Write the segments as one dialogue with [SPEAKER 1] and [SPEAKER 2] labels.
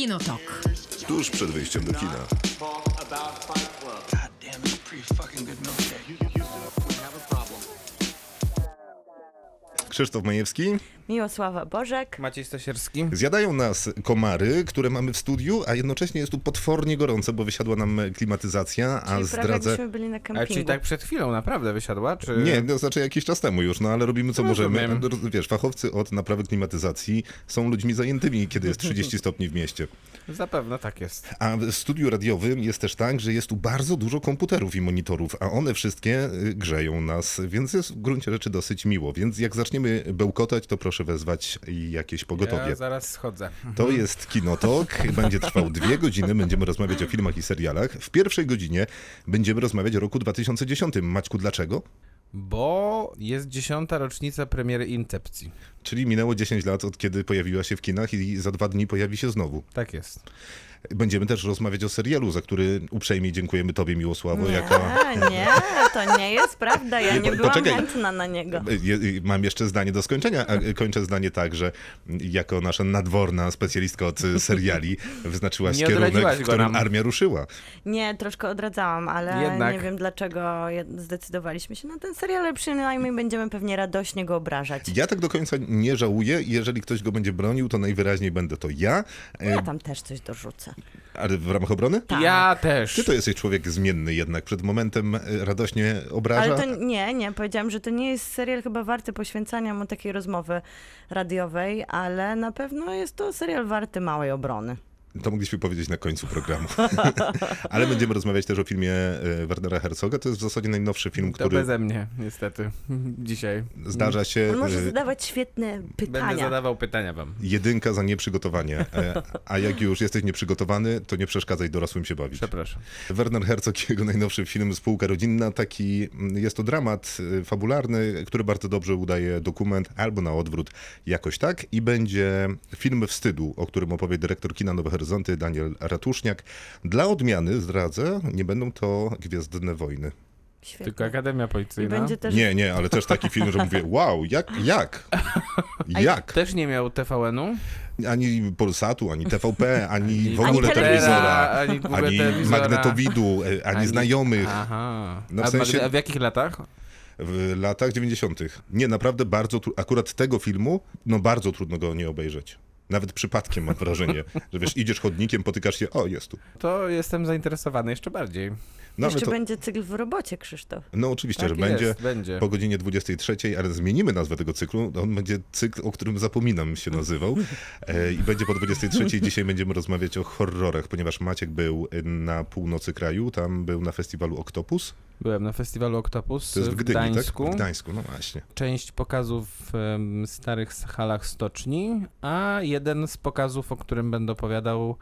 [SPEAKER 1] Kinotok.
[SPEAKER 2] Tuż przed wyjściem do kina. Krzysztof Majewski.
[SPEAKER 3] Miłosława Bożek.
[SPEAKER 4] Maciej Stasierski.
[SPEAKER 2] Zjadają nas komary, które mamy w studiu, a jednocześnie jest tu potwornie gorąco, bo wysiadła nam klimatyzacja, a
[SPEAKER 3] Czyli prawie
[SPEAKER 2] zdradzę...
[SPEAKER 3] jakbyśmy byli na
[SPEAKER 4] A
[SPEAKER 3] kempingu.
[SPEAKER 4] czyli tak przed chwilą naprawdę wysiadła, czy...
[SPEAKER 2] Nie, to znaczy jakiś czas temu już, no ale robimy co możemy.
[SPEAKER 4] Rozumiem.
[SPEAKER 2] Wiesz, fachowcy od naprawy klimatyzacji są ludźmi zajętymi, kiedy jest 30 stopni w mieście.
[SPEAKER 4] Zapewne tak jest.
[SPEAKER 2] A w studiu radiowym jest też tak, że jest tu bardzo dużo komputerów i monitorów, a one wszystkie y, grzeją nas, więc jest w gruncie rzeczy dosyć miło. Więc jak zaczniemy bełkotać, to proszę wezwać jakieś pogotowie.
[SPEAKER 4] Ja zaraz schodzę.
[SPEAKER 2] To jest Kinotok, będzie trwał dwie godziny, będziemy rozmawiać o filmach i serialach. W pierwszej godzinie będziemy rozmawiać o roku 2010. Maćku, dlaczego?
[SPEAKER 4] Bo jest dziesiąta rocznica premiery Incepcji.
[SPEAKER 2] Czyli minęło 10 lat od kiedy pojawiła się w kinach i za dwa dni pojawi się znowu.
[SPEAKER 4] Tak jest.
[SPEAKER 2] Będziemy też rozmawiać o serialu, za który uprzejmie dziękujemy Tobie, Miłosławo,
[SPEAKER 3] nie,
[SPEAKER 2] jako...
[SPEAKER 3] nie, to nie jest prawda. Ja
[SPEAKER 2] Nie,
[SPEAKER 3] nie byłam
[SPEAKER 2] poczekaj.
[SPEAKER 3] chętna na niego.
[SPEAKER 2] Je- Mam jeszcze zdanie do skończenia. kończę zdanie tak, że jako nasza nadworna specjalistka od seriali wyznaczyłaś
[SPEAKER 4] Nie
[SPEAKER 2] kierunek, w którym armia ruszyła.
[SPEAKER 3] Nie, troszkę odradzałam, ale
[SPEAKER 4] Jednak.
[SPEAKER 3] nie wiem dlaczego zdecydowaliśmy się na ten serial, ale przynajmniej będziemy pewnie radośnie go obrażać.
[SPEAKER 2] Ja tak do końca nie żałuję. Jeżeli ktoś go będzie bronił, to najwyraźniej będę to ja. E,
[SPEAKER 3] Ja tam też coś dorzucę.
[SPEAKER 2] Ale w ramach obrony?
[SPEAKER 3] Tak.
[SPEAKER 4] Ja też.
[SPEAKER 2] Ty to jesteś człowiek zmienny jednak. Przed momentem e, radośnie obraża.
[SPEAKER 3] Ale to nie, nie, powiedziałam, że to nie jest serial chyba warty poświęcania mu takiej rozmowy radiowej, ale na pewno jest to serial warty małej obrony.
[SPEAKER 2] To mogliśmy powiedzieć na końcu programu. Ale będziemy rozmawiać też o filmie e, Wernera Herzoga. To jest w zasadzie najnowszy film,
[SPEAKER 4] To
[SPEAKER 2] który
[SPEAKER 4] beze mnie, niestety. Dzisiaj.
[SPEAKER 2] zdarza się.
[SPEAKER 3] On może
[SPEAKER 2] e,
[SPEAKER 3] zadawać świetne
[SPEAKER 4] Będę
[SPEAKER 3] pytania.
[SPEAKER 4] zadawał pytania wam.
[SPEAKER 2] Jedynka za nieprzygotowanie. E, A jak już jesteś nieprzygotowany, to nie przeszkadzaj dorosłym się bawić.
[SPEAKER 4] Przepraszam.
[SPEAKER 2] Werner Herzog, jego najnowszy film Spółka Rodzinna, taki mm, jest to dramat fabularny, który bardzo dobrze udaje dokument, albo na odwrót, jakoś tak. I będzie film wstydu, o którym opowie dyrektor kina Nowe Horyzonty Daniel Ratuszniak. Dla odmiany, zdradzę, nie będą to Gwiezdne Wojny.
[SPEAKER 3] Świetnie.
[SPEAKER 4] Tylko Akademia Policyjna.
[SPEAKER 3] będzie też
[SPEAKER 2] Nie, nie, ale też taki film, że mówię, wow, jak, jak?
[SPEAKER 4] A
[SPEAKER 2] Jak?
[SPEAKER 4] Też nie miał TVN-u?
[SPEAKER 2] Ani Polsatu, ani TVP, ani w
[SPEAKER 4] Ani
[SPEAKER 2] ogóle
[SPEAKER 3] telewizora,
[SPEAKER 2] telewizora,
[SPEAKER 4] ani w ogóle
[SPEAKER 2] ani
[SPEAKER 4] telewizora.
[SPEAKER 2] magnetowidu, e, ani znajomych.
[SPEAKER 4] Aha.
[SPEAKER 2] No w
[SPEAKER 4] a,
[SPEAKER 2] sensie-
[SPEAKER 4] a w jakich latach?
[SPEAKER 2] w latach 90. Nie, naprawdę bardzo, tru- akurat tego filmu, no bardzo trudno go nie obejrzeć. Nawet przypadkiem mam wrażenie, że wiesz, idziesz chodnikiem, potykasz się, o jest tu.
[SPEAKER 4] To jestem zainteresowany jeszcze bardziej.
[SPEAKER 2] No,
[SPEAKER 3] jeszcze
[SPEAKER 2] to,
[SPEAKER 3] będzie cykl w robocie, Krzysztof.
[SPEAKER 2] no oczywiście,
[SPEAKER 4] Tak
[SPEAKER 2] że
[SPEAKER 4] jest,
[SPEAKER 2] będzie
[SPEAKER 4] będzie.
[SPEAKER 2] po godzinie 23, ale zmienimy nazwę tego cyklu. On będzie cykl, o którym zapominam się nazywał. E, I będzie po 23. Dzisiaj będziemy rozmawiać o horrorach, ponieważ Maciek był na północy kraju, tam był na festiwalu Octopus.
[SPEAKER 4] Byłem na festiwalu Octopus
[SPEAKER 2] To jest w
[SPEAKER 4] w
[SPEAKER 2] Gdyni,
[SPEAKER 4] Gdańsku.
[SPEAKER 2] tak? W Gdańsku, no właśnie.
[SPEAKER 4] Część pokazów w starych halach stoczni, a jeden z pokazów, o którym będę opowiadał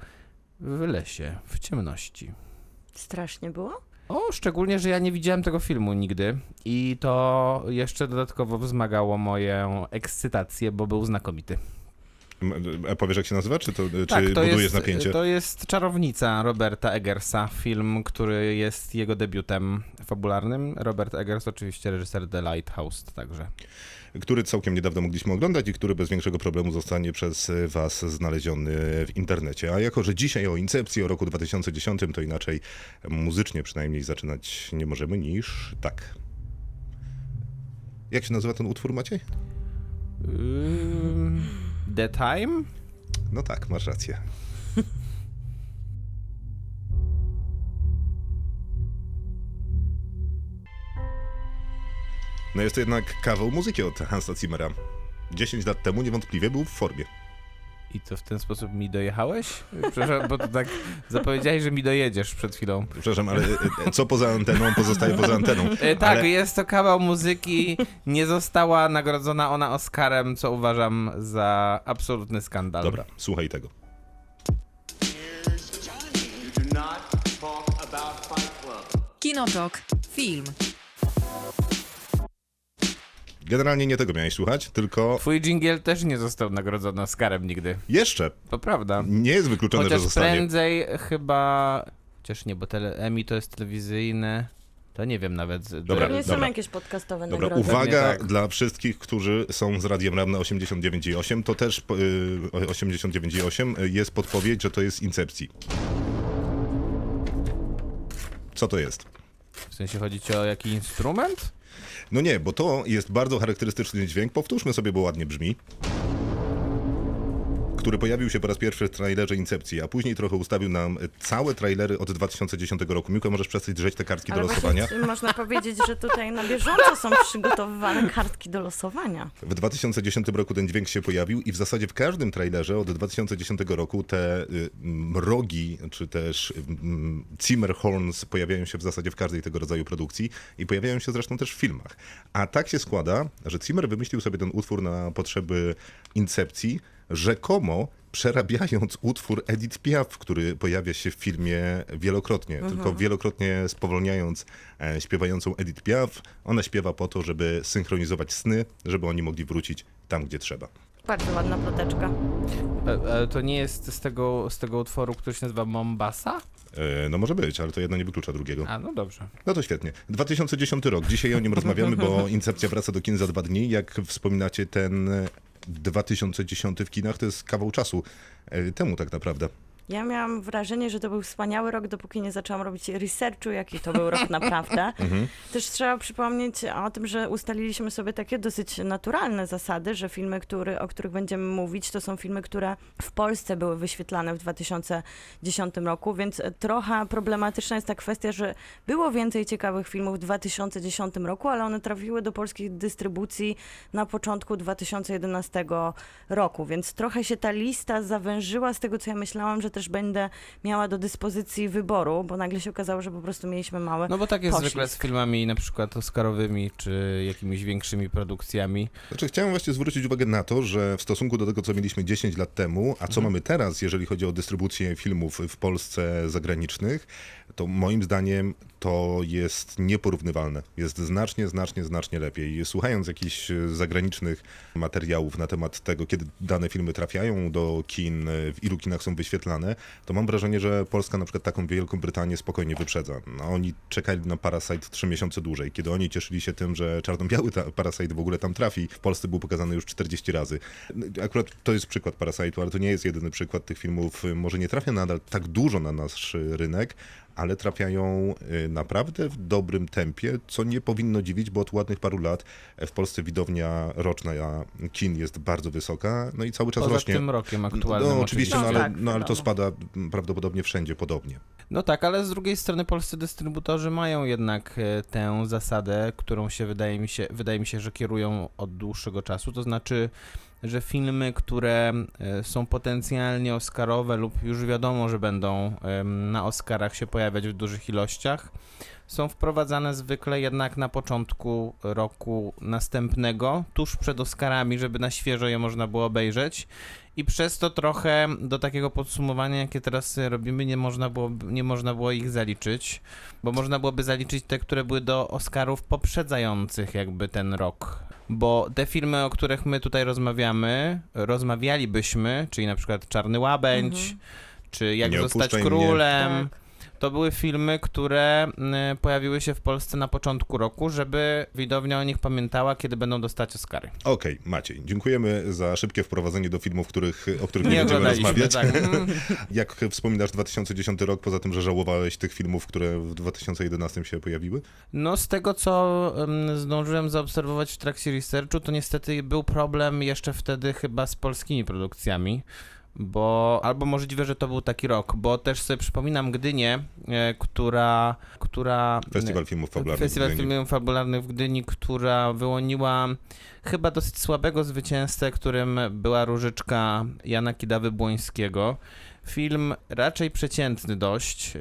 [SPEAKER 4] w lesie, w ciemności.
[SPEAKER 3] Strasznie było?
[SPEAKER 4] O, szczególnie, że ja nie widziałem tego filmu nigdy i to jeszcze dodatkowo wzmagało moją ekscytację, bo był znakomity.
[SPEAKER 2] A powiesz, jak się nazywa? Czy, to, czy
[SPEAKER 4] tak, to
[SPEAKER 2] budujesz
[SPEAKER 4] jest,
[SPEAKER 2] napięcie?
[SPEAKER 4] to jest Czarownica Roberta Eggersa, film, który jest jego debiutem fabularnym. Robert Eggers, oczywiście reżyser The Lighthouse także.
[SPEAKER 2] Który całkiem niedawno mogliśmy oglądać i który bez większego problemu zostanie przez Was znaleziony w internecie. A jako, że dzisiaj o Incepcji, o roku 2010, to inaczej muzycznie przynajmniej zaczynać nie możemy niż tak. Jak się nazywa ten utwór, Maciej?
[SPEAKER 4] The Time?
[SPEAKER 2] No tak, masz rację. No jest to jednak kawał muzyki od Hansa Zimmera. 10 lat temu niewątpliwie był w formie.
[SPEAKER 4] I co, w ten sposób mi dojechałeś? Przepraszam, bo to tak zapowiedziałeś, że mi dojedziesz przed chwilą.
[SPEAKER 2] Przepraszam, ale e, co poza anteną pozostaje poza anteną.
[SPEAKER 4] E, tak,
[SPEAKER 2] ale...
[SPEAKER 4] jest to kawał muzyki, nie została nagrodzona ona Oscarem, co uważam za absolutny skandal.
[SPEAKER 2] Dobra, słuchaj tego.
[SPEAKER 1] Kinotok. Film.
[SPEAKER 2] Generalnie nie tego miałeś słuchać, tylko
[SPEAKER 4] Twój dżingiel też nie został nagrodzony Oscarem nigdy.
[SPEAKER 2] jeszcze
[SPEAKER 4] To prawda.
[SPEAKER 2] nie jest wykluczone, że
[SPEAKER 4] Chociaż
[SPEAKER 2] zostanie.
[SPEAKER 4] prędzej chyba... Chociaż nie, bo tele... Emmy to jest telewizyjne. To nie wiem nawet.
[SPEAKER 2] Dobra,
[SPEAKER 3] Pewnie są jakieś podcastowe
[SPEAKER 2] Dobra,
[SPEAKER 3] nagrody.
[SPEAKER 2] uwaga
[SPEAKER 4] tak.
[SPEAKER 2] dla wszystkich, którzy są z Radiem Ram na 89,8, to też po- y, 89,8 jest podpowiedź, że to jest Incepcji. Co to jest?
[SPEAKER 4] W sensie chodzi ci o jaki instrument?
[SPEAKER 2] No nie, bo to jest bardzo charakterystyczny dźwięk, powtórzmy sobie, bo ładnie brzmi. Który pojawił się po raz pierwszy w trailerze Incepcji, a później trochę ustawił nam całe trailery od 2010 roku. Miłko, możesz przestać drzeć te kartki
[SPEAKER 3] Ale
[SPEAKER 2] do losowania?
[SPEAKER 3] można powiedzieć, że tutaj na bieżąco są przygotowywane kartki do losowania.
[SPEAKER 2] W 2010 roku ten dźwięk się pojawił i w zasadzie w każdym trailerze od 2010 roku te y, mrogi, czy też mm, Zimmer horns pojawiają się w zasadzie w każdej tego rodzaju produkcji i pojawiają się zresztą też w filmach. A tak się składa, że Zimmer wymyślił sobie ten utwór na potrzeby Incepcji, rzekomo przerabiając utwór Edith Piaf, który pojawia się w filmie wielokrotnie, tylko wielokrotnie spowolniając e, śpiewającą Edith Piaf. Ona śpiewa po to, żeby synchronizować sny, żeby oni mogli wrócić tam, gdzie trzeba.
[SPEAKER 3] Bardzo ładna ploteczka.
[SPEAKER 4] E, e, to nie jest z tego, z tego utworu, który się nazywa Mombasa?
[SPEAKER 2] E, No może być, ale to jedno nie wyklucza drugiego.
[SPEAKER 4] A, no dobrze.
[SPEAKER 2] No to świetnie. 2010 rok. Dzisiaj o nim rozmawiamy, bo Incepcja wraca do kin za dwa dni. Jak wspominacie, ten 2010 w kinach to jest kawał czasu e, temu tak naprawdę.
[SPEAKER 3] Ja miałam wrażenie, że to był wspaniały rok, dopóki nie zaczęłam robić researchu, jaki to był rok naprawdę. Też trzeba przypomnieć o tym, że ustaliliśmy sobie takie dosyć naturalne zasady, że filmy, który, o których będziemy mówić, to są filmy, które w Polsce były wyświetlane w 2010 roku, więc trochę problematyczna jest ta kwestia, że było więcej ciekawych filmów w 2010 roku, ale one trafiły do polskich dystrybucji na początku 2011 roku, więc trochę się ta lista zawężyła z tego, co ja myślałam, że też będę miała do dyspozycji wyboru, bo nagle się okazało, że po prostu mieliśmy małe.
[SPEAKER 4] No bo tak jest
[SPEAKER 3] Poślizg.
[SPEAKER 4] zwykle z filmami na przykład oscarowymi, czy jakimiś większymi produkcjami.
[SPEAKER 2] Znaczy, chciałem właśnie zwrócić uwagę na to, że w stosunku do tego, co mieliśmy 10 lat temu, a co mamy teraz, jeżeli chodzi o dystrybucję filmów w Polsce zagranicznych, to moim zdaniem to jest nieporównywalne. Jest znacznie, znacznie, znacznie lepiej. Słuchając jakichś e, zagranicznych materiałów na temat tego, kiedy dane filmy trafiają do kin, e, w ilu kinach są wyświetlane, to mam wrażenie, że Polska na przykład taką Wielką Brytanię spokojnie wyprzedza. No, oni czekali na Parasite trzy miesiące dłużej. Kiedy oni cieszyli się tym, że czarno-biały Parasite w ogóle tam trafi, w Polsce był pokazany już 40 razy. Akurat to jest przykład Parasite'u, ale to nie jest jedyny przykład tych filmów. Może nie trafia nadal tak dużo na nasz rynek, ale trafiają y, naprawdę w dobrym tempie, co nie powinno dziwić, bo od ładnych paru lat w Polsce widownia roczna kin jest bardzo wysoka, no i cały czas
[SPEAKER 4] Poza
[SPEAKER 2] rośnie.
[SPEAKER 4] tym rokiem aktualnym
[SPEAKER 2] No oczywiście, no,
[SPEAKER 3] No
[SPEAKER 2] ale,
[SPEAKER 3] tak,
[SPEAKER 2] no ale to spada mm, prawdopodobnie wszędzie podobnie.
[SPEAKER 4] No tak, ale z drugiej strony polscy dystrybutorzy mają jednak e, tę zasadę, którą się wydaje mi się, wydaje mi się, że kierują od dłuższego czasu, to znaczy, że filmy, które e, są potencjalnie oscarowe lub już wiadomo, że będą na Oscarach się pojawiać w dużych ilościach, są wprowadzane zwykle jednak na początku roku następnego, tuż przed Oscarami, żeby na świeżo je można było obejrzeć. I przez to trochę do takiego podsumowania, jakie teraz robimy, nie można było, nie można było ich zaliczyć, bo można byłoby zaliczyć te, które były do Oscarów poprzedzających jakby ten rok. Bo te filmy, o których my tutaj rozmawiamy, rozmawialibyśmy, czyli na przykład Czarny Łabędź, czy Jak
[SPEAKER 2] Nie
[SPEAKER 4] zostać
[SPEAKER 2] opuszczaj mnie.
[SPEAKER 4] królem,
[SPEAKER 3] Tak.
[SPEAKER 4] To były filmy, które mm, pojawiły się w Polsce na początku roku, żeby widownia o nich pamiętała, kiedy będą dostać Oscary.
[SPEAKER 2] Okej, Maciej, dziękujemy za szybkie wprowadzenie do filmów, których, o których nie,
[SPEAKER 4] Nie
[SPEAKER 2] będziemy rozmawiać.
[SPEAKER 4] tak. Mm.
[SPEAKER 2] Jak wspominasz 2010 rok, poza tym, że żałowałeś tych filmów, które w 2011 się pojawiły?
[SPEAKER 4] No, z tego co em, zdążyłem zaobserwować w trakcie researchu, to niestety był problem jeszcze wtedy chyba z polskimi produkcjami. Bo, albo możliwe, że to był taki rok, bo też sobie przypominam Gdynię, e, która, która
[SPEAKER 2] Festiwal filmów fabularnych.
[SPEAKER 4] Festiwal
[SPEAKER 2] w Gdyni.
[SPEAKER 4] Filmów Fabularnych w Gdyni, która wyłoniła chyba dosyć słabego zwycięzcę, którym była różyczka Jana Kidawy-Błońskiego. Film raczej przeciętny dość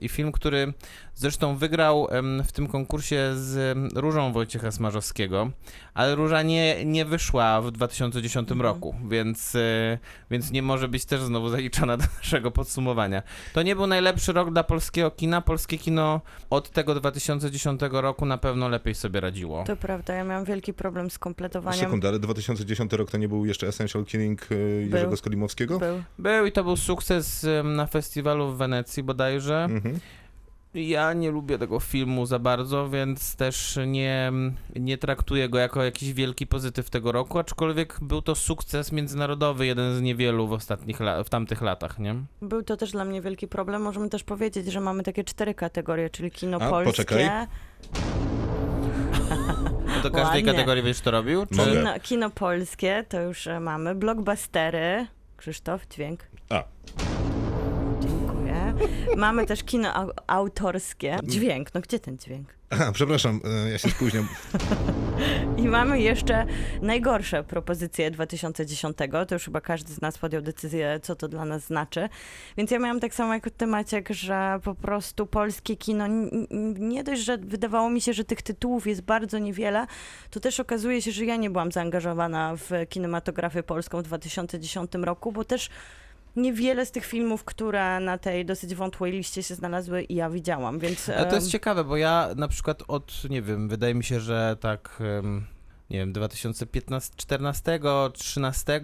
[SPEAKER 4] i film, który zresztą wygrał w tym konkursie z Różą Wojciecha Smarzowskiego, ale Róża nie, nie wyszła w 2010 roku, więc, y, więc nie może być też znowu zaliczona do naszego podsumowania. To nie był najlepszy rok dla polskiego kina. Polskie kino od tego 2010 roku na pewno lepiej sobie radziło.
[SPEAKER 3] To prawda, ja miałam wielki problem z kompletowaniem.
[SPEAKER 2] Sekundę, ale 2010 rok to nie był jeszcze Essential Killing e, Jerzego
[SPEAKER 3] Był.
[SPEAKER 2] Skolimowskiego?
[SPEAKER 3] Był.
[SPEAKER 4] Był i to był sukces na festiwalu w Wenecji bodajże.
[SPEAKER 2] Mhm.
[SPEAKER 4] Ja nie lubię tego filmu za bardzo, więc też nie, nie traktuję go jako jakiś wielki pozytyw tego roku, aczkolwiek był to sukces międzynarodowy, jeden z niewielu w ostatnich la- w tamtych latach, nie?
[SPEAKER 3] Był to też dla mnie wielki problem. Możemy też powiedzieć, że mamy takie cztery kategorie, czyli kino
[SPEAKER 2] A,
[SPEAKER 3] polskie,
[SPEAKER 2] poczekaj.
[SPEAKER 4] No do każdej
[SPEAKER 3] Ładnie.
[SPEAKER 4] kategorii będziesz to robił? Czy...
[SPEAKER 3] Kino, kino polskie, to już e, mamy, blockbustery, Krzysztof, dźwięk. Mamy też kino au- autorskie. Dźwięk, no gdzie ten dźwięk?
[SPEAKER 2] aha, przepraszam, e, ja się spóźniam.
[SPEAKER 3] I mamy jeszcze najgorsze propozycje 2010. To już chyba każdy z nas podjął decyzję, co to dla nas znaczy. Więc ja miałam tak samo jak ty, Maciek, że po prostu polskie kino, n- n- nie dość, że wydawało mi się, że tych tytułów jest bardzo niewiele, to też okazuje się, że ja nie byłam zaangażowana w kinematografię polską w 2010 roku, bo też niewiele z tych filmów, które na tej dosyć wątłej liście się znalazły, ja widziałam, więc...
[SPEAKER 4] Ale to jest ciekawe, bo ja na przykład od, nie wiem, wydaje mi się, że tak, em, nie wiem, 2015, 14, 13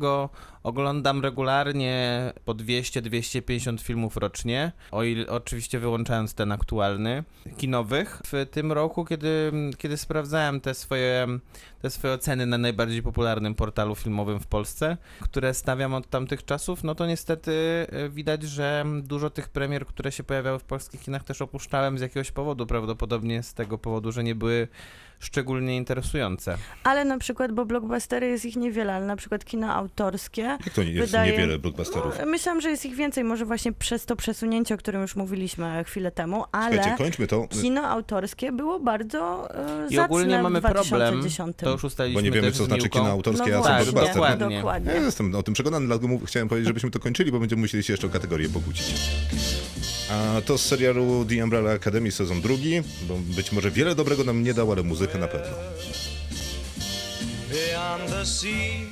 [SPEAKER 4] oglądam regularnie po 200-250 filmów rocznie, o ile, oczywiście wyłączając ten aktualny, kinowych. W tym roku, kiedy, kiedy sprawdzałem te swoje, te swoje oceny na najbardziej popularnym portalu filmowym w Polsce, które stawiam od tamtych czasów, no to niestety e, widać, że dużo tych premier, które się pojawiały w polskich kinach też opuszczałem z jakiegoś powodu, prawdopodobnie z tego powodu, że nie były szczególnie interesujące.
[SPEAKER 3] Ale na przykład, bo blockbustery jest ich niewiele, ale na przykład kino autorskie.
[SPEAKER 2] Jak to nie jest
[SPEAKER 3] Wydaje-
[SPEAKER 2] niewiele blockbusterów?
[SPEAKER 3] No, myślałam, że jest ich więcej, może właśnie przez to przesunięcie, o którym już mówiliśmy chwilę temu, ale
[SPEAKER 2] Słuchajcie, kończmy to,
[SPEAKER 3] kino autorskie było bardzo e,
[SPEAKER 4] I
[SPEAKER 3] zacne
[SPEAKER 4] ogólnie
[SPEAKER 3] w
[SPEAKER 4] mamy problem,
[SPEAKER 3] 2010.
[SPEAKER 4] to już
[SPEAKER 2] bo
[SPEAKER 4] ustaliliśmy
[SPEAKER 2] nie wiemy, co znaczy kino autorskie,
[SPEAKER 3] no
[SPEAKER 2] a co
[SPEAKER 4] tak,
[SPEAKER 2] blockbuster.
[SPEAKER 4] dokładnie.
[SPEAKER 3] dokładnie.
[SPEAKER 2] Ja jestem o tym przekonany, dlatego chciałem powiedzieć, żebyśmy to kończyli, bo będziemy musieli się jeszcze o kategorię pokłócić. A to z serialu The Umbrella Academy sezon drugi, bo być może wiele dobrego nam nie dał, ale muzykę na pewno.
[SPEAKER 1] beyond the sea,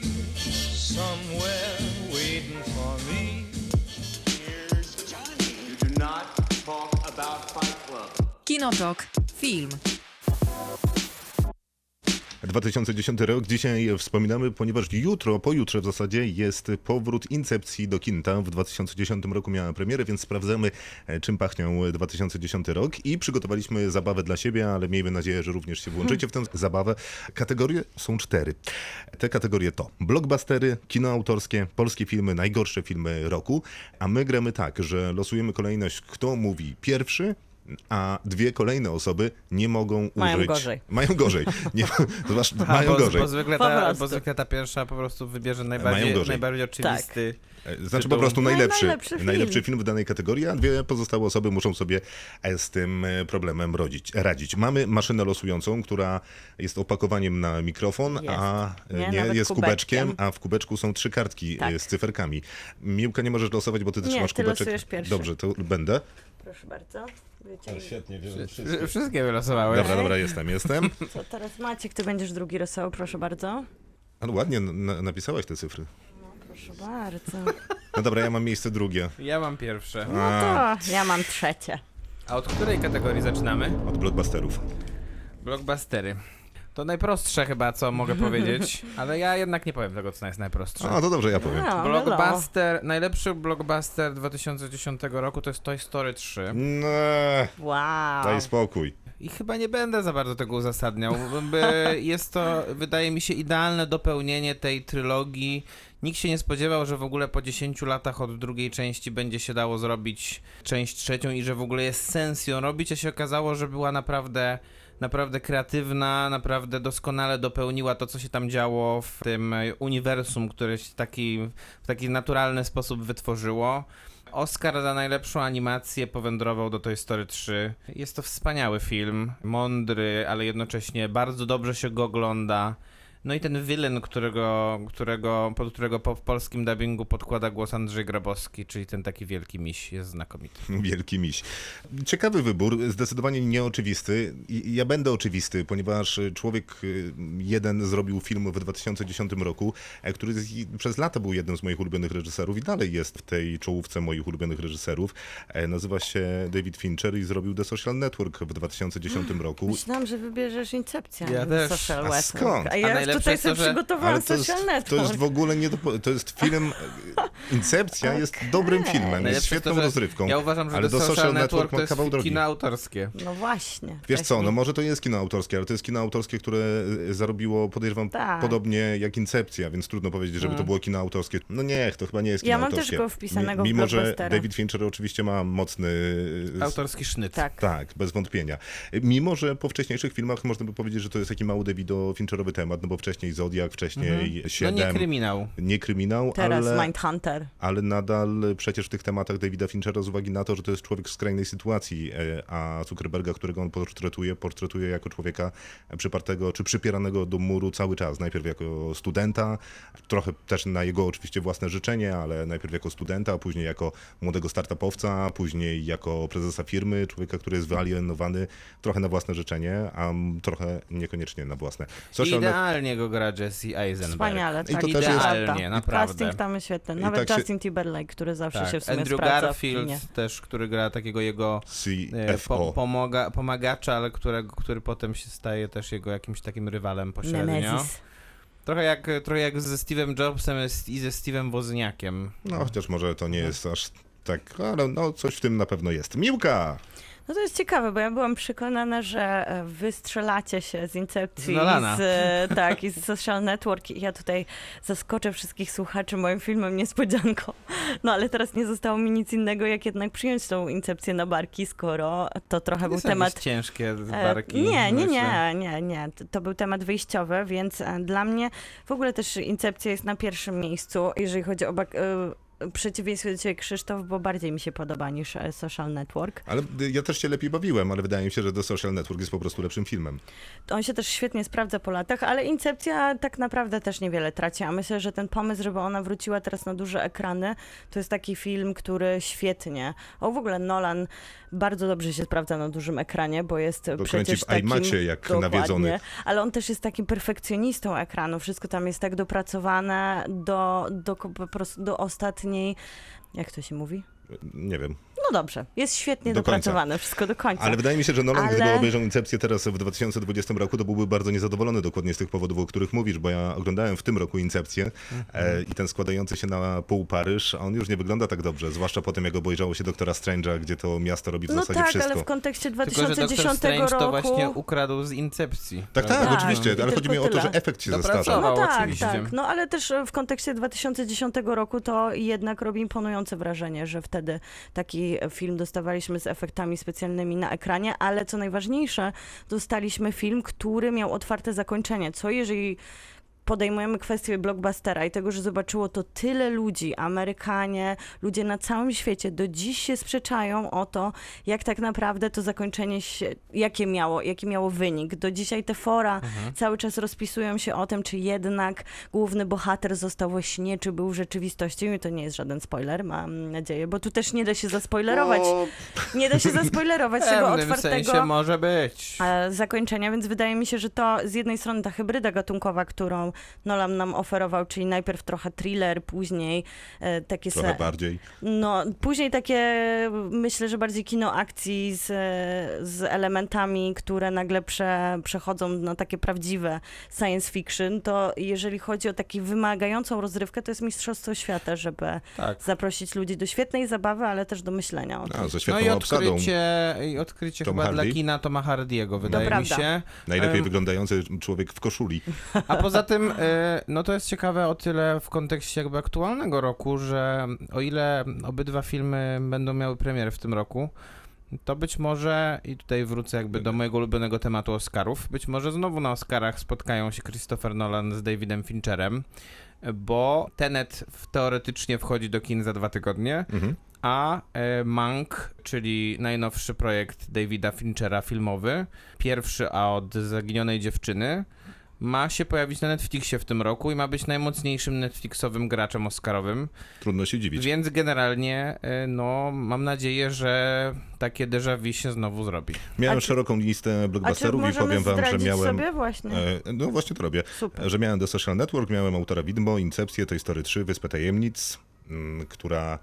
[SPEAKER 1] somewhere waiting for me.
[SPEAKER 5] You do not talk about Fight Club.
[SPEAKER 6] Kinotok. Film.
[SPEAKER 2] 2010 rok dzisiaj wspominamy, ponieważ jutro, pojutrze w zasadzie jest powrót Incepcji do kin. Tam w 2010 roku miała premierę, więc sprawdzamy e, czym pachniał 2010 rok i przygotowaliśmy zabawę dla siebie, ale miejmy nadzieję, że również się włączycie w tę zabawę. Kategorie są cztery. Te kategorie to blockbustery, kino autorskie, polskie filmy, najgorsze filmy roku, a my gramy tak, że losujemy kolejność, kto mówi pierwszy, a dwie kolejne osoby nie mogą
[SPEAKER 3] Mają
[SPEAKER 2] użyć...
[SPEAKER 3] gorzej.
[SPEAKER 2] Mają gorzej. Nie,
[SPEAKER 4] Aha,
[SPEAKER 2] mają
[SPEAKER 4] bo,
[SPEAKER 2] gorzej.
[SPEAKER 4] Bo zwykle, ta, bo zwykle ta pierwsza po prostu wybierze najbardziej,
[SPEAKER 2] gorzej.
[SPEAKER 4] najbardziej oczywisty.
[SPEAKER 2] E, Znaczy
[SPEAKER 4] tytuł.
[SPEAKER 2] po prostu
[SPEAKER 3] No,
[SPEAKER 2] najlepszy,
[SPEAKER 3] najlepszy
[SPEAKER 2] najlepszy,
[SPEAKER 3] film.
[SPEAKER 2] film w danej kategorii, a dwie pozostałe osoby muszą sobie e, z tym e, problemem rodzić, radzić. Mamy maszynę losującą, która jest opakowaniem na mikrofon,
[SPEAKER 3] Jest.
[SPEAKER 2] a
[SPEAKER 3] Nie,
[SPEAKER 2] nie, jest
[SPEAKER 3] kubeczkiem.
[SPEAKER 2] kubeczkiem, a w kubeczku są trzy kartki
[SPEAKER 3] Tak.
[SPEAKER 2] z cyferkami. Miłka nie możesz losować, bo ty
[SPEAKER 3] Nie,
[SPEAKER 2] trzymasz
[SPEAKER 3] ty
[SPEAKER 2] kubeczek.
[SPEAKER 3] losujesz pierwszy.
[SPEAKER 2] Dobrze, to będę.
[SPEAKER 3] Proszę bardzo. Wiecie,
[SPEAKER 2] Świetnie, wiem
[SPEAKER 4] Wszy- Wszystkie wylosowałeś.
[SPEAKER 2] Dobra, dobra, jestem, jestem.
[SPEAKER 3] co teraz Maciek, ty będziesz drugi rosoł, proszę bardzo.
[SPEAKER 2] Ale ładnie na, napisałaś te cyfry.
[SPEAKER 3] Proszę bardzo.
[SPEAKER 2] No dobra, ja mam miejsce drugie.
[SPEAKER 4] Ja mam pierwsze.
[SPEAKER 3] No to ja mam trzecie.
[SPEAKER 4] A od której kategorii zaczynamy?
[SPEAKER 2] Od blockbusterów.
[SPEAKER 4] Blockbustery. To najprostsze chyba, co mogę powiedzieć, ale ja jednak nie powiem tego, co jest najprostsze.
[SPEAKER 2] A, to dobrze, ja powiem.
[SPEAKER 3] No,
[SPEAKER 4] Blockbuster, najlepszy blockbuster 2010 roku to jest Toy Story 3.
[SPEAKER 2] No,
[SPEAKER 3] Wow.
[SPEAKER 2] daj spokój.
[SPEAKER 4] I chyba nie będę za bardzo tego uzasadniał. by- Jest to, wydaje mi się, idealne dopełnienie tej trylogii. Nikt się nie spodziewał, że w ogóle po 10 latach od drugiej części będzie się dało zrobić część trzecią i że w ogóle jest sens ją robić, a się okazało, że była naprawdę naprawdę kreatywna, naprawdę doskonale dopełniła to, co się tam działo w tym e, uniwersum, które się taki, w taki naturalny sposób wytworzyło. Oscar za najlepszą animację powędrował do Toy Story 3. Jest to wspaniały film, mądry, ale jednocześnie bardzo dobrze się go ogląda. No i ten villain, którego, którego, pod którego po w polskim dubbingu podkłada głos Andrzej Grabowski, czyli ten taki wielki miś, jest znakomity.
[SPEAKER 2] Wielki miś. Ciekawy wybór, zdecydowanie nieoczywisty. Ja będę oczywisty, ponieważ człowiek y, jeden zrobił film w 2010 roku, e, który przez lata był jednym z moich ulubionych reżyserów i dalej jest w tej czołówce moich ulubionych reżyserów. E, Nazywa się David Fincher i zrobił The Social Network w 2010 roku.
[SPEAKER 3] Myślałam, że wybierzesz Incepcję.
[SPEAKER 4] Ja też.
[SPEAKER 3] Social
[SPEAKER 2] A
[SPEAKER 3] Network.
[SPEAKER 2] skąd?
[SPEAKER 3] A
[SPEAKER 4] A
[SPEAKER 3] ja tutaj
[SPEAKER 4] to,
[SPEAKER 3] sobie
[SPEAKER 4] że-
[SPEAKER 3] przygotowałam
[SPEAKER 2] to jest,
[SPEAKER 3] Social
[SPEAKER 2] to
[SPEAKER 3] Network.
[SPEAKER 2] jest w ogóle nie do, To jest film, Incepcja jest dobrym filmem, jest
[SPEAKER 4] Najlepsze
[SPEAKER 2] świetną
[SPEAKER 4] to,
[SPEAKER 2] rozrywką.
[SPEAKER 4] Ja uważam, że
[SPEAKER 2] ale do
[SPEAKER 4] Social, Network, to
[SPEAKER 2] ma
[SPEAKER 4] jest kino autorskie.
[SPEAKER 3] No właśnie.
[SPEAKER 2] Wiesz co, no może to jest kino autorskie, ale to jest kino autorskie, które y, zarobiło, podejrzewam,
[SPEAKER 3] Tak.
[SPEAKER 2] podobnie jak Incepcja, więc trudno powiedzieć, żeby to było kino autorskie. No nie, to chyba nie jest kino
[SPEAKER 3] Ja mam też
[SPEAKER 2] autorskie.
[SPEAKER 3] go wpisanego
[SPEAKER 2] Mimo, że. David Fincher oczywiście ma mocny... y,
[SPEAKER 4] Autorski sznyt.
[SPEAKER 3] Tak.
[SPEAKER 2] Tak, bez wątpienia. Mimo, że po wcześniejszych filmach można by powiedzieć, że to jest taki mały Davido Fincherowy temat, no bo wcześniej Zodiak, wcześniej
[SPEAKER 4] No
[SPEAKER 2] 7,
[SPEAKER 4] nie kryminał.
[SPEAKER 2] nie kryminał,
[SPEAKER 3] Teraz
[SPEAKER 2] ale,
[SPEAKER 3] Mindhunter.
[SPEAKER 2] ale nadal przecież w tych tematach Davida Finchera z uwagi na to, że to jest człowiek w skrajnej sytuacji, e, a Zuckerberga, którego on portretuje, portretuje jako człowieka przypartego czy przypieranego do muru cały czas. Najpierw jako studenta, trochę też na jego oczywiście własne życzenie, ale najpierw jako studenta, a później jako młodego startupowca, później jako prezesa firmy, człowieka, który jest wyalienowany trochę na własne życzenie, a trochę niekoniecznie na własne. Social
[SPEAKER 4] Idealnie go gra Jesse Eisenberg.
[SPEAKER 3] Wspaniale,
[SPEAKER 2] I
[SPEAKER 3] tak.
[SPEAKER 2] to też jest-
[SPEAKER 4] Idealnie, naprawdę.
[SPEAKER 3] Casting tam jest świetny.
[SPEAKER 2] I
[SPEAKER 3] Nawet
[SPEAKER 2] tak się-
[SPEAKER 3] Justin Timberlake, który zawsze
[SPEAKER 4] Tak.
[SPEAKER 3] się w sumie
[SPEAKER 4] Andrew Garfield też, który gra takiego jego e, po, pomaga, pomagacza, ale którego, który potem się staje też jego jakimś takim rywalem pośrednio.
[SPEAKER 3] Nemesis.
[SPEAKER 4] Trochę jak, trochę jak ze Steve'em Jobsem i ze Steve'em Wozniakiem.
[SPEAKER 2] No, chociaż może to nie jest aż tak, ale no coś w tym na pewno jest. Miłka!
[SPEAKER 3] No to jest ciekawe, bo ja byłam przekonana, że e, wy strzelacie się z Incepcji,
[SPEAKER 4] Z
[SPEAKER 3] e, tak, i z Social Network i ja tutaj zaskoczę wszystkich słuchaczy moim filmem niespodzianką. No ale teraz nie zostało mi nic innego, jak jednak przyjąć tą Incepcję na barki, skoro to trochę był
[SPEAKER 4] Nie są
[SPEAKER 3] temat...
[SPEAKER 4] ciężkie z
[SPEAKER 3] E,
[SPEAKER 4] barki.
[SPEAKER 3] Nie, nie, nie, nie, nie. To- był temat wyjściowy, więc dla mnie w ogóle też Incepcja jest na pierwszym miejscu, jeżeli chodzi o przeciwieństwie do ciebie Krzysztof, bo bardziej mi się podoba niż e, Social Network.
[SPEAKER 2] Ale y, ja też się lepiej bawiłem, ale wydaje mi się, że The Social Network jest po prostu lepszym filmem.
[SPEAKER 3] On się też świetnie sprawdza po latach, ale Incepcja tak naprawdę też niewiele traci. A myślę, że ten pomysł, żeby ona wróciła teraz na duże ekrany, to jest taki film, który świetnie. O w ogóle Nolan bardzo dobrze się sprawdza na dużym ekranie, bo jest
[SPEAKER 2] kręci
[SPEAKER 3] przecież
[SPEAKER 2] w
[SPEAKER 3] takim...
[SPEAKER 2] IMAXie jak
[SPEAKER 3] dokładnie,
[SPEAKER 2] nawiedzony.
[SPEAKER 3] Ale on też jest takim perfekcjonistą ekranu. Wszystko tam jest tak dopracowane do, do, prostu do ostatniej... Jak to się mówi?
[SPEAKER 2] Nie wiem.
[SPEAKER 3] No dobrze, jest świetnie
[SPEAKER 2] Do końca.
[SPEAKER 3] dopracowane, wszystko do końca.
[SPEAKER 2] Ale wydaje mi się, że Nolan,
[SPEAKER 3] Ale-
[SPEAKER 2] gdyby obejrzał Incepcję teraz w 2020 roku, to byłby bardzo niezadowolony dokładnie z tych powodów, o których mówisz, bo ja oglądałem w tym roku Incepcję e, i ten składający się na pół Paryż, a on już nie wygląda tak dobrze, zwłaszcza po tym, jak obejrzało się Doktora Strange'a, gdzie to miasto robi w
[SPEAKER 3] no
[SPEAKER 2] zasadzie
[SPEAKER 3] tak,
[SPEAKER 2] wszystko.
[SPEAKER 3] ale w kontekście
[SPEAKER 4] Tylko, że
[SPEAKER 3] 2010
[SPEAKER 4] Doktor Strange
[SPEAKER 3] roku...
[SPEAKER 4] to właśnie ukradł z Incepcji.
[SPEAKER 2] Tak, tak,
[SPEAKER 4] prawda?
[SPEAKER 2] oczywiście, ale chodzi mi
[SPEAKER 3] tylko
[SPEAKER 2] o to, że efekt się zestarza.
[SPEAKER 3] No tak,
[SPEAKER 4] oczywiście.
[SPEAKER 3] tak. No ale też w kontekście 2010 roku to jednak robi imponujące wrażenie, że wtedy taki film dostawaliśmy z efektami specjalnymi na ekranie, ale co najważniejsze, dostaliśmy film, który miał otwarte zakończenie. Co jeżeli podejmujemy kwestię blockbustera i tego, że zobaczyło to tyle ludzi, Amerykanie, ludzie na całym świecie, do dziś się sprzeczają o to, jak tak naprawdę to zakończenie się, jakie miało, jaki miało wynik. Do dzisiaj te fora cały czas rozpisują się o tym, czy jednak główny bohater został we śnie, czy był w rzeczywistości. I to nie jest żaden spoiler, mam nadzieję, bo tu też nie da się zaspoilerować. Nie da się zaspoilerować tego otwartego
[SPEAKER 4] sensie może być.
[SPEAKER 3] e, zakończenia, więc wydaje mi się, że to z jednej strony ta hybryda gatunkowa, którą Nolan nam oferował, czyli najpierw trochę thriller, później e, takie
[SPEAKER 2] Trochę
[SPEAKER 3] se-
[SPEAKER 2] bardziej.
[SPEAKER 3] no, później takie, myślę, że bardziej kino akcji z, z elementami, które nagle prze, przechodzą na takie prawdziwe science fiction, to jeżeli chodzi o taką wymagającą rozrywkę, to jest mistrzostwo świata, żeby
[SPEAKER 4] Tak.
[SPEAKER 3] zaprosić ludzi do świetnej zabawy, ale też do myślenia o tym.
[SPEAKER 2] A, ze
[SPEAKER 4] No
[SPEAKER 2] świetną
[SPEAKER 4] i
[SPEAKER 2] obsadą.
[SPEAKER 4] odkrycie, i odkrycie
[SPEAKER 2] Tom
[SPEAKER 4] chyba
[SPEAKER 2] Hardy?
[SPEAKER 4] dla kina Toma Hardiego, wydaje mi
[SPEAKER 3] prawda.
[SPEAKER 4] się.
[SPEAKER 2] Najlepiej
[SPEAKER 4] Em,
[SPEAKER 2] wyglądający człowiek w koszuli.
[SPEAKER 4] A poza tym, e, no to jest ciekawe o tyle w kontekście jakby aktualnego roku, że o ile obydwa filmy będą miały premierę w tym roku, to być może, i tutaj wrócę jakby do mojego ulubionego tematu Oscarów, być może znowu na Oscarach spotkają się Christopher Nolan z Davidem Fincherem, bo Tenet teoretycznie wchodzi do kin za dwa tygodnie,
[SPEAKER 2] Mhm.
[SPEAKER 4] a e, Mank, czyli najnowszy projekt Davida Finchera filmowy, pierwszy a od zaginionej dziewczyny, ma się pojawić na Netflixie w tym roku i ma być najmocniejszym Netflixowym graczem Oscarowym,
[SPEAKER 2] Trudno się dziwić.
[SPEAKER 4] więc generalnie e, no mam nadzieję, że takie déjà vu się znowu zrobi.
[SPEAKER 2] Miałem
[SPEAKER 3] czy-
[SPEAKER 2] szeroką listę blockbusterów i powiem wam, że miałem...
[SPEAKER 3] sobie właśnie?
[SPEAKER 2] E, no właśnie to robię.
[SPEAKER 3] Super.
[SPEAKER 2] Że miałem The Social Network, miałem autora widmo, Incepcję, Toy Story 3, Wyspę Tajemnic, mm, która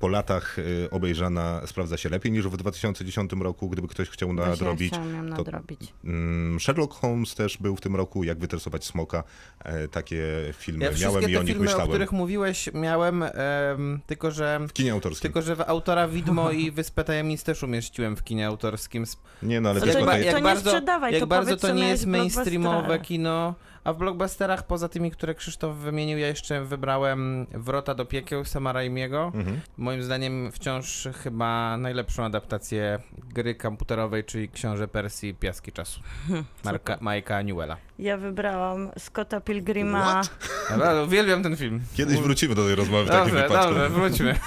[SPEAKER 2] po latach y, obejrzana sprawdza się lepiej niż w 2010 roku, gdyby ktoś chciał nadrobić.
[SPEAKER 3] Ja chciałam
[SPEAKER 2] to-
[SPEAKER 3] nadrobić.
[SPEAKER 2] Mm, Sherlock Holmes też był w tym roku, jak wytresować smoka. E, takie filmy
[SPEAKER 4] Ja
[SPEAKER 2] miałem
[SPEAKER 4] wszystkie
[SPEAKER 2] i o
[SPEAKER 4] te
[SPEAKER 2] nich
[SPEAKER 4] filmy, o
[SPEAKER 2] myślałem.
[SPEAKER 4] których mówiłeś, miałem, em, tylko że...
[SPEAKER 2] W kinie autorskim.
[SPEAKER 4] Tylko, że w autora Widmo i Wyspę Tajemnic też umieściłem w kinie autorskim.
[SPEAKER 2] Nie, no ale
[SPEAKER 3] To
[SPEAKER 2] wiesz,
[SPEAKER 3] nie-
[SPEAKER 2] bo
[SPEAKER 3] to
[SPEAKER 2] to
[SPEAKER 3] nie
[SPEAKER 2] jest...
[SPEAKER 4] bardzo,
[SPEAKER 3] sprzedawaj,
[SPEAKER 4] jak
[SPEAKER 3] to
[SPEAKER 4] bardzo to nie jest mainstreamowe kino. A w blockbusterach, poza tymi, które Krzysztof wymienił, ja jeszcze wybrałem Wrota do piekieł Sama Raimiego.
[SPEAKER 2] Mhm.
[SPEAKER 4] Moim zdaniem wciąż chyba najlepszą adaptację gry komputerowej, czyli Książę Persji Piaski Czasu. Marka, Majka Newella.
[SPEAKER 3] Ja wybrałam Scotta Pilgrima.
[SPEAKER 2] What?
[SPEAKER 4] Naprawdę, uwielbiam ten film.
[SPEAKER 2] Kiedyś wrócimy do tej rozmowy w takim
[SPEAKER 4] Dobrze,
[SPEAKER 2] wypadku.
[SPEAKER 4] dobrze, wróćmy.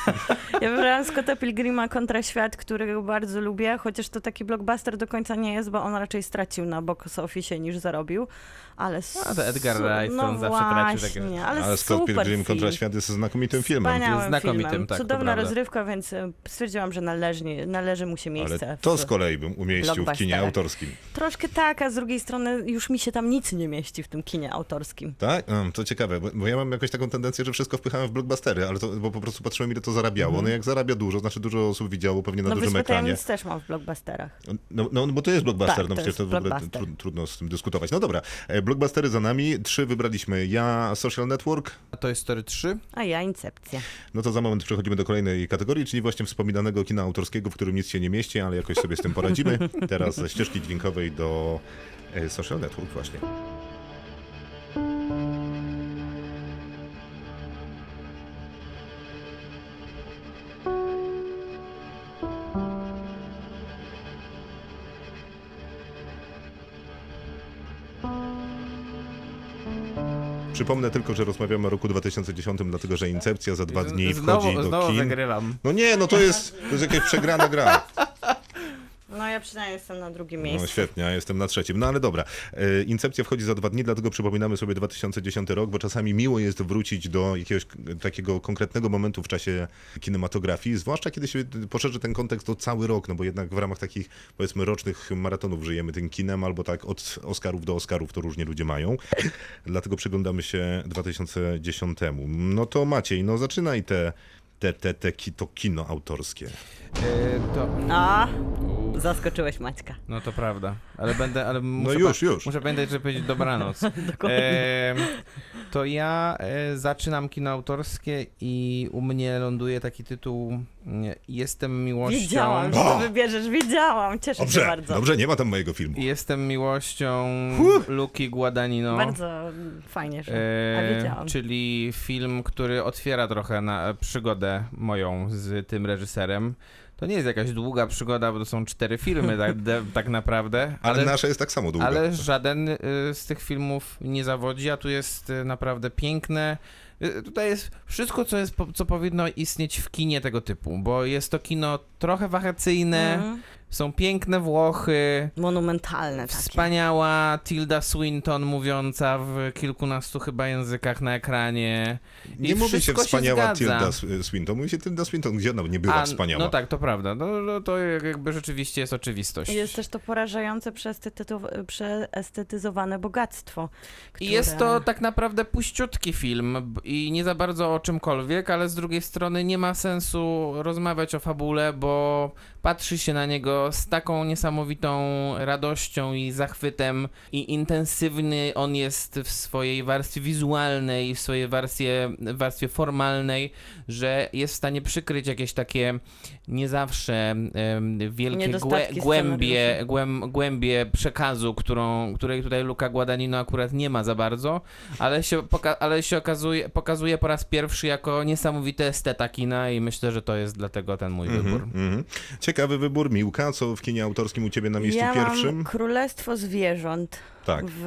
[SPEAKER 3] Ja wybrałam Scotta Pilgrima kontra świat, którego bardzo lubię, chociaż to taki blockbuster do końca nie jest, bo on raczej stracił na box office niż zarobił. Ale
[SPEAKER 4] A, to Edgar Wright,
[SPEAKER 3] no
[SPEAKER 4] on zawsze tracił takie
[SPEAKER 3] ale,
[SPEAKER 2] Ale Scott
[SPEAKER 3] super
[SPEAKER 2] Pilgrim kontra świat jest znakomitym filmem.
[SPEAKER 3] Wspaniałym
[SPEAKER 4] Znakomitym,
[SPEAKER 3] filmem.
[SPEAKER 4] tak, to
[SPEAKER 3] Cudowna rozrywka, więc e, stwierdziłam, że należy, należy mu się miejsce.
[SPEAKER 2] Ale to
[SPEAKER 3] w-
[SPEAKER 2] z kolei bym umieścił w kinie autorskim.
[SPEAKER 3] Troszkę tak, a z drugiej strony już mi się tam nic nie mieści w tym kinie autorskim.
[SPEAKER 2] Tak? To ciekawe, bo, ja mam jakoś taką tendencję, że wszystko wpychałem w blockbustery, ale to, bo po prostu patrzyłem ile to zarabiało. No jak zarabia dużo, znaczy dużo osób widziało pewnie na
[SPEAKER 3] Mhm. No
[SPEAKER 2] dużym ekranie.
[SPEAKER 3] Tajemnic też mam w blockbusterach.
[SPEAKER 2] No, no bo to jest blockbuster,
[SPEAKER 3] Tak,
[SPEAKER 2] no
[SPEAKER 3] to
[SPEAKER 2] przecież to w ogóle
[SPEAKER 3] blockbuster.
[SPEAKER 2] tru, trudno z tym dyskutować. No dobra, e, blockbustery za nami, trzy wybraliśmy. Ja Social Network,
[SPEAKER 4] A to jest Story 3?
[SPEAKER 3] A ja Incepcja.
[SPEAKER 2] no to za moment przechodzimy do kolejnej kategorii, czyli właśnie wspominanego kina autorskiego, w którym nic się nie mieści, ale jakoś sobie z tym poradzimy. Teraz ze ścieżki dźwiękowej do e, Social Network właśnie. Przypomnę tylko, że rozmawiamy o roku 2010, dlatego że Incepcja za dwa dni
[SPEAKER 4] znowu,
[SPEAKER 2] wchodzi do
[SPEAKER 4] znowu
[SPEAKER 2] kin.
[SPEAKER 4] wygrywam.
[SPEAKER 2] No nie, no to jest, to jest jakaś przegrana gra.
[SPEAKER 3] No ja przynajmniej jestem na drugim
[SPEAKER 2] No
[SPEAKER 3] miejscu.
[SPEAKER 2] świetnie, ja jestem na trzecim. No ale dobra. E, Incepcja wchodzi za dwa dni, dlatego przypominamy sobie 2010 rok, bo czasami miło jest wrócić do jakiegoś takiego konkretnego momentu w czasie kinematografii, zwłaszcza kiedy się poszerzy ten kontekst o cały rok, no bo jednak w ramach takich powiedzmy rocznych maratonów żyjemy tym kinem, albo tak od Oscarów do Oscarów to różnie ludzie mają. Dlatego przyglądamy się 2010. No to Maciej, no zaczynaj te, te, te, te to kino autorskie.
[SPEAKER 4] E, to...
[SPEAKER 3] A, zaskoczyłeś Maćka.
[SPEAKER 4] No to prawda, ale będę, ale muszę,
[SPEAKER 2] już,
[SPEAKER 4] pa-
[SPEAKER 2] już.
[SPEAKER 4] muszę pamiętać, żeby powiedzieć dobranoc. E, to ja e, zaczynam kino autorskie i u mnie ląduje taki tytuł nie, Jestem miłością.
[SPEAKER 3] Wiedziałam, że to wybierzesz, wiedziałam. Cieszę się
[SPEAKER 2] Dobrze,
[SPEAKER 3] bardzo.
[SPEAKER 2] dobrze, nie ma tam mojego filmu.
[SPEAKER 4] Jestem miłością Luki Guadagnino.
[SPEAKER 3] Bardzo fajnie, że... A
[SPEAKER 4] E,
[SPEAKER 3] wiedziałam.
[SPEAKER 4] czyli film, który otwiera trochę na przygodę moją z tym reżyserem. To nie jest jakaś długa przygoda, bo to są cztery filmy tak, de, tak naprawdę.
[SPEAKER 2] Ale, nasza jest tak samo długa.
[SPEAKER 4] Ale żaden y, z tych filmów nie zawodzi, a tu jest y, naprawdę piękne. Y, Tutaj jest wszystko, co, jest, co powinno istnieć w kinie tego typu, bo jest to kino trochę wakacyjne,
[SPEAKER 3] Mhm.
[SPEAKER 4] Są piękne Włochy,
[SPEAKER 3] Monumentalne takie.
[SPEAKER 4] wspaniała Tilda Swinton mówiąca w kilkunastu chyba językach na ekranie.
[SPEAKER 2] Nie
[SPEAKER 4] I
[SPEAKER 2] mówi się wspaniała
[SPEAKER 4] zgadza.
[SPEAKER 2] Tilda Swinton, mówi się Tilda Swinton, gdzie ona nie była
[SPEAKER 4] A,
[SPEAKER 2] wspaniała.
[SPEAKER 4] No tak, to prawda. No, no to jakby rzeczywiście jest oczywistość.
[SPEAKER 3] Jest też to porażające przeestetyzowane bogactwo.
[SPEAKER 4] I jest
[SPEAKER 3] które-
[SPEAKER 4] to tak naprawdę puściutki film i nie za bardzo o czymkolwiek, ale z drugiej strony nie ma sensu rozmawiać o fabule, bo patrzy się na niego z taką niesamowitą radością i zachwytem i intensywny on jest w swojej warstwie wizualnej, w swojej warstwie, warstwie formalnej, że jest w stanie przykryć jakieś takie nie zawsze em, wielkie głę, głębie, głęb, głębie przekazu, którą, której tutaj Luca Guadagnino akurat nie ma za bardzo, ale się, poka- ale się okazuje, pokazuje po raz pierwszy jako niesamowity esteta kina i myślę, że to jest dlatego ten mój
[SPEAKER 2] Mhm,
[SPEAKER 4] wybór.
[SPEAKER 2] mhm. Ciekawy wybór, Miłka, co w kinie autorskim u ciebie na miejscu
[SPEAKER 3] ja
[SPEAKER 2] pierwszym?
[SPEAKER 3] Mam Królestwo Zwierząt
[SPEAKER 2] Tak.
[SPEAKER 3] w,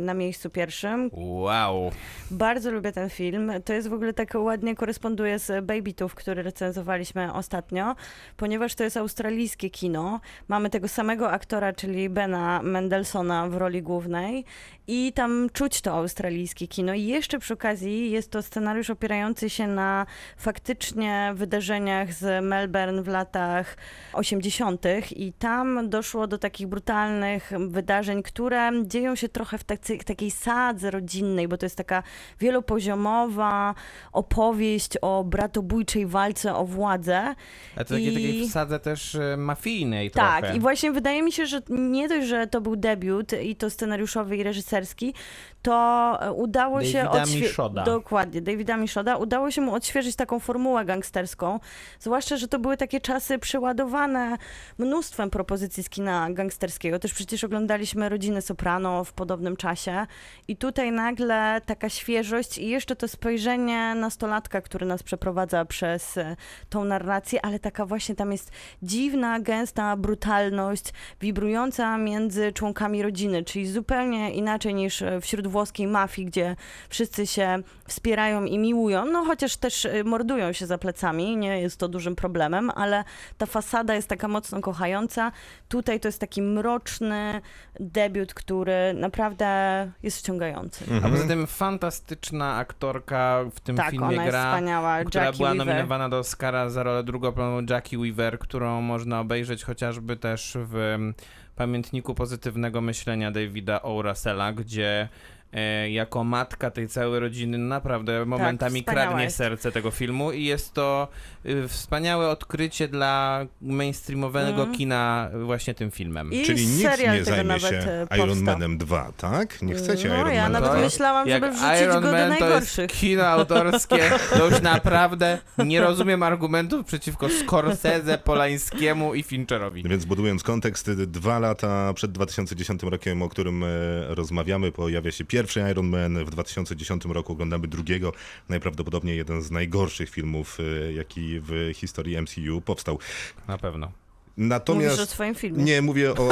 [SPEAKER 3] na miejscu pierwszym.
[SPEAKER 4] Wow.
[SPEAKER 3] Bardzo lubię ten film. To jest w ogóle tak ładnie koresponduje z Baby Tooth, który recenzowaliśmy ostatnio, ponieważ to jest australijskie kino. Mamy tego samego aktora, czyli Bena Mendelssohna w roli głównej i tam czuć to australijskie kino. I jeszcze przy okazji jest to scenariusz opierający się na faktycznie wydarzeniach z Melbourne w latach 80. i tam doszło do takich brutalnych wydarzeń, które dzieją się trochę w tacy, takiej sadze rodzinnej, bo to jest taka wielopoziomowa opowieść o bratobójczej walce o władzę.
[SPEAKER 4] A to takiej,
[SPEAKER 3] I-
[SPEAKER 4] takiej wsadze też e, mafijnej
[SPEAKER 3] Tak,
[SPEAKER 4] trochę.
[SPEAKER 3] i właśnie wydaje mi się, że nie dość, że to był debiut i to scenariuszowy i reżyserski, to e, udało się
[SPEAKER 4] Davida
[SPEAKER 3] odświe-
[SPEAKER 4] Mishoda.
[SPEAKER 3] Dokładnie, Davida Mishoda. Udało się mu odświeżyć taką formułę gangsterską, zwłaszcza, że to były takie czasy przeładowane mnóstwem propozycji z kina gangsterskiego. Też przecież oglądaliśmy Rodziny Soprano w podobnym czasie i tutaj nagle taka świeżość i jeszcze to spojrzenie nastolatka, który nas przeprowadza przez e, tą narrację, ale taka właśnie tam jest dziwna, gęsta brutalność, wibrująca między członkami rodziny, czyli zupełnie inaczej niż e, wśród włoskiej mafii, gdzie wszyscy się wspierają i miłują, no chociaż też e, mordują się za plecami, nie jest to dużym problemem, ale ta fasada jest taka mocno kochająca. Tutaj to jest taki mroczny debiut, który naprawdę jest wciągający.
[SPEAKER 4] A poza tym fantastyczna aktorka w tym
[SPEAKER 3] Tak,
[SPEAKER 4] filmie
[SPEAKER 3] ona jest
[SPEAKER 4] gra,
[SPEAKER 3] wspaniała.
[SPEAKER 4] która
[SPEAKER 3] Jackie
[SPEAKER 4] była
[SPEAKER 3] Weaver.
[SPEAKER 4] nominowana do Oscara za rolę drugoplanową Jackie Weaver, którą można obejrzeć chociażby też w em, pamiętniku pozytywnego myślenia Davida O. Russella, gdzie jako matka tej całej rodziny naprawdę momentami
[SPEAKER 3] wspaniała
[SPEAKER 4] kradnie
[SPEAKER 3] jest.
[SPEAKER 4] serce tego filmu i jest to y, wspaniałe odkrycie dla mainstreamowego
[SPEAKER 3] Mm.
[SPEAKER 4] kina właśnie tym filmem.
[SPEAKER 3] I
[SPEAKER 2] Czyli nikt nie zajmie się
[SPEAKER 3] e,
[SPEAKER 2] Iron. Manem 2, tak? Nie chcecie
[SPEAKER 3] No,
[SPEAKER 2] Iron
[SPEAKER 3] ja
[SPEAKER 2] Man
[SPEAKER 3] nawet
[SPEAKER 2] 2?
[SPEAKER 3] myślałam,
[SPEAKER 4] Jak
[SPEAKER 3] żeby wrzucić
[SPEAKER 4] Iron
[SPEAKER 3] go do
[SPEAKER 4] Man to
[SPEAKER 3] najgorszych.
[SPEAKER 4] jest kino autorskie, to już naprawdę nie rozumiem argumentów przeciwko Scorsese, Polańskiemu i Fincherowi.
[SPEAKER 2] Więc budując kontekst, dwa lata przed 2010 rokiem, o którym e, rozmawiamy, pojawia się pierwszy Iron Man. W 2010 roku oglądamy drugiego, najprawdopodobniej jeden z najgorszych filmów, e, jaki w historii MCU powstał.
[SPEAKER 4] Na pewno.
[SPEAKER 3] Mówisz o
[SPEAKER 2] Natomiast
[SPEAKER 3] swoim filmie.
[SPEAKER 2] nie mówię o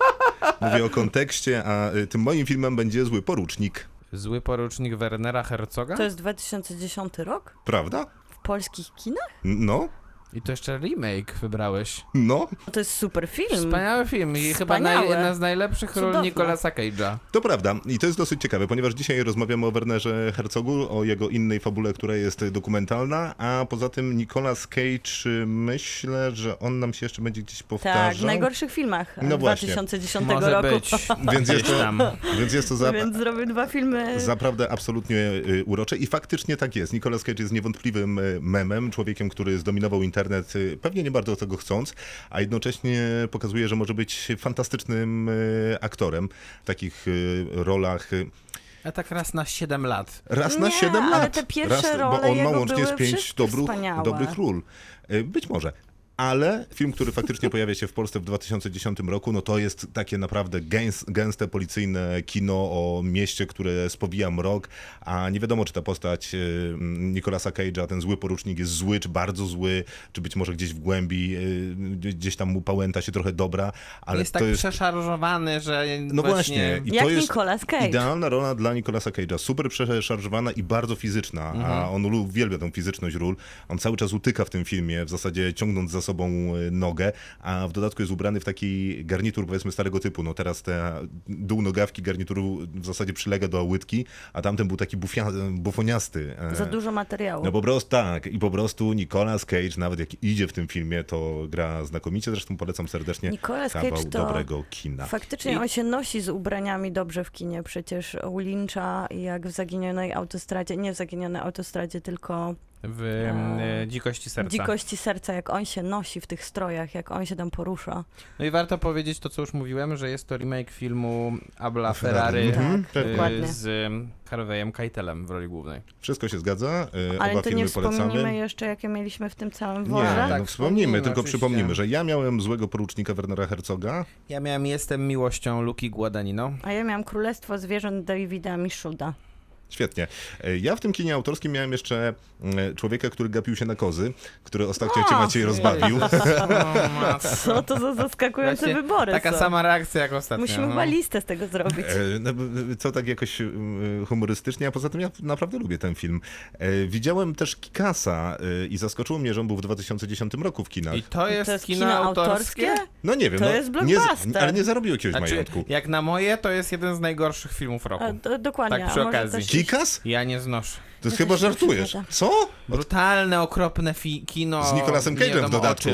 [SPEAKER 2] mówię o kontekście, a y, tym moim filmem będzie Zły Porucznik,
[SPEAKER 4] Zły porucznik Wernera Herzoga?
[SPEAKER 3] To jest 2010 rok?
[SPEAKER 2] prawda?
[SPEAKER 3] W polskich kinach?
[SPEAKER 2] No,
[SPEAKER 4] I to jeszcze remake wybrałeś.
[SPEAKER 2] no,
[SPEAKER 3] To jest super film.
[SPEAKER 4] Wspaniały film i chyba naj, jedna z najlepszych ról
[SPEAKER 3] Cudowne.
[SPEAKER 4] Nicolasa Cage'a.
[SPEAKER 2] To prawda i to jest dosyć ciekawe, ponieważ dzisiaj rozmawiamy o Wernerze Herzogu, o jego innej fabule, która jest dokumentalna, a poza tym Nicolas Cage, myślę, że on nam się jeszcze będzie gdzieś
[SPEAKER 3] Tak, w
[SPEAKER 2] powtarzał.
[SPEAKER 3] najgorszych filmach
[SPEAKER 2] No właśnie.
[SPEAKER 3] 2010
[SPEAKER 4] Może
[SPEAKER 3] roku.
[SPEAKER 4] być.
[SPEAKER 2] Więc jest to,
[SPEAKER 4] tam.
[SPEAKER 2] więc jest to za,
[SPEAKER 3] Więc zrobił dwa filmy.
[SPEAKER 2] Zaprawdę absolutnie y, urocze i faktycznie tak jest. Nicolas Cage jest niewątpliwym y, memem, człowiekiem, który zdominował internet, y, pewnie nie bardzo tego chcąc, a jednocześnie pokazuje, że może być fantastycznym y, aktorem w takich y, rolach.
[SPEAKER 4] A tak raz na 7 lat.
[SPEAKER 2] Raz na
[SPEAKER 3] Nie,
[SPEAKER 2] 7
[SPEAKER 3] ale
[SPEAKER 2] lat.
[SPEAKER 3] te pierwsze
[SPEAKER 2] raz,
[SPEAKER 3] role
[SPEAKER 2] Bo on ma łącznie z
[SPEAKER 3] były
[SPEAKER 2] pięć
[SPEAKER 3] wszystkie
[SPEAKER 2] dobrych,
[SPEAKER 3] wspaniałe.
[SPEAKER 2] dobrych ról. Być może. Ale film, który faktycznie pojawia się w Polsce w 2010 roku, no to jest takie naprawdę gęs, gęste policyjne kino o mieście, które spowija mrok, a nie wiadomo, czy ta postać y, Nicolasa Cage'a, ten zły porucznik jest zły, czy bardzo zły, czy być może gdzieś w głębi, y, gdzieś tam mu pałęta się trochę dobra, ale
[SPEAKER 4] jest
[SPEAKER 2] to
[SPEAKER 4] tak
[SPEAKER 2] jest...
[SPEAKER 4] przeszarżowany, że
[SPEAKER 2] No właśnie, i
[SPEAKER 3] Jak
[SPEAKER 2] to jest
[SPEAKER 3] Nicolas Cage.
[SPEAKER 2] idealna rola dla Nicolasa Cage'a. Super przeszarżowana i bardzo fizyczna,
[SPEAKER 4] Mhm.
[SPEAKER 2] a on uwielbia tą fizyczność ról. On cały czas utyka w tym filmie, w zasadzie ciągnąc za sobą e, nogę, a w dodatku jest ubrany w taki garnitur powiedzmy starego typu. No teraz te dół nogawki garnituru w zasadzie przylega do łydki, a tamten był taki bufia, bufoniasty. e,
[SPEAKER 3] Za dużo materiału.
[SPEAKER 2] no po prostu tak i po prostu Nicolas Cage, nawet jak idzie w tym filmie, to gra znakomicie. Zresztą polecam serdecznie
[SPEAKER 3] Nicolas
[SPEAKER 2] kawał
[SPEAKER 3] Cage to
[SPEAKER 2] dobrego kina.
[SPEAKER 3] Faktycznie on się nosi z ubraniami dobrze w kinie. Przecież u Lyncha, jak w Zaginionej Autostradzie, nie w Zaginionej Autostradzie, tylko
[SPEAKER 4] w
[SPEAKER 3] A.
[SPEAKER 4] e, dzikości serca.
[SPEAKER 3] Dzikości Serca, jak on się nosi w tych strojach, jak on się tam porusza.
[SPEAKER 4] No i warto powiedzieć to, co już mówiłem, że jest to remake filmu Abla
[SPEAKER 2] Ferrari.
[SPEAKER 4] Ferrari
[SPEAKER 2] Mhm,
[SPEAKER 3] Tak,
[SPEAKER 4] e, z em, Harvey'em Keitelem w roli głównej.
[SPEAKER 2] Wszystko się zgadza. e,
[SPEAKER 3] Ale
[SPEAKER 2] Oba
[SPEAKER 3] to
[SPEAKER 2] filmy
[SPEAKER 3] nie wspomnimy
[SPEAKER 2] polecamy.
[SPEAKER 3] jeszcze, jakie mieliśmy w tym całym
[SPEAKER 2] Nie,
[SPEAKER 3] worze.
[SPEAKER 4] Tak,
[SPEAKER 2] no wspomnimy,
[SPEAKER 4] wspomnimy,
[SPEAKER 2] tylko
[SPEAKER 4] oczywiście.
[SPEAKER 2] przypomnimy, że ja miałem złego porucznika Wernera Herzoga.
[SPEAKER 4] Ja miałem Jestem miłością Luki Guadagnino.
[SPEAKER 3] A ja miałam Królestwo Zwierząt Davida Miszuda.
[SPEAKER 2] Świetnie. E, Ja w tym kinie autorskim miałem jeszcze e, człowieka, który gapił się na kozy, który ostatnio cię Maciej rozbawił.
[SPEAKER 3] Co to za zaskakujące
[SPEAKER 4] Właśnie
[SPEAKER 3] wybory
[SPEAKER 4] Taka
[SPEAKER 3] są.
[SPEAKER 4] sama reakcja jak ostatnio.
[SPEAKER 3] Musimy
[SPEAKER 4] no.
[SPEAKER 3] chyba listę z tego zrobić.
[SPEAKER 2] E, no, co tak jakoś humorystycznie, a poza tym ja naprawdę lubię ten film. E, Widziałem też Kikasa i zaskoczyło mnie, że on był w 2010 roku w kinach.
[SPEAKER 4] I to jest,
[SPEAKER 3] to jest
[SPEAKER 4] kino,
[SPEAKER 3] kino
[SPEAKER 4] autorskie?
[SPEAKER 3] autorskie?
[SPEAKER 2] No nie wiem,
[SPEAKER 3] To
[SPEAKER 2] no,
[SPEAKER 3] jest
[SPEAKER 2] nie,
[SPEAKER 3] blockbuster.
[SPEAKER 2] ale nie zarobił jakiegoś
[SPEAKER 4] Znaczy,
[SPEAKER 2] majątku.
[SPEAKER 4] jak na moje, to jest jeden z najgorszych filmów roku.
[SPEAKER 3] A, do, dokładnie.
[SPEAKER 4] Tak przy okazji.
[SPEAKER 2] Kikas?
[SPEAKER 4] Ja nie znoszę.
[SPEAKER 2] To
[SPEAKER 3] Ja
[SPEAKER 2] chyba żartujesz. Co?
[SPEAKER 4] Brutalne, okropne fi- kino.
[SPEAKER 2] Z Nicolasem
[SPEAKER 4] nie
[SPEAKER 2] Cage'em w dodatku.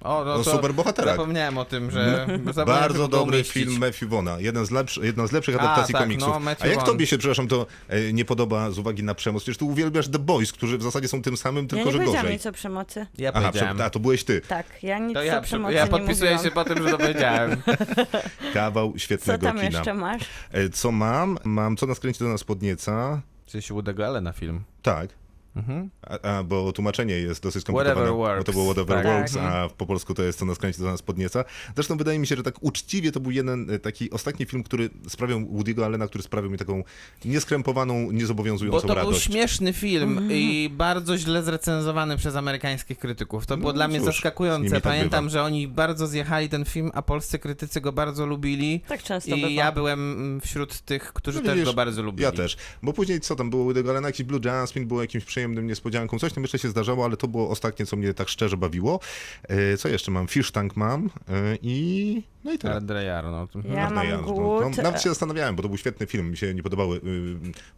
[SPEAKER 4] O, no
[SPEAKER 2] O
[SPEAKER 4] to
[SPEAKER 2] superbohaterach.
[SPEAKER 4] Zapomniałem o tym, że... zapomniałem
[SPEAKER 2] Bardzo dobry film Matthew Vona. Jeden z lepszy, jedna z lepszych
[SPEAKER 4] A,
[SPEAKER 2] adaptacji
[SPEAKER 4] tak,
[SPEAKER 2] komiksów.
[SPEAKER 4] no, Matthew
[SPEAKER 2] A jak
[SPEAKER 4] Vaughn.
[SPEAKER 2] tobie się, przepraszam, to e, nie podoba z uwagi na przemoc? Przecież ty uwielbiasz The Boys, którzy w zasadzie są tym samym,
[SPEAKER 3] Ja
[SPEAKER 2] tylko
[SPEAKER 3] nie
[SPEAKER 2] że
[SPEAKER 3] powiedziałam
[SPEAKER 2] gorzej.
[SPEAKER 3] nic o przemocy.
[SPEAKER 4] Ja
[SPEAKER 2] Aha,
[SPEAKER 4] powiedziałem.
[SPEAKER 2] prze- a to byłeś ty.
[SPEAKER 3] Tak, ja nic
[SPEAKER 4] To
[SPEAKER 3] o
[SPEAKER 4] ja,
[SPEAKER 3] przemocy
[SPEAKER 4] ja
[SPEAKER 3] nie
[SPEAKER 4] podpisuję
[SPEAKER 3] mówiłam.
[SPEAKER 4] się po tym, że to powiedziałem.
[SPEAKER 2] Kawał
[SPEAKER 3] Co
[SPEAKER 2] świetnego
[SPEAKER 3] tam
[SPEAKER 2] kina.
[SPEAKER 3] jeszcze masz?
[SPEAKER 2] E, Co mam? Mam Co nas kręci, to nas podnieca.
[SPEAKER 4] Czy się Woodego Allena film.
[SPEAKER 2] Tak.
[SPEAKER 4] Mhm.
[SPEAKER 2] A, a, bo tłumaczenie jest dosyć skomplikowane.
[SPEAKER 4] Whatever
[SPEAKER 2] Bo to było Whatever
[SPEAKER 4] Tak.
[SPEAKER 2] Works,
[SPEAKER 4] Mhm.
[SPEAKER 2] a po polsku to jest Co nas kręci, to nas podnieca. Zresztą wydaje mi się, że tak uczciwie to był jeden e, taki ostatni film, który sprawiał Woody'ego Allena, który sprawił mi taką nieskrępowaną,
[SPEAKER 4] Bo
[SPEAKER 2] niezobowiązującą
[SPEAKER 4] to był
[SPEAKER 2] radość.
[SPEAKER 4] śmieszny film
[SPEAKER 2] Mhm.
[SPEAKER 4] i bardzo źle zrecenzowany przez amerykańskich krytyków. To było
[SPEAKER 2] No
[SPEAKER 4] dla mnie
[SPEAKER 2] cóż,
[SPEAKER 4] zaskakujące.
[SPEAKER 2] tak
[SPEAKER 4] Pamiętam,
[SPEAKER 2] bywa.
[SPEAKER 4] że oni bardzo zjechali ten film, a polscy krytycy go bardzo lubili.
[SPEAKER 3] Tak często bywa.
[SPEAKER 4] I ja byłem mm, wśród tych, którzy
[SPEAKER 2] No
[SPEAKER 4] też
[SPEAKER 2] widzisz,
[SPEAKER 4] go bardzo lubili.
[SPEAKER 2] Ja też. Bo później co tam było Woody'ego Allena? Jakiś Blue Jasmine było jakimś przyjemnym niespodzianką. Coś tam jeszcze się zdarzało, ale to było ostatnie, co mnie tak szczerze bawiło. E, Co jeszcze mam? Fish Tank mam e, i... No i tyle.
[SPEAKER 4] Ale Dre Arnold. Mhm.
[SPEAKER 3] Ja mam
[SPEAKER 2] no.
[SPEAKER 3] głód.
[SPEAKER 2] No, nawet się zastanawiałem, bo to był świetny film. Mi się nie podobały. y,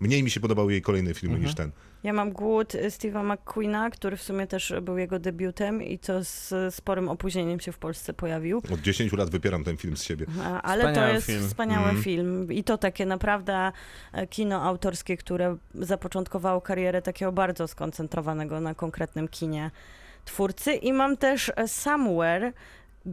[SPEAKER 2] Mniej mi się podobały jej kolejne filmy
[SPEAKER 4] Mhm.
[SPEAKER 2] niż ten.
[SPEAKER 3] Ja mam głód Steve'a McQueena, który w sumie też był jego debiutem i to z sporym opóźnieniem się w Polsce pojawił.
[SPEAKER 2] Od 10 lat wypieram ten film z siebie.
[SPEAKER 3] A, Ale to
[SPEAKER 4] Wspaniały
[SPEAKER 3] jest
[SPEAKER 4] film.
[SPEAKER 3] wspaniały
[SPEAKER 2] Mm.
[SPEAKER 3] film. I to takie naprawdę e, kino autorskie, które zapoczątkowało karierę takiego bardzo skoncentrowanego na konkretnym kinie twórcy. I mam też e, Somewhere.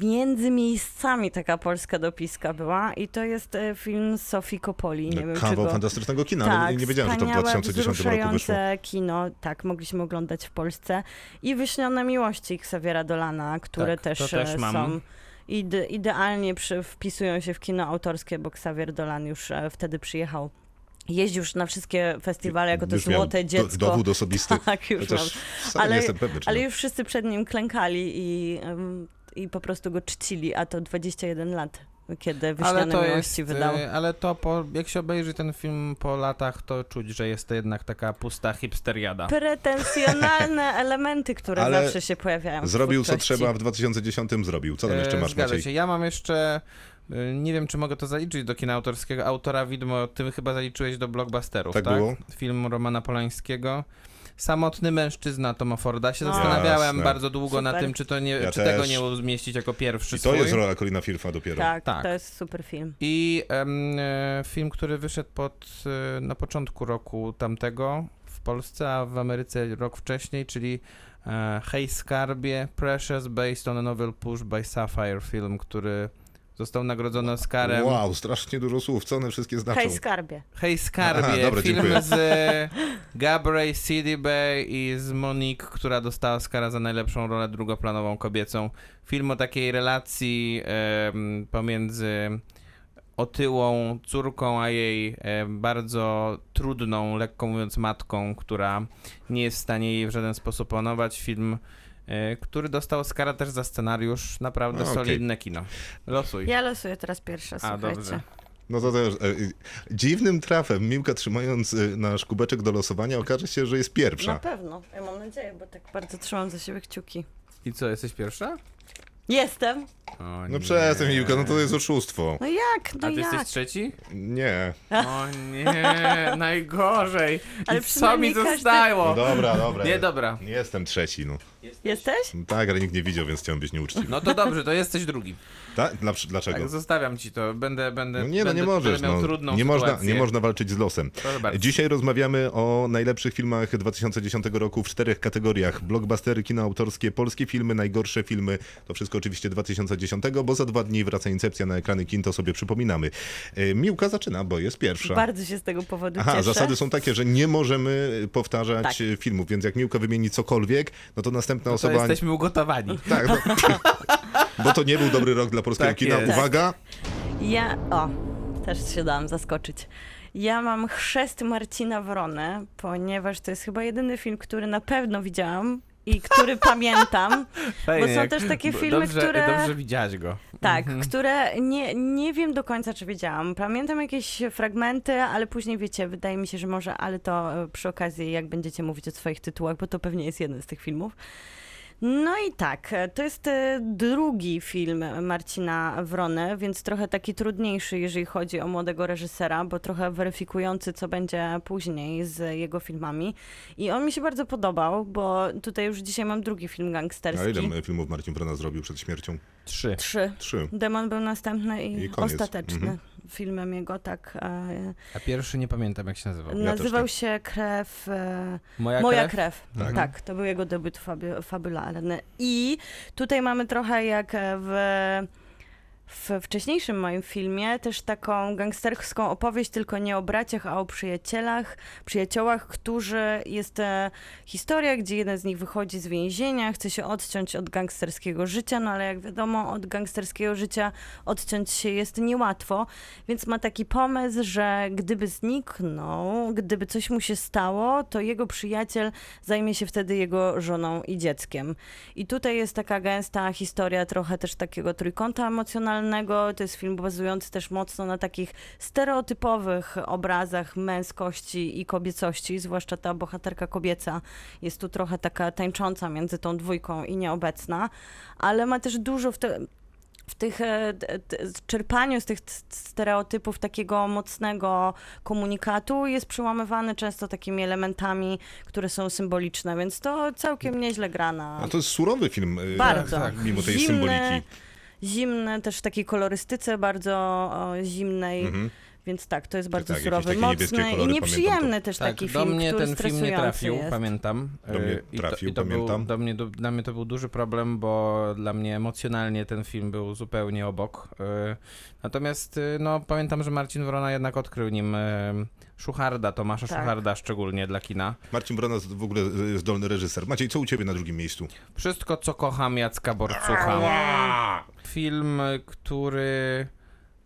[SPEAKER 3] Między miejscami taka polska dopiska była i to jest e, film Sofii Coppoli. Nie wiem, czy
[SPEAKER 2] Kawał
[SPEAKER 3] go...
[SPEAKER 2] fantastycznego kina,
[SPEAKER 3] tak,
[SPEAKER 2] ale nie, nie wiedziałem, że to w
[SPEAKER 3] wspaniałe,
[SPEAKER 2] 2010 roku wyszło.
[SPEAKER 3] kino, tak, mogliśmy oglądać w Polsce. I Wyśnione Miłości Xaviera Dolana, które
[SPEAKER 4] Tak,
[SPEAKER 3] też,
[SPEAKER 4] też
[SPEAKER 3] e,
[SPEAKER 4] mam.
[SPEAKER 3] są ide, idealnie przy, wpisują się w kino autorskie, bo Xavier Dolan już e, wtedy przyjechał. Jeździł już na wszystkie festiwale jako to złote
[SPEAKER 2] do-
[SPEAKER 3] dziecko.
[SPEAKER 2] Dowód osobisty.
[SPEAKER 3] Tak, już
[SPEAKER 2] wcale
[SPEAKER 3] Ale-
[SPEAKER 2] pewny,
[SPEAKER 3] Ale już wszyscy przed nim klękali i, em, i po prostu go czcili, a to 21 lat, kiedy
[SPEAKER 4] Ale to
[SPEAKER 3] Miłości
[SPEAKER 4] jest,
[SPEAKER 3] wydał.
[SPEAKER 4] e, ale to po, jak się obejrzy ten film po latach, to czuć, że jest to jednak taka pusta hipsteriada.
[SPEAKER 3] pretensjonalne elementy, które
[SPEAKER 2] Ale
[SPEAKER 3] zawsze się pojawiają. w
[SPEAKER 2] Zrobił co trzeba w 2010 zrobił. Co tam jeszcze
[SPEAKER 4] E,
[SPEAKER 2] masz,
[SPEAKER 4] Zgadza
[SPEAKER 2] Maciej?
[SPEAKER 4] się. Ja mam jeszcze, e, nie wiem czy mogę to zaliczyć do kina autorskiego, autora widmo, ty chyba zaliczyłeś do blockbusterów,
[SPEAKER 2] Tak
[SPEAKER 4] tak?
[SPEAKER 2] było.
[SPEAKER 4] Film Romana Polańskiego. Samotny mężczyzna Toma Forda. Się
[SPEAKER 3] No.
[SPEAKER 4] zastanawiałem
[SPEAKER 2] Jasne.
[SPEAKER 4] bardzo długo na
[SPEAKER 3] Super.
[SPEAKER 4] tym, czy, to nie,
[SPEAKER 2] Ja
[SPEAKER 4] czy tego
[SPEAKER 2] też.
[SPEAKER 4] nie umieścić jako pierwszy
[SPEAKER 2] I to
[SPEAKER 4] swój.
[SPEAKER 2] jest rola Colina Firfa dopiero.
[SPEAKER 3] Tak,
[SPEAKER 4] Tak.
[SPEAKER 3] to jest super film.
[SPEAKER 4] I em, e, film, który wyszedł pod, e, na początku roku tamtego w Polsce, a w Ameryce rok wcześniej, czyli e, Hej Skarbie, Precious, based on a novel Push by Sapphire, film, który został nagrodzony Oscarem.
[SPEAKER 2] Wow, strasznie dużo słów. Co one wszystkie znaczą?
[SPEAKER 3] Hej, skarbie.
[SPEAKER 4] Hej Skarbie,
[SPEAKER 2] Aha, dobra,
[SPEAKER 4] film
[SPEAKER 2] dziękuję.
[SPEAKER 4] z e, Gabrielle Sidibe i z Monique, która dostała Oscara za najlepszą rolę drugoplanową kobiecą. Film o takiej relacji pomiędzy otyłą córką, a jej e, bardzo trudną, lekko mówiąc, matką, która nie jest w stanie jej w żaden sposób panować. Film, który dostał Oscara też za scenariusz. Naprawdę
[SPEAKER 2] No, okej.
[SPEAKER 4] solidne kino. Losuj.
[SPEAKER 3] Ja losuję teraz pierwsza,
[SPEAKER 4] A,
[SPEAKER 3] słuchajcie.
[SPEAKER 4] dobrze.
[SPEAKER 2] No to też. E, e, dziwnym trafem Miłka trzymając e, nasz kubeczek do losowania okaże się, że jest
[SPEAKER 3] Na
[SPEAKER 2] pierwsza.
[SPEAKER 3] pewno, ja mam nadzieję, bo tak bardzo trzymam za siebie kciuki.
[SPEAKER 4] I co, jesteś pierwsza?
[SPEAKER 3] Jestem.
[SPEAKER 4] O,
[SPEAKER 2] No przestań Miłka, no to jest oszustwo.
[SPEAKER 3] No jak, no
[SPEAKER 4] A ty
[SPEAKER 3] jak?
[SPEAKER 4] jesteś trzeci?
[SPEAKER 2] Nie.
[SPEAKER 4] O nie, najgorzej.
[SPEAKER 3] Ale
[SPEAKER 4] I co mi
[SPEAKER 3] każdy-
[SPEAKER 4] zostało?
[SPEAKER 2] No dobra, dobra.
[SPEAKER 4] Nie, dobra.
[SPEAKER 2] Nie jestem trzeci, no.
[SPEAKER 3] Jesteś?
[SPEAKER 2] Tak, ale nikt nie widział, więc chciałem być nieuczciwy.
[SPEAKER 4] No to dobrze, to jesteś drugi.
[SPEAKER 2] Tak? Dla, dlaczego?
[SPEAKER 4] Tak, zostawiam ci to. Będę, będę.
[SPEAKER 2] No nie, no
[SPEAKER 4] będę,
[SPEAKER 2] nie możesz. No.
[SPEAKER 4] trudną
[SPEAKER 2] Nie, można, nie można walczyć z losem. Dzisiaj rozmawiamy o najlepszych filmach 2010 roku w czterech kategoriach. Blockbustery, kino autorskie, polskie filmy, najgorsze filmy. To wszystko oczywiście 2010, bo za dwa dni wraca Incepcja na ekrany kin, to sobie przypominamy. E, Miłka zaczyna, bo jest pierwsza.
[SPEAKER 3] Bardzo się z tego powodu
[SPEAKER 2] Aha,
[SPEAKER 3] cieszę.
[SPEAKER 2] zasady są takie, że nie możemy powtarzać
[SPEAKER 3] Tak.
[SPEAKER 2] filmów, więc jak Miłka wymieni cokolwiek, no to następna
[SPEAKER 4] To
[SPEAKER 2] osoba...
[SPEAKER 4] jesteśmy ugotowani.
[SPEAKER 2] Tak, no, bo to nie był dobry rok dla polskiego
[SPEAKER 4] Tak
[SPEAKER 2] kina.
[SPEAKER 4] jest.
[SPEAKER 2] Uwaga!
[SPEAKER 3] Ja, o, też się dałam zaskoczyć. Ja mam chrzest Marcina Wrony, ponieważ to jest chyba jedyny film, który na pewno widziałam i który pamiętam.
[SPEAKER 4] Fajnie,
[SPEAKER 3] są też takie
[SPEAKER 4] bo
[SPEAKER 3] filmy,
[SPEAKER 4] dobrze,
[SPEAKER 3] które-
[SPEAKER 4] Dobrze widziałaś go.
[SPEAKER 3] Tak,
[SPEAKER 4] Mhm.
[SPEAKER 3] które nie, nie wiem do końca, czy wiedziałam. Pamiętam jakieś fragmenty, ale później wiecie, wydaje mi się, że może, ale to e, przy okazji, jak będziecie mówić o swoich tytułach, bo to pewnie jest jeden z tych filmów. No i tak, e, to jest e, drugi film Marcina Wrony, więc trochę taki trudniejszy, jeżeli chodzi o młodego reżysera, bo trochę weryfikujący, co będzie później z jego filmami. I on mi się bardzo podobał, bo tutaj już dzisiaj mam drugi film
[SPEAKER 2] A
[SPEAKER 3] gangsterski.
[SPEAKER 2] ile filmów Marcin Wrona zrobił przed śmiercią?
[SPEAKER 4] Trzy.
[SPEAKER 3] Trzy.
[SPEAKER 2] Trzy.
[SPEAKER 3] Demon był następny i,
[SPEAKER 2] I
[SPEAKER 3] ostateczny
[SPEAKER 2] Mhm.
[SPEAKER 3] Filmem jego, tak. E,
[SPEAKER 4] A pierwszy nie pamiętam, jak się nazywał.
[SPEAKER 3] Nazywał się Krew. E,
[SPEAKER 4] Moja,
[SPEAKER 3] Moja
[SPEAKER 4] krew?
[SPEAKER 3] krew.
[SPEAKER 2] Tak.
[SPEAKER 3] Tak. to był jego debiut fabi- fabularny. I tutaj mamy trochę jak w, w wcześniejszym moim filmie też taką gangsterską opowieść, tylko nie o braciach, a o przyjacielach, przyjaciołach, którzy jest e, historia, gdzie jeden z nich wychodzi z więzienia, chce się odciąć od gangsterskiego życia, no ale jak wiadomo, od gangsterskiego życia odciąć się jest niełatwo, więc ma taki pomysł, że gdyby zniknął, gdyby coś mu się stało, to jego przyjaciel zajmie się wtedy jego żoną i dzieckiem. I tutaj jest taka gęsta historia trochę też takiego trójkąta emocjonalnego. To jest film bazujący też mocno na takich stereotypowych obrazach męskości i kobiecości, zwłaszcza ta bohaterka kobieca jest tu trochę taka tańcząca między tą dwójką i nieobecna, ale ma też dużo w te, w tych e, czerpaniu z tych stereotypów takiego mocnego komunikatu jest przełamywany często takimi elementami, które są symboliczne, więc to całkiem nieźle gra na
[SPEAKER 2] A to jest surowy film. y,
[SPEAKER 3] bardzo.
[SPEAKER 2] tak, Mimo tej
[SPEAKER 3] Zimny,
[SPEAKER 2] symboliki.
[SPEAKER 3] Zimny, też w takiej kolorystyce bardzo zimnej,
[SPEAKER 2] Mhm.
[SPEAKER 3] Więc tak, to jest bardzo
[SPEAKER 2] tak,
[SPEAKER 3] surowy, mocny i nieprzyjemny też
[SPEAKER 4] Tak,
[SPEAKER 3] taki
[SPEAKER 4] do
[SPEAKER 3] film,
[SPEAKER 4] mnie
[SPEAKER 3] który
[SPEAKER 4] ten film nie trafił,
[SPEAKER 3] jest.
[SPEAKER 4] pamiętam.
[SPEAKER 2] Do mnie
[SPEAKER 4] Y, i to,
[SPEAKER 2] trafił,
[SPEAKER 4] i to
[SPEAKER 2] pamiętam.
[SPEAKER 4] Był, do mnie, do, dla mnie to był duży problem, bo dla mnie emocjonalnie ten film był zupełnie obok. Y, Natomiast y, no, pamiętam, że Marcin Wrona jednak odkrył nim Szucharda, Tomasza
[SPEAKER 3] Tak.
[SPEAKER 4] Szucharda szczególnie dla kina.
[SPEAKER 2] Marcin Brona w ogóle zdolny reżyser. Maciej, co u ciebie na drugim miejscu?
[SPEAKER 4] Wszystko, co kocham Jacka Borcucha. Film, który...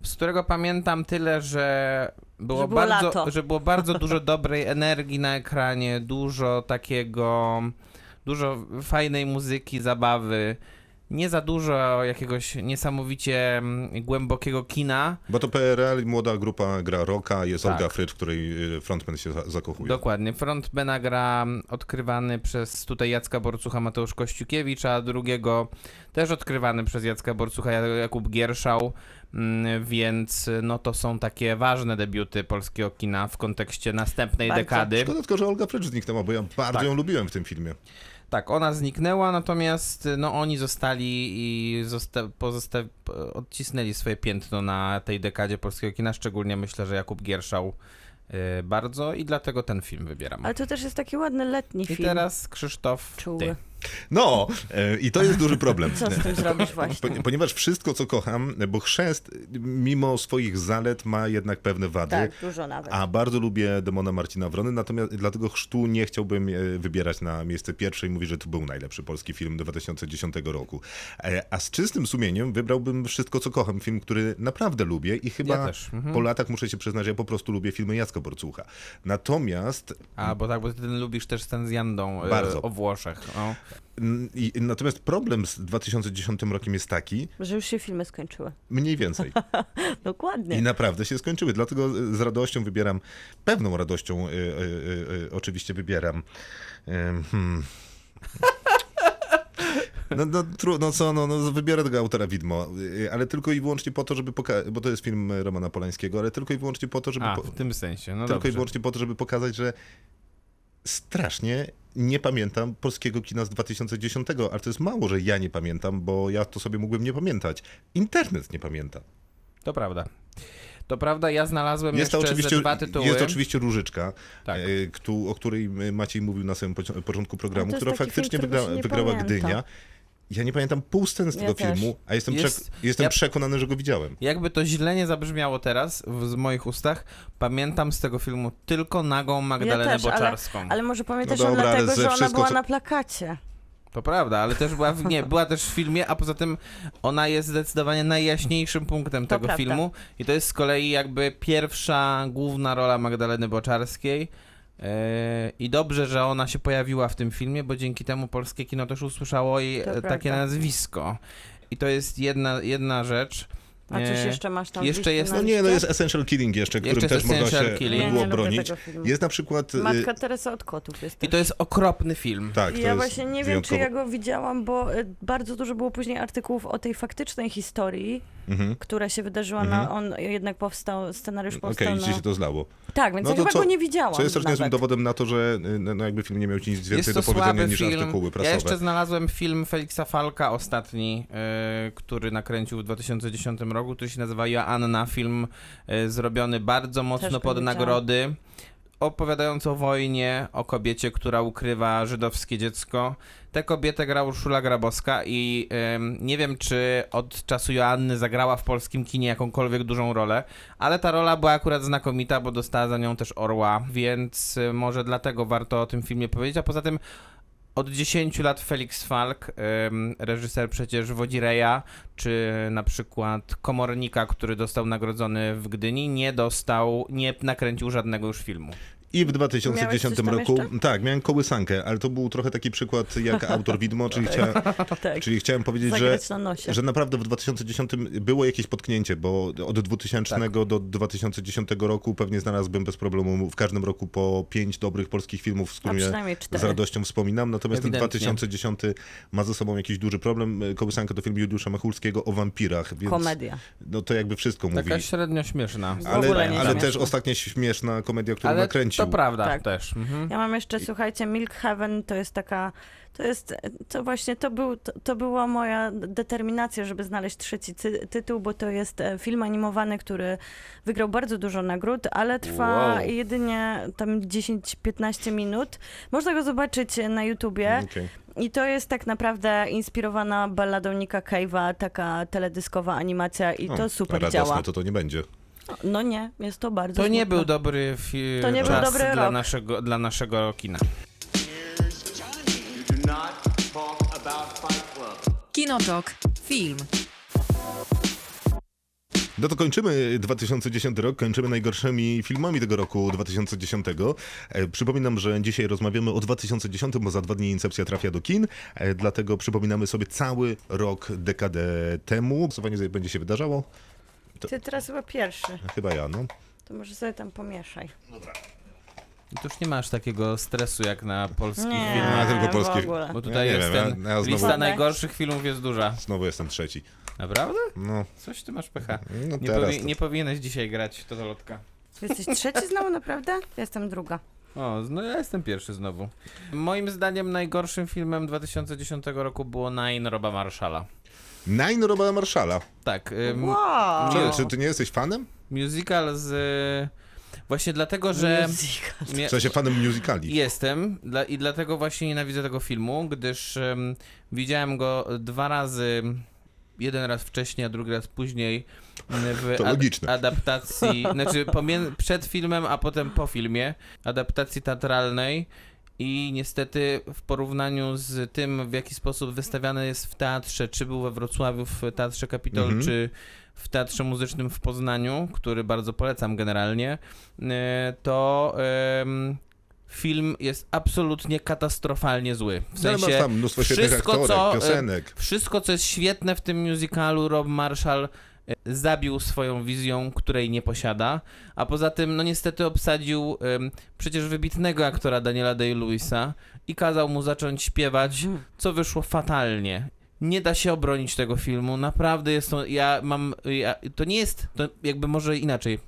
[SPEAKER 4] Z którego pamiętam tyle, że było,
[SPEAKER 3] Że było
[SPEAKER 4] bardzo,
[SPEAKER 3] lato.
[SPEAKER 4] że było bardzo dużo dobrej energii na ekranie, dużo takiego, dużo fajnej muzyki, zabawy, nie za dużo jakiegoś niesamowicie mm, głębokiego kina.
[SPEAKER 2] Bo to PRL, młoda grupa gra rocka, jest
[SPEAKER 4] Tak.
[SPEAKER 2] Olga Frycz, której y, frontman się za- zakochuje.
[SPEAKER 4] Dokładnie. Frontmana gra odkrywany przez tutaj Jacka Borcucha Mateusz Kościukiewicz, a drugiego też odkrywany przez Jacka Borcucha Ja- Jakub Gierszał, mm, więc no to są takie ważne debiuty polskiego kina w kontekście następnej
[SPEAKER 3] Bardzo.
[SPEAKER 4] dekady.
[SPEAKER 2] Szkoda tylko, że Olga Frycz zniknęła, bo ja bardzo
[SPEAKER 4] Tak.
[SPEAKER 2] ją lubiłem w tym filmie.
[SPEAKER 4] Tak, ona zniknęła, natomiast no oni zostali i zosta- pozosta- odcisnęli swoje piętno na tej dekadzie polskiego kina, szczególnie myślę, że Jakub Gierszał y, bardzo i dlatego ten film wybieram.
[SPEAKER 3] Ale to też jest taki ładny letni
[SPEAKER 4] I
[SPEAKER 3] film.
[SPEAKER 4] teraz Krzysztof,
[SPEAKER 3] Czuły.
[SPEAKER 4] ty.
[SPEAKER 2] No, e, i to jest duży problem.
[SPEAKER 3] Co z tym zrobisz właśnie?
[SPEAKER 2] Po- Ponieważ wszystko, co kocham, bo chrzest, mimo swoich zalet, ma jednak pewne wady.
[SPEAKER 3] Tak, dużo nawet.
[SPEAKER 2] A bardzo lubię demona Marcina Wrony, natomiast dlatego chrztu nie chciałbym e, wybierać na miejsce pierwsze i mówić, że to był najlepszy polski film 2010 roku. E, A z czystym sumieniem wybrałbym Wszystko, co kocham, film, który naprawdę lubię i chyba
[SPEAKER 4] Ja też, mhm.
[SPEAKER 2] po latach muszę się przyznać, że ja po prostu lubię filmy Jacka Borcucha. Natomiast
[SPEAKER 4] A, bo tak, bo ty lubisz też ten z Jandą
[SPEAKER 2] Bardzo.
[SPEAKER 4] o Włoszech. No.
[SPEAKER 2] Natomiast problem z 2010 rokiem jest taki,
[SPEAKER 3] Że już się filmy skończyły.
[SPEAKER 2] mniej więcej.
[SPEAKER 3] Dokładnie.
[SPEAKER 2] I naprawdę się skończyły. Dlatego e, z radością wybieram, pewną radością e, e, e, oczywiście wybieram. e, hmm. No, no, tru, no co, no, no wybiorę tego autora widmo, e, ale tylko i wyłącznie po to, żeby pokazać, bo to jest film Romana Polańskiego, ale tylko i wyłącznie po to, żeby,
[SPEAKER 4] A,
[SPEAKER 2] po,
[SPEAKER 4] w tym sensie. No
[SPEAKER 2] tylko
[SPEAKER 4] dobrze.
[SPEAKER 2] i wyłącznie po to, żeby pokazać, że strasznie nie pamiętam polskiego kina z 2010, ale to jest mało, że ja nie pamiętam, bo ja to sobie mógłbym nie pamiętać. Internet nie pamięta.
[SPEAKER 4] To prawda. To prawda, ja znalazłem
[SPEAKER 2] Jest
[SPEAKER 4] jeszcze
[SPEAKER 2] oczywiście,
[SPEAKER 4] dwa tytuły.
[SPEAKER 2] jest to oczywiście Różyczka,
[SPEAKER 4] Tak.
[SPEAKER 2] e, o której Maciej mówił na samym początku programu, która faktycznie
[SPEAKER 3] film,
[SPEAKER 2] wygra, wygrała
[SPEAKER 3] pamięta.
[SPEAKER 2] Gdynia. Ja nie pamiętam pół sceny z
[SPEAKER 3] Ja
[SPEAKER 2] tego
[SPEAKER 3] też.
[SPEAKER 2] filmu, a jestem,
[SPEAKER 4] Jest-
[SPEAKER 2] przek- jestem
[SPEAKER 4] ja-
[SPEAKER 2] przekonany, że go widziałem.
[SPEAKER 4] Jakby to źle nie zabrzmiało teraz w, z moich ustach, pamiętam z tego filmu tylko nagą Magdalenę
[SPEAKER 3] też, ale-
[SPEAKER 4] Boczarską.
[SPEAKER 3] Ale może pamiętasz
[SPEAKER 2] No
[SPEAKER 3] ją
[SPEAKER 2] dobra, ale
[SPEAKER 3] dlatego, że ona
[SPEAKER 2] wszystko,
[SPEAKER 3] była
[SPEAKER 2] co-
[SPEAKER 3] na plakacie.
[SPEAKER 4] To prawda, ale też była w, nie, była też w filmie, a poza tym ona jest zdecydowanie najjaśniejszym punktem
[SPEAKER 3] To
[SPEAKER 4] tego
[SPEAKER 3] prawda.
[SPEAKER 4] filmu i to jest z kolei jakby pierwsza główna rola Magdaleny Boczarskiej. Yy, I dobrze, że ona się pojawiła w tym filmie, bo dzięki temu polskie kino też usłyszało jej
[SPEAKER 3] To
[SPEAKER 4] takie
[SPEAKER 3] prawda.
[SPEAKER 4] nazwisko. I to jest jedna, jedna rzecz.
[SPEAKER 3] A coś
[SPEAKER 4] E,
[SPEAKER 3] jeszcze masz tam?
[SPEAKER 4] jeszcze jest-
[SPEAKER 2] No nie, no jest Essential Killing jeszcze, którym
[SPEAKER 4] Jeszcze
[SPEAKER 2] też można się
[SPEAKER 4] Killing.
[SPEAKER 2] Było bronić.
[SPEAKER 3] tego filmu.
[SPEAKER 2] Jest na przykład... y,
[SPEAKER 3] Matka Teresa od kotów jest
[SPEAKER 4] I
[SPEAKER 3] też.
[SPEAKER 4] to jest okropny film.
[SPEAKER 2] Tak, to
[SPEAKER 3] ja
[SPEAKER 2] jest
[SPEAKER 3] właśnie nie wiem, czy
[SPEAKER 2] wyjątkowo-
[SPEAKER 3] ja go widziałam, bo y, bardzo dużo było później artykułów o tej faktycznej historii,
[SPEAKER 2] Mhm.
[SPEAKER 3] która się wydarzyła na... On jednak powstał, scenariusz
[SPEAKER 2] Okej,
[SPEAKER 3] powstał
[SPEAKER 2] okay,
[SPEAKER 3] na...
[SPEAKER 2] się to zlało.
[SPEAKER 3] Tak, więc
[SPEAKER 2] No
[SPEAKER 3] ja
[SPEAKER 2] to
[SPEAKER 3] chyba
[SPEAKER 2] co-
[SPEAKER 3] go nie widziałam
[SPEAKER 2] Co jest też niezłym dowodem na to, że y, no jakby film nie miał ci nic więcej
[SPEAKER 4] Jest
[SPEAKER 2] do powiedzenia niż
[SPEAKER 4] film.
[SPEAKER 2] artykuły
[SPEAKER 4] Ja
[SPEAKER 2] prasowe.
[SPEAKER 4] jeszcze znalazłem film Feliksa Falka ostatni, e, który nakręcił w 2010 roku, który się nazywa Joanna. Film e, zrobiony bardzo mocno
[SPEAKER 3] go
[SPEAKER 4] pod
[SPEAKER 3] widziałam.
[SPEAKER 4] Opowiadając o wojnie, o kobiecie, która ukrywa żydowskie dziecko. Tę kobietę gra Urszula Grabowska i em, nie wiem, czy od czasu Joanny zagrała w polskim kinie jakąkolwiek dużą rolę, ale ta rola była akurat znakomita, bo dostała za nią też Orła, więc y, może dlatego warto o tym filmie powiedzieć, a poza tym od 10 lat Felix Falk, reżyser przecież Wodzireja, czy na przykład Komornika, który dostał nagrodzony w Gdyni, nie dostał, nie nakręcił żadnego już filmu.
[SPEAKER 2] I w
[SPEAKER 3] Miałeś
[SPEAKER 2] 2010
[SPEAKER 3] coś tam
[SPEAKER 2] roku,
[SPEAKER 3] jeszcze?
[SPEAKER 2] tak, miałem kołysankę, ale to był trochę taki przykład jak autor widmo, czyli, chcia,
[SPEAKER 3] Tak.
[SPEAKER 2] czyli chciałem powiedzieć, że,
[SPEAKER 3] na
[SPEAKER 2] że naprawdę w 2010 było jakieś potknięcie, bo od 2000
[SPEAKER 4] Tak.
[SPEAKER 2] do 2010 roku pewnie znalazłbym bez problemu w każdym roku po pięć dobrych polskich filmów, z którymi z radością wspominam. Natomiast ten
[SPEAKER 4] Ewidentnie.
[SPEAKER 2] 2010 ma ze sobą jakiś duży problem. Kołysanka to film Juliusza Machulskiego o wampirach, więc
[SPEAKER 3] Komedia.
[SPEAKER 2] no to jakby wszystko mówi.
[SPEAKER 4] Taka średnio śmieszna.
[SPEAKER 2] Ale, ale też ostatnia śmieszna komedia, którą
[SPEAKER 4] Ale
[SPEAKER 2] nakręcił.
[SPEAKER 4] To prawda
[SPEAKER 3] Tak.
[SPEAKER 4] też. Mhm.
[SPEAKER 3] Ja mam jeszcze, słuchajcie, Milk Heaven to jest taka, to jest, to właśnie, to, był, to, to była moja determinacja, żeby znaleźć trzeci ty, tytuł, bo to jest e, film animowany, który wygrał bardzo dużo nagród, ale trwa
[SPEAKER 4] Wow.
[SPEAKER 3] jedynie tam 10-15 minut. Można go zobaczyć na YouTubie
[SPEAKER 2] Okej.
[SPEAKER 3] i to jest tak naprawdę inspirowana balladą Nicka Cave'a, taka teledyskowa animacja i
[SPEAKER 2] O,
[SPEAKER 3] to super działa.
[SPEAKER 2] to to nie będzie.
[SPEAKER 3] No nie, jest to bardzo
[SPEAKER 4] To nie
[SPEAKER 3] smutne.
[SPEAKER 4] był dobry film
[SPEAKER 3] To nie był
[SPEAKER 4] czas
[SPEAKER 3] dobry
[SPEAKER 4] dla,
[SPEAKER 3] rok.
[SPEAKER 4] naszego, dla naszego kina.
[SPEAKER 5] You do not talk about Fight Club.
[SPEAKER 6] Kinotok. Film.
[SPEAKER 2] No to kończymy 2010 rok, kończymy najgorszymi filmami tego roku 2010. E, przypominam, że dzisiaj rozmawiamy o 2010, bo za dwa dni Incepcja trafia do kin, e, dlatego przypominamy sobie cały rok, dekadę temu. Co będzie będzie się wydarzało?
[SPEAKER 3] Ty teraz chyba pierwszy,
[SPEAKER 2] Chyba ja, no.
[SPEAKER 3] to może sobie tam pomieszaj.
[SPEAKER 4] I tu już nie masz takiego stresu jak na polskich
[SPEAKER 3] Nie,
[SPEAKER 4] filmach.
[SPEAKER 2] tylko
[SPEAKER 3] w
[SPEAKER 2] polskie-
[SPEAKER 3] ogóle.
[SPEAKER 4] Bo tutaj
[SPEAKER 2] Ja nie
[SPEAKER 4] jest
[SPEAKER 2] wiem,
[SPEAKER 4] ten,
[SPEAKER 2] ja- ja znowu-
[SPEAKER 4] lista najgorszych filmów jest duża.
[SPEAKER 2] Znowu jestem trzeci.
[SPEAKER 4] Naprawdę?
[SPEAKER 2] No,
[SPEAKER 4] Coś ty masz pecha.
[SPEAKER 2] no
[SPEAKER 4] Nie,
[SPEAKER 2] teraz
[SPEAKER 4] powi-
[SPEAKER 2] to...
[SPEAKER 4] nie powinieneś dzisiaj grać w to lotka.
[SPEAKER 3] Jesteś trzeci znowu, naprawdę? Ja jestem druga.
[SPEAKER 4] O, no ja jestem pierwszy znowu. Moim zdaniem najgorszym filmem 2010 roku było Nine Roba Marshalla.
[SPEAKER 2] Nine Roba Marszala.
[SPEAKER 4] Tak, ym,
[SPEAKER 3] Wow!
[SPEAKER 2] Czy, czy ty nie jesteś fanem?
[SPEAKER 4] musical z... Właśnie dlatego, że...
[SPEAKER 3] Musical.
[SPEAKER 4] Mia-
[SPEAKER 2] W sensie fanem musicali.
[SPEAKER 4] Jestem dla, i dlatego właśnie nienawidzę tego filmu, gdyż em, widziałem go dwa razy, jeden raz wcześniej, a drugi raz później m, w
[SPEAKER 2] To logiczne.
[SPEAKER 4] adaptacji, znaczy przed filmem, a potem po filmie, adaptacji teatralnej i niestety w porównaniu z tym, w jaki sposób wystawiany jest w teatrze, czy był we Wrocławiu w Teatrze Kapitol,
[SPEAKER 2] Mhm.
[SPEAKER 4] czy w Teatrze Muzycznym w Poznaniu, który bardzo polecam generalnie, e, to film jest absolutnie katastrofalnie zły. W
[SPEAKER 2] No, ale masz
[SPEAKER 4] sensie
[SPEAKER 2] tam mnóstwo
[SPEAKER 4] wszystko,
[SPEAKER 2] aktorek,
[SPEAKER 4] co, e,
[SPEAKER 2] piosenek.
[SPEAKER 4] wszystko, co jest świetne w tym musicalu, Rob Marshall zabił swoją wizją, której nie posiada, a poza tym, no niestety obsadził przecież wybitnego aktora Daniela Day-Lewisa i kazał mu zacząć śpiewać, co wyszło fatalnie. Nie da się obronić tego filmu, naprawdę jest to, ja mam, ja, to nie jest, to jakby może inaczej.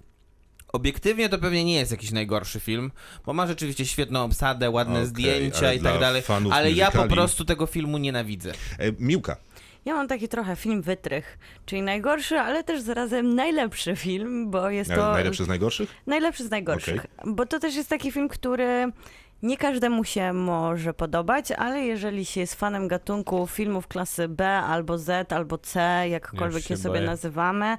[SPEAKER 4] Obiektywnie to pewnie nie jest jakiś najgorszy film, bo ma rzeczywiście świetną obsadę, ładne
[SPEAKER 2] Okej,
[SPEAKER 4] zdjęcia i tak dalej, ale ja po prostu tego filmu nienawidzę.
[SPEAKER 2] E, Miłka.
[SPEAKER 3] Ja mam taki trochę film wytrych, czyli najgorszy, ale też zarazem najlepszy film, bo jest to
[SPEAKER 2] Najlepszy z najgorszych?
[SPEAKER 3] najlepszy z najgorszych. Bo to też jest taki film, który nie każdemu się może podobać, ale jeżeli się jest fanem gatunku filmów klasy B albo Z albo C, jakkolwiek je sobie
[SPEAKER 4] boję.
[SPEAKER 3] nazywamy,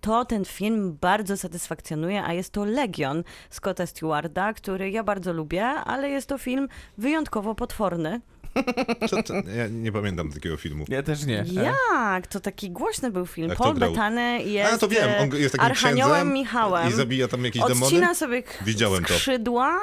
[SPEAKER 3] to ten film bardzo satysfakcjonuje, a jest to Legion Scotta Stewarda, który ja bardzo lubię, ale jest to film wyjątkowo potworny.
[SPEAKER 2] Co to? Ja nie pamiętam takiego filmu.
[SPEAKER 4] Ja też nie.
[SPEAKER 3] Jak? To taki głośny był film.
[SPEAKER 2] To
[SPEAKER 3] Paul
[SPEAKER 2] grał?
[SPEAKER 3] Bettany jest
[SPEAKER 2] A, to wiem, on jest takim
[SPEAKER 3] Archaniołem Michałem.
[SPEAKER 2] i zabija tam jakieś
[SPEAKER 3] Odcina
[SPEAKER 2] demony.
[SPEAKER 3] sobie k-
[SPEAKER 2] Widziałem to.
[SPEAKER 3] skrzydła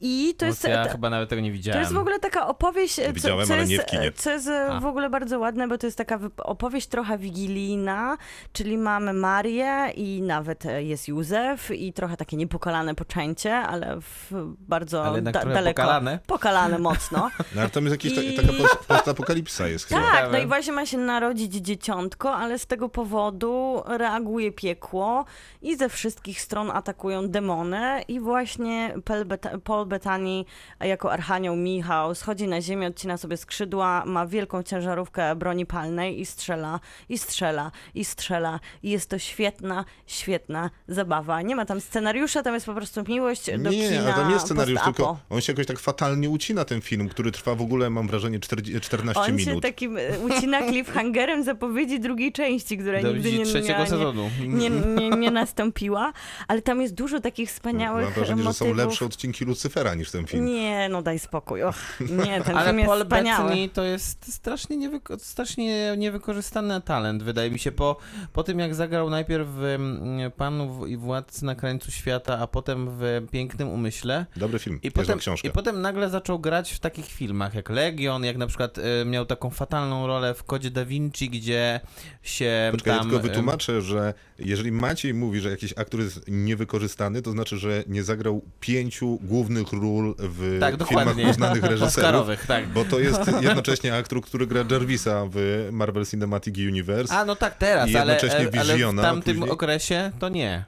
[SPEAKER 3] i to
[SPEAKER 4] To
[SPEAKER 3] jest...
[SPEAKER 4] ja
[SPEAKER 3] ta-
[SPEAKER 4] chyba nawet tego nie
[SPEAKER 3] To
[SPEAKER 4] widziałem.
[SPEAKER 3] jest w ogóle taka opowieść, co,
[SPEAKER 2] Widziałem,
[SPEAKER 3] co,
[SPEAKER 2] ale
[SPEAKER 3] jest,
[SPEAKER 2] nie w kinie.
[SPEAKER 3] co jest e,
[SPEAKER 4] A.
[SPEAKER 3] w ogóle bardzo ładne, bo to jest taka opowieść trochę wigilijna, czyli mamy Marię i nawet e, jest Józef i trochę takie niepokalane poczęcie, ale w bardzo
[SPEAKER 4] Ale jednak
[SPEAKER 3] da- daleko.
[SPEAKER 4] pokalane.
[SPEAKER 3] Pokalane mocno.
[SPEAKER 2] No, ale tam jest jakiś
[SPEAKER 3] I-
[SPEAKER 2] ta, taka post- postapokalipsa jest chyba.
[SPEAKER 3] Tak, no i właśnie ma się narodzić dzieciątko, ale z tego powodu reaguje piekło i ze wszystkich stron atakują demony i właśnie Paul, Bet- Paul Bettany jako archanioł Michał schodzi na ziemię, odcina sobie skrzydła, ma wielką ciężarówkę broni palnej i strzela, i strzela, i strzela i jest to świetna, świetna zabawa. Nie ma tam scenariusza, tam jest po prostu miłość do
[SPEAKER 2] Nie,
[SPEAKER 3] kina
[SPEAKER 2] ale tam jest scenariusz, tylko on się jakoś tak fatalnie ucina ten film, który trwa w ogóle, mam wrażenie, 40, 14
[SPEAKER 3] On się
[SPEAKER 2] minut.
[SPEAKER 3] takim e, ucina cliffhangerem zapowiedzi drugiej części, która
[SPEAKER 4] Do
[SPEAKER 3] nigdy nie,
[SPEAKER 4] trzeciego
[SPEAKER 3] miała, nie,
[SPEAKER 4] sezonu.
[SPEAKER 3] nie, nie, nie nastąpiła, ale tam jest dużo takich wspaniałych
[SPEAKER 2] Mam wrażenie, że są
[SPEAKER 3] motywów.
[SPEAKER 2] lepsze odcinki Lucyfera niż ten film.
[SPEAKER 3] Nie, no daj spokój. Och, nie, ten
[SPEAKER 4] Ale
[SPEAKER 3] film jest
[SPEAKER 4] Paul
[SPEAKER 3] wspaniały.
[SPEAKER 4] Bettany to jest strasznie, niewyko- strasznie niewykorzystany talent, wydaje mi się. Po, po tym, jak zagrał najpierw w mm, Panu w- i Władcy na krańcu świata, a potem w Pięknym Umyśle.
[SPEAKER 2] Dobry film,
[SPEAKER 4] I potem,
[SPEAKER 2] książka.
[SPEAKER 4] I potem nagle zaczął grać w takich filmach jak Legion, jak na przykład e, miał taką fatalną rolę w Kodzie Da Vinci, gdzie się
[SPEAKER 2] Poczekaj, ja
[SPEAKER 4] tam...
[SPEAKER 2] tylko
[SPEAKER 4] em,
[SPEAKER 2] wytłumaczę, że jeżeli Maciej mówi, że jakiś aktor jest niewykorzystany, to znaczy, że nie zagrał pięciu głównych ról w
[SPEAKER 4] Tak,
[SPEAKER 2] filmach
[SPEAKER 4] dokładnie.
[SPEAKER 2] uznanych reżyserów.
[SPEAKER 4] Tak.
[SPEAKER 2] Bo to jest jednocześnie aktor, który gra Jarvisa w Marvel Cinematic Universe.
[SPEAKER 4] A, no tak, teraz,
[SPEAKER 2] I
[SPEAKER 4] ale,
[SPEAKER 2] jednocześnie
[SPEAKER 4] ale w tamtym
[SPEAKER 2] później.
[SPEAKER 4] okresie to nie.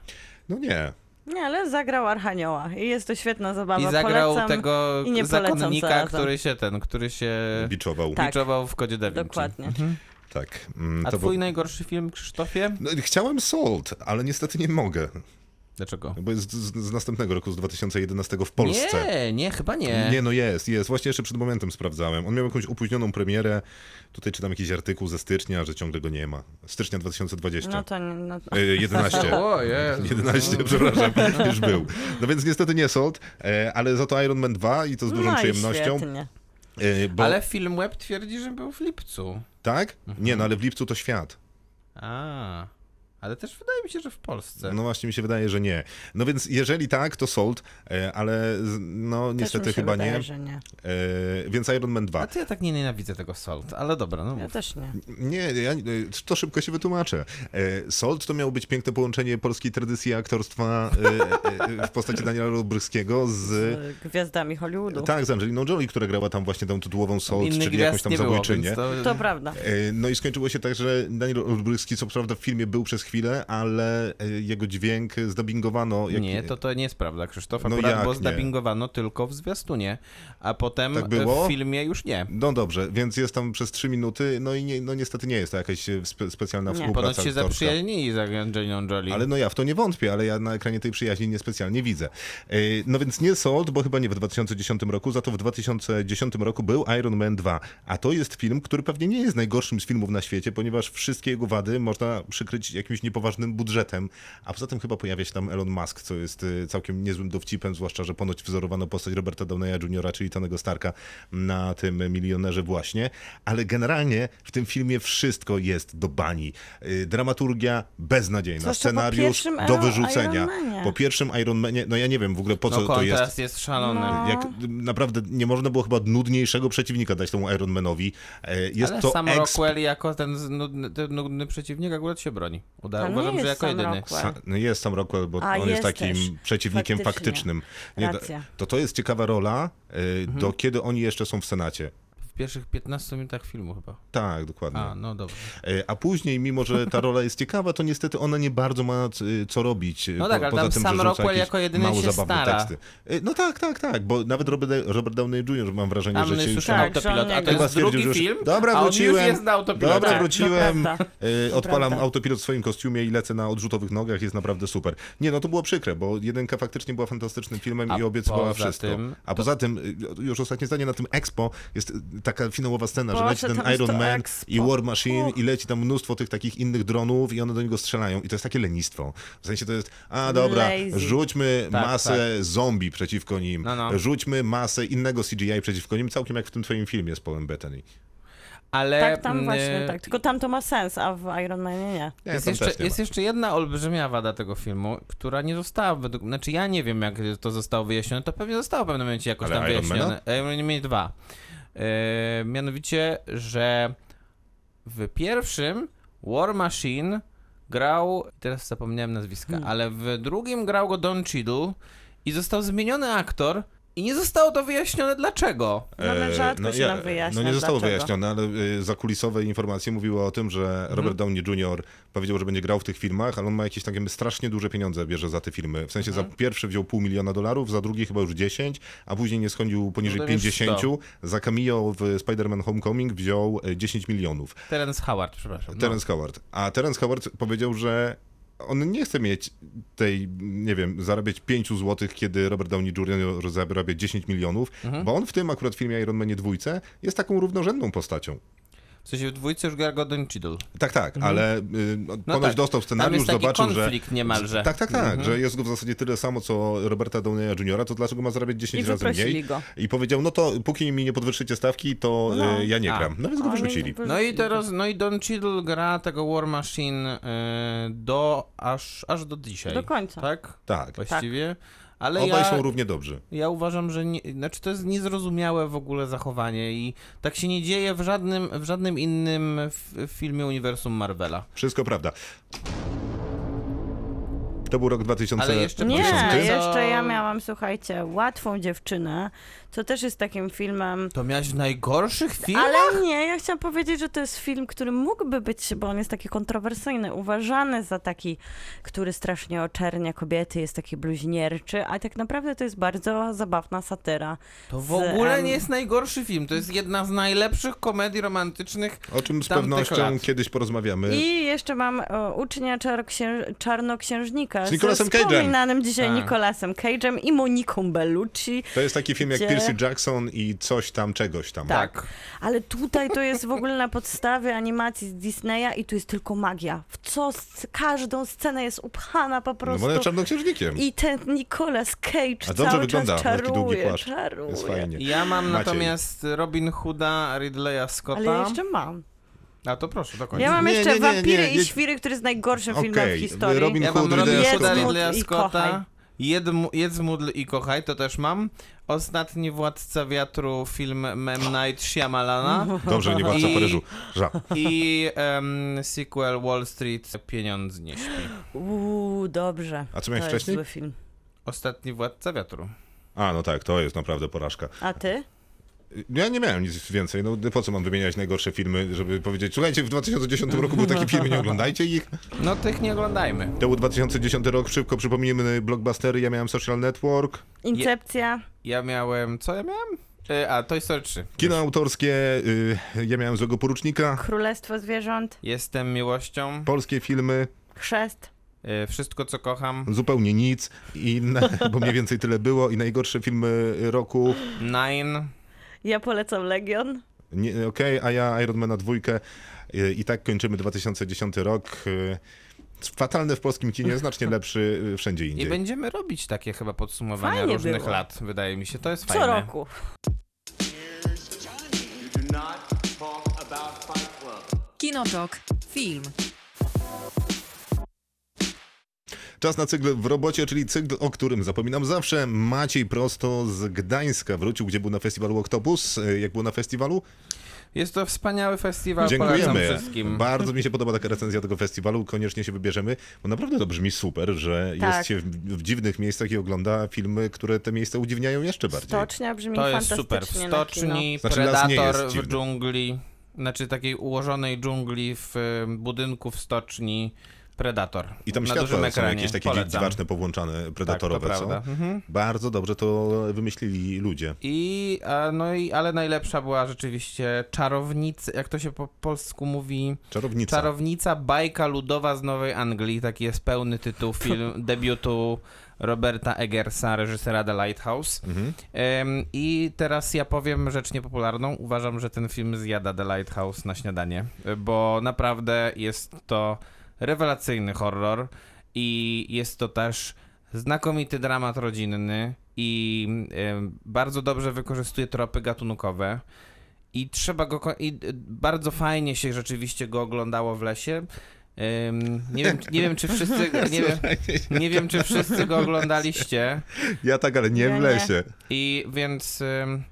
[SPEAKER 2] No nie.
[SPEAKER 3] Nie, ale zagrał Archanioła i jest to świetna zabawa.
[SPEAKER 4] I zagrał
[SPEAKER 3] Polecam.
[SPEAKER 4] tego
[SPEAKER 3] i nie
[SPEAKER 4] zakonnika, który się ten, który się
[SPEAKER 2] Biczował.
[SPEAKER 3] Tak.
[SPEAKER 4] biczował w Kodzie Da Vinci.
[SPEAKER 3] Dokładnie.
[SPEAKER 4] Mhm.
[SPEAKER 2] Tak. mm,
[SPEAKER 4] A
[SPEAKER 2] to
[SPEAKER 4] twój
[SPEAKER 2] był-
[SPEAKER 4] najgorszy film, Krzysztofie?
[SPEAKER 2] No, chciałem Salt, ale niestety nie mogę.
[SPEAKER 4] Dlaczego?
[SPEAKER 2] Bo jest z, z następnego roku, z 2011 w Polsce.
[SPEAKER 4] Nie, nie, chyba nie.
[SPEAKER 2] Nie, no jest, jest. Właśnie jeszcze przed momentem sprawdzałem. On miał jakąś opóźnioną premierę. Tutaj czytam jakiś artykuł ze stycznia, że ciągle go nie ma. Stycznia 2020.
[SPEAKER 3] No to nie. No to...
[SPEAKER 2] E, 11.
[SPEAKER 4] O, Jezu.
[SPEAKER 2] 11, przepraszam, już był. No więc niestety nie Salt, e, ale za to Iron Man 2 i to z dużą
[SPEAKER 3] no
[SPEAKER 2] przyjemnością.
[SPEAKER 3] Świetnie.
[SPEAKER 2] E, Bo,
[SPEAKER 4] Ale film web twierdzi, że był w lipcu.
[SPEAKER 2] Tak? Nie, no ale w lipcu to świat.
[SPEAKER 4] A, ale też wydaje mi się, że w Polsce.
[SPEAKER 2] No właśnie mi się wydaje, że nie. No więc jeżeli tak, to Salt, e, ale no
[SPEAKER 3] Też mi
[SPEAKER 2] niestety
[SPEAKER 3] się
[SPEAKER 2] chyba
[SPEAKER 3] wydaje,
[SPEAKER 2] nie.
[SPEAKER 3] Że nie.
[SPEAKER 2] E, Więc Iron Man 2.
[SPEAKER 4] A to ja tak nie nienawidzę tego Salt, ale dobra, no
[SPEAKER 3] Ja
[SPEAKER 4] mów.
[SPEAKER 3] też nie.
[SPEAKER 2] Nie, ja, to szybko się wytłumaczę. E, Salt to miało być piękne połączenie polskiej tradycji aktorstwa e, e, w postaci Daniela Lubryskiego z...
[SPEAKER 3] Z gwiazdami Hollywoodu.
[SPEAKER 2] Tak, z Angeliną Jolie, która grała tam właśnie tą tytułową Salt,
[SPEAKER 4] Innych
[SPEAKER 2] czyli jakąś
[SPEAKER 4] gwiazd
[SPEAKER 2] tam
[SPEAKER 4] nie było,
[SPEAKER 2] zabójczynię.
[SPEAKER 4] więc to...
[SPEAKER 3] To prawda.
[SPEAKER 2] E, No i skończyło się tak, że Daniel Olbryski co prawda w filmie był przez chwilę, ale e, jego dźwięk zdubbingowano. Jak...
[SPEAKER 4] Nie, to, to nie jest prawda, Krzysztof.
[SPEAKER 2] No
[SPEAKER 4] Akurat,
[SPEAKER 2] jak
[SPEAKER 4] bo
[SPEAKER 2] nie?
[SPEAKER 4] zdubbingowano tylko w zwiastunie, a potem
[SPEAKER 2] Tak było?
[SPEAKER 4] w filmie już nie.
[SPEAKER 2] No dobrze, więc jest tam przez trzy minuty, no i nie, no niestety nie jest to jakaś e, spe, specjalna
[SPEAKER 3] Nie.
[SPEAKER 2] współpraca
[SPEAKER 4] Ponoć się
[SPEAKER 2] aktorska.
[SPEAKER 4] zaprzyjaźnili z Angeliną Jolie.
[SPEAKER 2] Ale no ja w to nie wątpię, ale ja na ekranie tej przyjaźni niespecjalnie widzę. E, No więc nie Salt, bo chyba nie w 2010 roku, za to w 2010 roku był Iron Man 2. A to jest film, który pewnie nie jest najgorszym z filmów na świecie, ponieważ wszystkie jego wady można przykryć jakimś niepoważnym budżetem. A poza tym chyba pojawia się tam Elon Musk, co jest e, całkiem niezłym dowcipem, zwłaszcza, że ponoć wzorowano postać Roberta Downeya Jr., czyli Tonego Starka na tym milionerze właśnie. Ale generalnie w tym filmie wszystko jest do bani. E, Dramaturgia beznadziejna,
[SPEAKER 3] Zwłaszcza
[SPEAKER 2] scenariusz do wyrzucenia. Po pierwszym Iron Manie, no ja nie wiem w ogóle po co
[SPEAKER 4] no
[SPEAKER 2] to jest.
[SPEAKER 4] kontrast jest szalony.
[SPEAKER 3] No.
[SPEAKER 2] Jak naprawdę nie można było chyba nudniejszego przeciwnika dać temu Iron Manowi. E, Jest
[SPEAKER 4] Ale
[SPEAKER 2] to
[SPEAKER 4] sam
[SPEAKER 2] exp-
[SPEAKER 4] Rockwell jako ten nudny, ten nudny przeciwnik akurat się broni. Uda,
[SPEAKER 3] To nie
[SPEAKER 4] uważam, że
[SPEAKER 3] jest
[SPEAKER 4] jako
[SPEAKER 3] sam
[SPEAKER 4] jedyny.
[SPEAKER 2] Sa- no jest sam Rockwell, bo
[SPEAKER 3] A,
[SPEAKER 2] on jest
[SPEAKER 3] jest
[SPEAKER 2] takim
[SPEAKER 3] też.
[SPEAKER 2] przeciwnikiem
[SPEAKER 3] Faktycznie.
[SPEAKER 2] faktycznym. to-
[SPEAKER 3] Racja.
[SPEAKER 2] to to jest ciekawa rola,
[SPEAKER 4] Mhm.
[SPEAKER 2] do kiedy oni jeszcze są w Senacie.
[SPEAKER 4] W pierwszych 15 minutach filmu chyba.
[SPEAKER 2] Tak, dokładnie.
[SPEAKER 4] A, no dobrze.
[SPEAKER 2] E, A później, mimo że ta rola jest ciekawa, to niestety ona nie bardzo ma c- co robić. e,
[SPEAKER 4] No tak, ale
[SPEAKER 2] poza
[SPEAKER 4] tam
[SPEAKER 2] tym,
[SPEAKER 4] sam Rockwell jako jedyny
[SPEAKER 2] mało
[SPEAKER 4] się
[SPEAKER 2] zabawne
[SPEAKER 4] stara.
[SPEAKER 2] teksty. E, No tak, tak, tak, bo nawet Robert, Robert Downey Jr. mam wrażenie,
[SPEAKER 4] Tam
[SPEAKER 2] że się już
[SPEAKER 3] Tak,
[SPEAKER 4] autopilot, a to jest drugi
[SPEAKER 2] już-
[SPEAKER 4] film,
[SPEAKER 2] Dobra,
[SPEAKER 4] a on
[SPEAKER 2] wróciłem.
[SPEAKER 4] już jest na autopilocie.
[SPEAKER 2] Dobra,
[SPEAKER 3] Tak,
[SPEAKER 2] wróciłem. E, Odpalam
[SPEAKER 3] prawda.
[SPEAKER 2] autopilot w swoim kostiumie i lecę na odrzutowych nogach, jest naprawdę super. Nie, no to było przykre, bo jedynka faktycznie była fantastycznym filmem
[SPEAKER 4] A
[SPEAKER 2] i obiecywała wszystko.
[SPEAKER 4] tym
[SPEAKER 2] A poza tym, już ostatnie zdanie na tym Expo, jest taka finałowa scena, że
[SPEAKER 3] Boże,
[SPEAKER 2] leci ten Iron Man
[SPEAKER 3] expo.
[SPEAKER 2] i War Machine
[SPEAKER 3] Uch.
[SPEAKER 2] i leci tam mnóstwo tych takich innych dronów i one do niego strzelają. I to jest takie lenistwo. W sensie to jest, a dobra,
[SPEAKER 3] Lazy.
[SPEAKER 2] rzućmy
[SPEAKER 4] Tak,
[SPEAKER 2] masę zombie przeciwko nim,
[SPEAKER 4] No, no.
[SPEAKER 2] rzućmy masę innego CGI przeciwko nim, całkiem jak w tym twoim filmie z Paulem Bettany.
[SPEAKER 4] Ale
[SPEAKER 3] Tak, tam właśnie,
[SPEAKER 4] mm,
[SPEAKER 3] tak. Tylko tam to ma sens, a w Iron Manie nie.
[SPEAKER 2] Ja
[SPEAKER 4] Jest jeszcze,
[SPEAKER 2] nie
[SPEAKER 4] jest jeszcze jedna olbrzymia wada tego filmu, która nie została według... Znaczy ja nie wiem, jak to zostało wyjaśnione, to pewnie zostało w pewnym momencie jakoś
[SPEAKER 2] Ale
[SPEAKER 4] tam
[SPEAKER 2] Iron
[SPEAKER 4] wyjaśnione. Iron Man 2. E, mianowicie, że w pierwszym War Machine grał... Teraz zapomniałem nazwiska,
[SPEAKER 3] Hmm.
[SPEAKER 4] ale w drugim grał go Don Cheadle i został zmieniony aktor i nie zostało to wyjaśnione dlaczego.
[SPEAKER 3] No, ale rzadko się nam wyjaśnia,
[SPEAKER 2] No nie zostało
[SPEAKER 3] dlaczego.
[SPEAKER 2] wyjaśnione, ale y, zakulisowe informacje mówiły o tym, że
[SPEAKER 4] Mhm.
[SPEAKER 2] Robert Downey Jr. powiedział, że będzie grał w tych filmach, ale on ma jakieś takie strasznie duże pieniądze bierze za te filmy. W sensie
[SPEAKER 4] Mhm.
[SPEAKER 2] za pierwszy wziął pół miliona dolarów, za drugi chyba już 10, a później nie schodził poniżej
[SPEAKER 4] No to już
[SPEAKER 2] 50.
[SPEAKER 4] 100.
[SPEAKER 2] Za cameo w Spider-Man Homecoming wziął y, 10 milionów.
[SPEAKER 4] Terence Howard, przepraszam. No.
[SPEAKER 2] Terence Howard. A Terence Howard powiedział, że on nie chce mieć tej, nie wiem, zarabiać 5 zł, kiedy Robert Downey Jr. zarabia 10 milionów,
[SPEAKER 4] Mhm.
[SPEAKER 2] bo on w tym akurat filmie Iron Manie dwójce jest taką równorzędną postacią.
[SPEAKER 4] W sensie w dwójce już gra go Don Cheadle.
[SPEAKER 2] Tak, tak, ale y, no, ponoć
[SPEAKER 4] tak.
[SPEAKER 2] dostał
[SPEAKER 4] Tam
[SPEAKER 2] scenariusz,
[SPEAKER 4] jest taki
[SPEAKER 2] zobaczył, że...
[SPEAKER 4] konflikt niemalże.
[SPEAKER 2] Tak, tak, tak,
[SPEAKER 4] Mhm.
[SPEAKER 2] że jest go w zasadzie tyle samo, co Roberta Downeya Jr., to dlaczego ma zarabiać 10
[SPEAKER 3] I
[SPEAKER 2] razy mniej?
[SPEAKER 3] go.
[SPEAKER 2] I powiedział, no to póki mi nie podwyższycie stawki, to
[SPEAKER 3] No.
[SPEAKER 2] y, ja nie
[SPEAKER 4] A.
[SPEAKER 2] gram. No więc go wyrzucili.
[SPEAKER 4] No i teraz, no i Don Cheadle gra tego War Machine y, do, aż, aż do dzisiaj.
[SPEAKER 3] Do końca.
[SPEAKER 4] Tak?
[SPEAKER 2] Tak,
[SPEAKER 4] Właściwie. Ale
[SPEAKER 2] obaj
[SPEAKER 4] ja,
[SPEAKER 2] są równie dobrzy.
[SPEAKER 4] ja uważam, że nie, znaczy to jest niezrozumiałe w ogóle zachowanie i tak się nie dzieje w żadnym, w żadnym innym f- filmie uniwersum Marvela.
[SPEAKER 2] Wszystko prawda. To był rok 2000.
[SPEAKER 4] Ale jeszcze
[SPEAKER 3] Nie, jeszcze ja miałam, słuchajcie, Łatwą Dziewczynę, co też jest takim filmem...
[SPEAKER 4] To miałeś w najgorszych filmach?
[SPEAKER 3] Ale nie, ja chciałam powiedzieć, że to jest film, który mógłby być, bo on jest taki kontrowersyjny, uważany za taki, który strasznie oczernia kobiety, jest taki bluźnierczy, a tak naprawdę to jest bardzo zabawna satyra.
[SPEAKER 4] To w
[SPEAKER 3] z,
[SPEAKER 4] ogóle nie jest najgorszy film. To jest jedna z najlepszych komedii romantycznych.
[SPEAKER 2] O czym z pewnością
[SPEAKER 4] lat.
[SPEAKER 2] kiedyś porozmawiamy.
[SPEAKER 3] I jeszcze mam o, ucznia czarnoksię- czarnoksiężnika
[SPEAKER 2] Z Nicolasem
[SPEAKER 3] z
[SPEAKER 2] Cage'em.
[SPEAKER 3] wspominanym dzisiaj
[SPEAKER 4] Tak.
[SPEAKER 3] Nicolasem Cage'em i Moniką Bellucci.
[SPEAKER 2] To jest taki film jak
[SPEAKER 3] Gdzie-
[SPEAKER 2] Percy Jackson i coś tam, czegoś tam.
[SPEAKER 3] Tak. Ale tutaj to jest w ogóle na podstawie animacji z Disneya i tu jest tylko magia. W co z każdą scenę jest upchana po
[SPEAKER 2] No
[SPEAKER 3] prostu.
[SPEAKER 2] bo on jest czarnoksiężnikiem.
[SPEAKER 3] I ten Nicolas Cage
[SPEAKER 2] A dobrze
[SPEAKER 3] cały
[SPEAKER 2] wygląda,
[SPEAKER 3] czas
[SPEAKER 2] taki długi
[SPEAKER 3] czaruje,
[SPEAKER 2] płaszcz.
[SPEAKER 3] czaruje.
[SPEAKER 2] Jest fajnie.
[SPEAKER 4] Ja mam
[SPEAKER 2] Maciej.
[SPEAKER 4] natomiast Robin Hooda, Ridleya Scotta.
[SPEAKER 3] Ale ja jeszcze mam.
[SPEAKER 4] A to proszę, do końca.
[SPEAKER 3] Ja mam
[SPEAKER 2] Nie,
[SPEAKER 3] jeszcze
[SPEAKER 2] nie, nie,
[SPEAKER 3] Wampiry
[SPEAKER 2] nie,
[SPEAKER 3] i
[SPEAKER 2] nie.
[SPEAKER 3] Świry, który jest najgorszym filmem
[SPEAKER 2] Okej,
[SPEAKER 3] w historii.
[SPEAKER 2] Robin
[SPEAKER 4] Ja mam
[SPEAKER 2] Hood,
[SPEAKER 4] Robin
[SPEAKER 2] Ridleya Scotta.
[SPEAKER 4] Jedz, módl i kochaj, to też mam. Ostatni Władca Wiatru, film Mem Night Shyamalana.
[SPEAKER 2] Dobrze, nie Władca
[SPEAKER 4] I-
[SPEAKER 2] Paryżu. Ża.
[SPEAKER 4] I em, sequel Wall Street, Pieniądz nie śpi.
[SPEAKER 3] Uuu, dobrze.
[SPEAKER 2] A co
[SPEAKER 3] To
[SPEAKER 2] miałeś
[SPEAKER 3] jest
[SPEAKER 2] wcześniej?
[SPEAKER 3] zły film.
[SPEAKER 4] Ostatni Władca Wiatru.
[SPEAKER 2] A, no tak, to jest naprawdę porażka.
[SPEAKER 3] A ty?
[SPEAKER 2] Ja nie miałem nic więcej. No po co mam wymieniać najgorsze filmy, żeby powiedzieć, słuchajcie, w 2010 roku był taki film, nie oglądajcie ich.
[SPEAKER 4] No tych nie oglądajmy.
[SPEAKER 2] To był 2010 rok, szybko przypomnijmy blockbustery, ja miałem Social Network,
[SPEAKER 3] Incepcja.
[SPEAKER 4] Ja miałem... Co ja miałem? E, A, Toy Story 3.
[SPEAKER 2] kino autorskie, y, ja miałem Złego Porucznika,
[SPEAKER 3] Królestwo Zwierząt.
[SPEAKER 4] Jestem miłością.
[SPEAKER 2] polskie filmy,
[SPEAKER 3] Chrzest.
[SPEAKER 4] E, Wszystko, co kocham.
[SPEAKER 2] zupełnie nic, i bo mniej więcej tyle było i najgorsze filmy roku,
[SPEAKER 4] Nine.
[SPEAKER 3] Ja polecam Legion.
[SPEAKER 2] okej, a ja Ironmana dwójkę i tak kończymy 2010 rok. y, Fatalny w polskim kinie, znacznie lepszy y, wszędzie
[SPEAKER 4] I
[SPEAKER 2] indziej.
[SPEAKER 4] będziemy robić takie chyba podsumowania
[SPEAKER 3] Fajnie
[SPEAKER 4] różnych
[SPEAKER 3] było.
[SPEAKER 4] lat, wydaje mi się. To jest
[SPEAKER 3] Co
[SPEAKER 4] fajne.
[SPEAKER 3] roku.
[SPEAKER 5] Fight Club.
[SPEAKER 6] Kinotok. Film.
[SPEAKER 2] Czas na cykl w robocie, czyli cykl, o którym zapominam zawsze. Maciej prosto z Gdańska wrócił, gdzie był na festiwalu Octopus. Jak było na festiwalu?
[SPEAKER 4] Jest to wspaniały festiwal,
[SPEAKER 2] Dziękujemy.
[SPEAKER 4] wszystkim.
[SPEAKER 2] Bardzo mi się podoba taka recenzja tego festiwalu. Koniecznie się wybierzemy, bo naprawdę to brzmi super, że
[SPEAKER 3] Tak.
[SPEAKER 2] jest się w, w dziwnych miejscach i ogląda filmy, które te miejsca udziwniają jeszcze bardziej.
[SPEAKER 3] Stocznia brzmi
[SPEAKER 4] To jest
[SPEAKER 3] fantastycznie
[SPEAKER 4] super. W
[SPEAKER 3] na kino.
[SPEAKER 4] stoczni,
[SPEAKER 2] Znaczy,
[SPEAKER 4] Predator
[SPEAKER 2] jest
[SPEAKER 4] w
[SPEAKER 2] dziwny.
[SPEAKER 4] dżungli, znaczy takiej ułożonej dżungli w budynku w stoczni. Predator.
[SPEAKER 2] I tam
[SPEAKER 4] na
[SPEAKER 2] światła
[SPEAKER 4] dużym
[SPEAKER 2] są
[SPEAKER 4] ekranie.
[SPEAKER 2] jakieś takie
[SPEAKER 4] Polecam.
[SPEAKER 2] dziwaczne, powłączane, predatorowe,
[SPEAKER 4] tak,
[SPEAKER 2] co?
[SPEAKER 4] Mhm.
[SPEAKER 2] Bardzo dobrze to wymyślili ludzie.
[SPEAKER 4] I, a, no i, ale najlepsza była rzeczywiście czarownica, jak to się po polsku mówi,
[SPEAKER 2] Czarownica.
[SPEAKER 4] czarownica bajka ludowa z Nowej Anglii, taki jest pełny tytuł film debiutu Roberta Eggersa, reżysera The Lighthouse.
[SPEAKER 2] Mhm.
[SPEAKER 4] I teraz ja powiem rzecz niepopularną. Uważam, że ten film zjada The Lighthouse na śniadanie, bo naprawdę jest to rewelacyjny horror i jest to też znakomity dramat rodzinny i bardzo dobrze wykorzystuje tropy gatunkowe. I trzeba go. I e, bardzo fajnie się rzeczywiście go oglądało w lesie. Em, nie, wiem, nie wiem, czy wszyscy. Nie wiem, nie wiem, czy wszyscy go oglądaliście.
[SPEAKER 2] Ja tak, ale nie w lesie.
[SPEAKER 4] I więc w,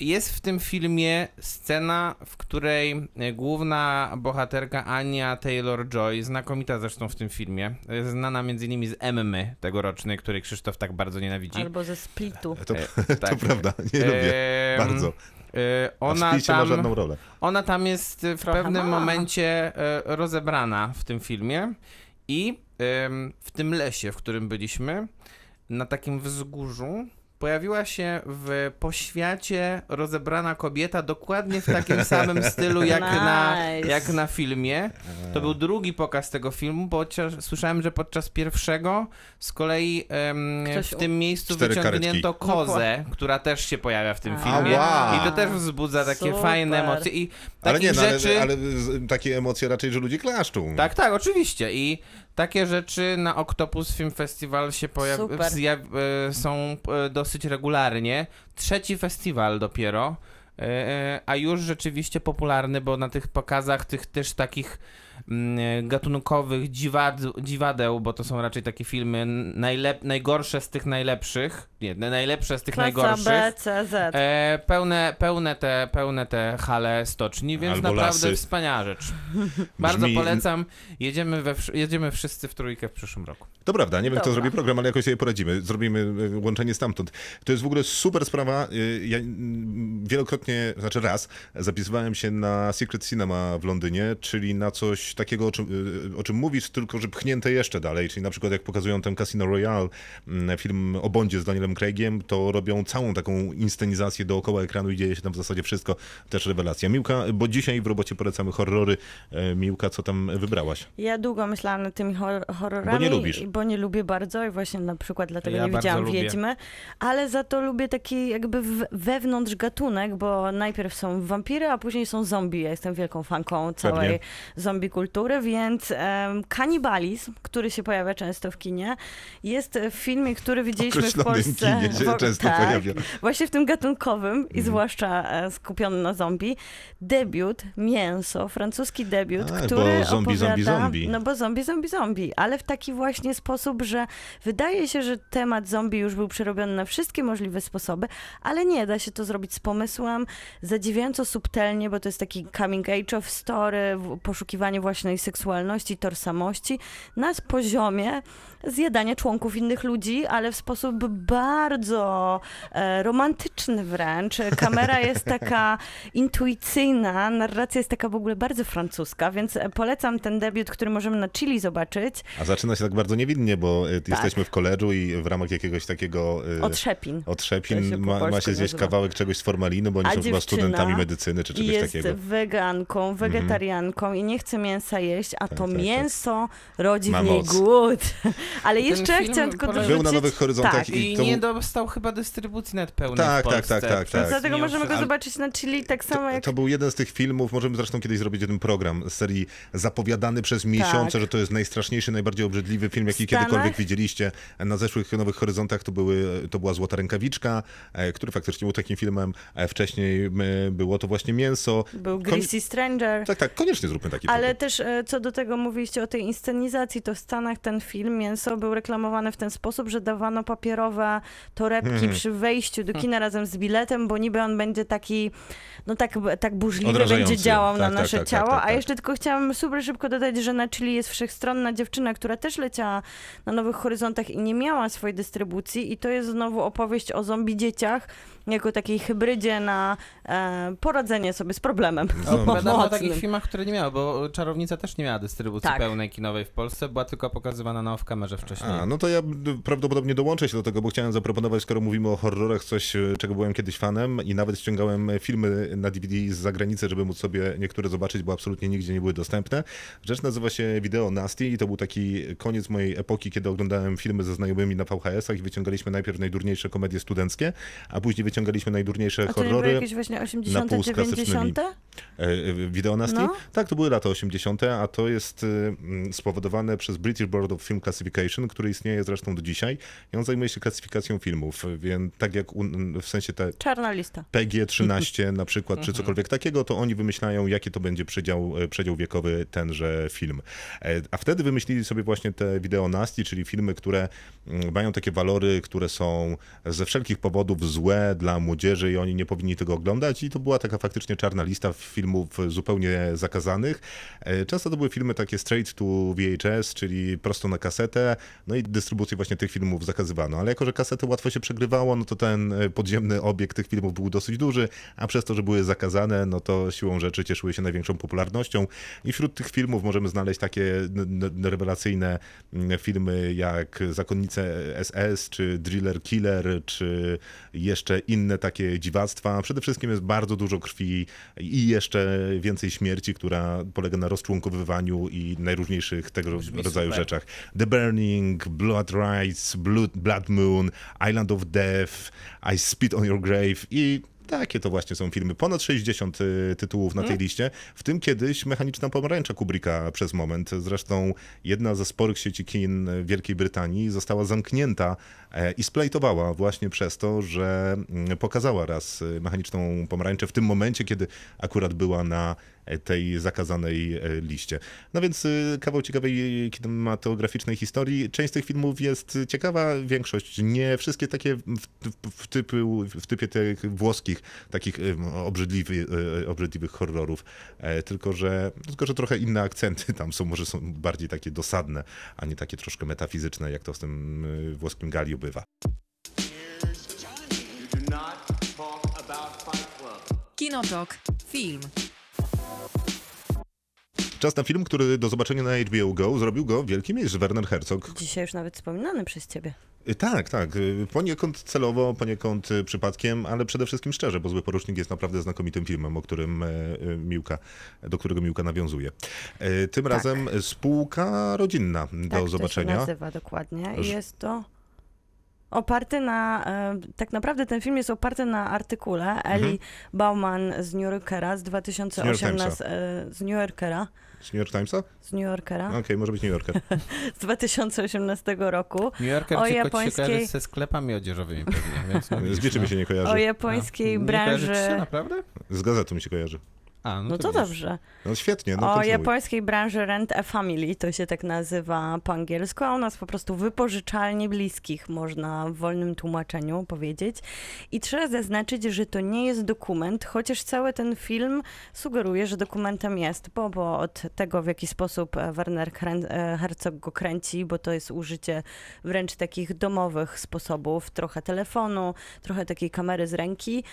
[SPEAKER 4] jest w tym filmie scena, w której y, główna bohaterka Ania Taylor-Joy, znakomita zresztą w tym filmie, y, znana między innymi z Emmy tegorocznej, której Krzysztof tak bardzo nienawidzi.
[SPEAKER 3] Albo ze splitu.
[SPEAKER 2] To,
[SPEAKER 4] E,
[SPEAKER 2] to
[SPEAKER 4] tak.
[SPEAKER 2] prawda, nie lubię.
[SPEAKER 4] Em,
[SPEAKER 2] Bardzo. Ona ma
[SPEAKER 4] tam,
[SPEAKER 2] żadną rolę.
[SPEAKER 4] ona tam jest w
[SPEAKER 3] Trochę
[SPEAKER 4] pewnym
[SPEAKER 3] ma.
[SPEAKER 4] momencie e, rozebrana w tym filmie i w tym lesie, w którym byliśmy, na takim wzgórzu pojawiła się w poświacie rozebrana kobieta dokładnie w takim samym stylu jak, na,
[SPEAKER 3] Nice.
[SPEAKER 4] jak na filmie. To był drugi pokaz tego filmu, bo chociaż słyszałem, że podczas pierwszego z kolei em, w tym miejscu wyciągnięto
[SPEAKER 2] karetki.
[SPEAKER 4] kozę, która też się pojawia w tym
[SPEAKER 3] A,
[SPEAKER 4] filmie.
[SPEAKER 2] wow.
[SPEAKER 4] I to też wzbudza takie
[SPEAKER 3] Super.
[SPEAKER 4] fajne emocje. I
[SPEAKER 2] Ale nie, no, ale,
[SPEAKER 4] rzeczy...
[SPEAKER 2] ale z- takie emocje raczej, że ludzie klaszczą.
[SPEAKER 4] Tak, tak, oczywiście. I takie rzeczy na Octopus Film Festival się pojaw...
[SPEAKER 3] Super.
[SPEAKER 4] zja- e, są e, dosyć regularnie. Trzeci festiwal dopiero. e, A już rzeczywiście popularny, bo na tych pokazach tych też takich gatunkowych dziwad, dziwadeł, bo to są raczej takie filmy najlep- najgorsze z tych najlepszych, nie, najlepsze z tych
[SPEAKER 3] Klasa
[SPEAKER 4] najgorszych.
[SPEAKER 3] B, C, Z.
[SPEAKER 4] E, pełne, pełne, te, pełne te hale stoczni, więc
[SPEAKER 2] Albo
[SPEAKER 4] naprawdę
[SPEAKER 2] lasy.
[SPEAKER 4] wspaniała rzecz. Bardzo polecam. Jedziemy, we, jedziemy wszyscy w trójkę w przyszłym roku.
[SPEAKER 2] To prawda, nie wiem kto zrobi program, ale jakoś sobie poradzimy. Zrobimy y, łączenie stamtąd. To jest w ogóle super sprawa. Y, Ja mm, wielokrotnie, znaczy raz, zapisywałem się na Secret Cinema w Londynie, czyli na coś takiego, o czym, y, o czym mówisz, tylko że pchnięte jeszcze dalej. Czyli na przykład jak pokazują ten Casino Royale, mm, film o Bondzie z Danielem Craigiem, to robią całą taką inscenizację dookoła ekranu i dzieje się tam w zasadzie wszystko. Też rewelacja. Miłka, bo dzisiaj w robocie polecamy horrory. E, Miłka, co tam wybrałaś?
[SPEAKER 3] Ja długo myślałam nad tymi hor- horrorami.
[SPEAKER 2] Bo nie lubisz.
[SPEAKER 3] Bo nie lubię bardzo i właśnie na przykład dlatego
[SPEAKER 4] Ja
[SPEAKER 3] nie widziałam
[SPEAKER 4] lubię.
[SPEAKER 3] Wiedźmy, ale za to lubię taki jakby wewnątrz gatunek, bo najpierw są wampiry, a później są zombie. Ja jestem wielką fanką całej
[SPEAKER 2] Pewnie.
[SPEAKER 3] zombie kultury, więc em, kanibalizm, który się pojawia często w kinie, jest w filmie, który widzieliśmy w Polsce.
[SPEAKER 2] kinie się często
[SPEAKER 3] tak,
[SPEAKER 2] pojawia.
[SPEAKER 3] Właśnie w tym gatunkowym i
[SPEAKER 2] Mhm.
[SPEAKER 3] zwłaszcza e, skupiony na zombie. Debiut, mięso, francuski debiut,
[SPEAKER 2] A,
[SPEAKER 3] który
[SPEAKER 2] bo zombie,
[SPEAKER 3] opowiada...
[SPEAKER 2] zombie, zombie.
[SPEAKER 3] No bo zombie, zombie, zombie, ale w taki właśnie sposób, że wydaje się, że temat zombie już był przerobiony na wszystkie możliwe sposoby, ale nie, da się to zrobić z pomysłem, zadziwiająco subtelnie, bo to jest taki coming age of story, poszukiwanie własnej seksualności, tożsamości na poziomie zjadania członków innych ludzi, ale w sposób bardzo e, romantyczny wręcz. Kamera jest taka intuicyjna, narracja jest taka w ogóle bardzo francuska, więc e, polecam ten debiut, który możemy na Chili zobaczyć.
[SPEAKER 2] A zaczyna się tak bardzo niewinnie, bo y,
[SPEAKER 3] Tak.
[SPEAKER 2] jesteśmy w koledżu i w ramach jakiegoś takiego y,
[SPEAKER 3] Otrzepin.
[SPEAKER 2] Otrzepin
[SPEAKER 3] się
[SPEAKER 2] ma, ma się zjeść
[SPEAKER 3] nazywa.
[SPEAKER 2] kawałek czegoś z formaliny, bo oni
[SPEAKER 3] A
[SPEAKER 2] są chyba studentami medycyny czy czegoś
[SPEAKER 3] jest
[SPEAKER 2] takiego.
[SPEAKER 3] weganką, wegetarianką i nie chce mięsa jeść, a to
[SPEAKER 2] tak, tak.
[SPEAKER 3] mięso rodzi
[SPEAKER 2] Ma
[SPEAKER 3] w niej
[SPEAKER 2] moc.
[SPEAKER 3] głód. Ale
[SPEAKER 4] Ten
[SPEAKER 3] jeszcze
[SPEAKER 4] film
[SPEAKER 3] chciałam tylko dorzucić...
[SPEAKER 2] Był na Nowych Horyzontach
[SPEAKER 3] Tak,
[SPEAKER 2] i
[SPEAKER 4] I
[SPEAKER 2] to...
[SPEAKER 4] nie dostał chyba dystrybucji nawet pełnej
[SPEAKER 2] Tak, tak, tak, tak, tak.
[SPEAKER 3] Dlatego możemy go zobaczyć na Chili tak samo jak...
[SPEAKER 2] To był jeden z tych filmów, możemy zresztą kiedyś zrobić jeden program z serii zapowiadany przez miesiące,
[SPEAKER 3] Tak.
[SPEAKER 2] że to jest najstraszniejszy, najbardziej obrzydliwy film, jaki kiedykolwiek widzieliście. Na zeszłych Nowych Horyzontach to, były, to była Złota Rękawiczka, e, który faktycznie był takim filmem. e, Wcześniej było to właśnie Mięso.
[SPEAKER 3] Był
[SPEAKER 2] Kon-
[SPEAKER 3] Greasy Stranger.
[SPEAKER 2] Tak, tak, koniecznie zróbmy taki
[SPEAKER 3] Ale
[SPEAKER 2] program.
[SPEAKER 3] Też e, co do tego mówiliście o tej inscenizacji, to w Stanach ten film Mięso był reklamowany w ten sposób, że dawano papierowe torebki
[SPEAKER 2] Mhm.
[SPEAKER 3] przy wejściu do kina razem z biletem, bo niby on będzie taki, no tak, tak
[SPEAKER 2] Odrażający.
[SPEAKER 3] będzie działał
[SPEAKER 2] Tak,
[SPEAKER 3] na
[SPEAKER 2] tak,
[SPEAKER 3] nasze
[SPEAKER 2] tak, tak,
[SPEAKER 3] ciało.
[SPEAKER 2] tak,
[SPEAKER 3] A
[SPEAKER 2] tak.
[SPEAKER 3] jeszcze tylko chciałam super szybko dodać, że na Chili jest wszechstronna dziewczyna, która też leciała na Nowych Horyzontach i nie miała swojej dystrybucji i to jest znowu opowieść o zombie dzieciach, jako takiej hybrydzie na e, poradzenie sobie z problemem.
[SPEAKER 4] Opowiadamy o
[SPEAKER 3] mocnym.
[SPEAKER 4] takich filmach, które nie miały, bo Czarownica też nie miała dystrybucji
[SPEAKER 3] Tak.
[SPEAKER 4] pełnej kinowej w Polsce, była tylko pokazywana na off-kamerze wcześniej.
[SPEAKER 2] A, no to ja prawdopodobnie dołączę się do tego, bo chciałem zaproponować, skoro mówimy o horrorach, coś, y, czego byłem kiedyś fanem i nawet ściągałem filmy na DVD z zagranicy, żeby móc sobie niektóre zobaczyć, bo absolutnie nigdzie nie były dostępne. Rzecz nazywa się Video Nasty i to był taki koniec mojej epoki, kiedy oglądałem filmy ze znajomymi na VHS-ach i wyciągaliśmy najpierw najdurniejsze komedie studenckie, a później wyciągaliśmy najdurniejsze horrory.
[SPEAKER 3] jakieś właśnie 80.,
[SPEAKER 2] pół z klasycznymi.
[SPEAKER 3] 90.?
[SPEAKER 2] E, e, Video Nasty?
[SPEAKER 3] No.
[SPEAKER 2] Tak, to były lata 80., a to jest y, mm, spowodowane przez British Board of Film Classification, który istnieje zresztą do dzisiaj i on zajmuje się klasyfikacją filmów, więc tak jak w sensie te
[SPEAKER 3] Czarna lista.
[SPEAKER 2] PG-13 na przykład,
[SPEAKER 4] Mhm.
[SPEAKER 2] czy cokolwiek takiego, to oni wymyślają, jaki to będzie przedział, e, przedział wiekowy tenże film. E, A wtedy wymyślili sobie właśnie te wideo nasty, czyli filmy, które mm, mają takie walory, które są ze wszelkich powodów złe dla młodzieży i oni nie powinni tego oglądać i to była taka faktycznie czarna lista filmów zupełnie zakazanych. E, Często to były filmy takie straight to VHS, czyli prosto na kasetę, no i dystrybucję właśnie tych filmów zakazywano, ale jako, że kasety łatwo się przegrywało, no to ten podziemny obieg tych filmów był dosyć duży, a przez to, że były zakazane, no to siłą rzeczy cieszyły się największą popularnością i wśród tych filmów możemy znaleźć takie rewelacyjne mm, filmy jak Zakonnice SS, czy Driller Killer, czy jeszcze inne takie dziwactwa. Przede wszystkim jest bardzo dużo krwi i jeszcze więcej śmierci, która polega na rozczłonkowywaniu i najróżniejszych tego
[SPEAKER 4] Brzmi
[SPEAKER 2] rodzaju
[SPEAKER 4] super.
[SPEAKER 2] rzeczach. The Burning, Blood Rights, Blood, Blood Moon, Island of Death, I Spit on Your Grave i takie to właśnie są filmy. Ponad 60 y, tytułów na tej liście, w tym kiedyś Mechaniczna Pomarańcza Kubricka przez moment. Zresztą jedna ze sporych sieci kin Wielkiej Brytanii została zamknięta e, i splejtowała właśnie przez to, że mm, pokazała raz y, Mechaniczną Pomarańczę w tym momencie, kiedy akurat była na tej zakazanej e, liście. No więc y, kawał ciekawej kinematograficznej historii. Część z tych filmów jest ciekawa, większość nie. Wszystkie takie w, w, w, typu, w typie tych włoskich, takich ym, obrzydliwy, y, obrzydliwych horrorów. E, Tylko że, tylko, że trochę inne akcenty tam są, może są bardziej takie dosadne, a nie takie troszkę metafizyczne, jak to z tym włoskim Galiu bywa.
[SPEAKER 6] Kinotok. Film.
[SPEAKER 2] Czas na film, który do zobaczenia na HBO Go zrobił go wielki mistrz Werner Herzog,
[SPEAKER 3] Dzisiaj już nawet wspominany przez ciebie.
[SPEAKER 2] Y, Tak, tak. y, Poniekąd celowo, poniekąd y, przypadkiem, ale przede wszystkim szczerze, bo Zły Porucznik jest naprawdę znakomitym filmem, o którym Miłka, do którego Miłka nawiązuje. Tym razem spółka rodzinna do
[SPEAKER 3] tak, to
[SPEAKER 2] zobaczenia.
[SPEAKER 3] się nazywa dokładnie. Jest to oparty na, e, tak naprawdę ten film jest oparty na artykule
[SPEAKER 2] Mhm.
[SPEAKER 3] Eli Bauman z New Yorkera z 2018, e, z New Yorkera,
[SPEAKER 2] Z New York Timesa?
[SPEAKER 3] z New Yorkera,
[SPEAKER 2] Okej, może być New Yorker.
[SPEAKER 3] z 2018 roku.
[SPEAKER 4] New Yorker
[SPEAKER 3] O
[SPEAKER 4] się
[SPEAKER 3] japońskiej-
[SPEAKER 4] kojarzy ze sklepami odzieżowymi pewnie, więc no,
[SPEAKER 2] Z niczym mi się nie
[SPEAKER 3] O
[SPEAKER 2] kojarzy.
[SPEAKER 3] japońskiej
[SPEAKER 4] No. Nie
[SPEAKER 3] branży...
[SPEAKER 4] się, naprawdę?
[SPEAKER 2] Z gazetą mi się kojarzy.
[SPEAKER 4] A, no,
[SPEAKER 3] No to
[SPEAKER 4] widzisz.
[SPEAKER 3] dobrze.
[SPEAKER 2] No świetnie, no
[SPEAKER 3] o
[SPEAKER 2] kontynuuj.
[SPEAKER 3] japońskiej branży Rent a Family, to się tak nazywa po angielsku, a u nas po prostu wypożyczalni bliskich, można w wolnym tłumaczeniu powiedzieć. I trzeba zaznaczyć, że to nie jest dokument, chociaż cały ten film sugeruje, że dokumentem jest, bo, bo od tego, w jaki sposób e, Werner Krę- e, Herzog go kręci, bo to jest użycie wręcz takich domowych sposobów, trochę telefonu, trochę takiej kamery z ręki.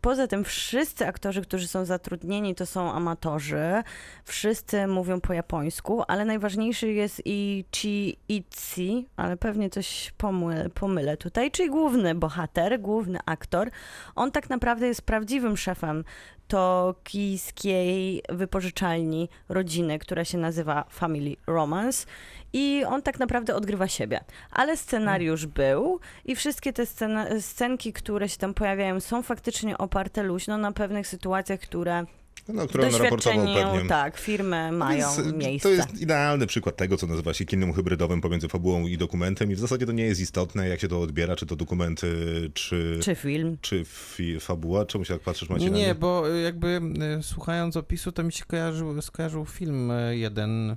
[SPEAKER 3] Poza tym wszyscy aktorzy, którzy są zatrudnieni, to są amatorzy. Wszyscy mówią po japońsku, ale najważniejszy jest Ichi Itzy, ale pewnie coś pomylę, pomylę tutaj, czyli główny bohater, główny aktor. On tak naprawdę jest prawdziwym szefem tokijskiej wypożyczalni rodziny, która się nazywa Family Romance. I on tak naprawdę odgrywa siebie. Ale scenariusz był i wszystkie te scena, scenki, które się tam pojawiają, są faktycznie oparte luźno na pewnych sytuacjach, które
[SPEAKER 2] No, którą on raportował pewnie.
[SPEAKER 3] tak, firmy mają
[SPEAKER 2] Więc,
[SPEAKER 3] miejsce.
[SPEAKER 2] To jest idealny przykład tego, co nazywa się kinem hybrydowym pomiędzy fabułą i dokumentem i w zasadzie to nie jest istotne, jak się to odbiera, czy to dokument, y, czy,
[SPEAKER 3] Czy film?
[SPEAKER 2] czy fi, fabuła. Czemu się tak patrzysz, Macie?
[SPEAKER 4] Nie, bo jakby y, słuchając opisu, to mi się kojarzył, skojarzył film y, jeden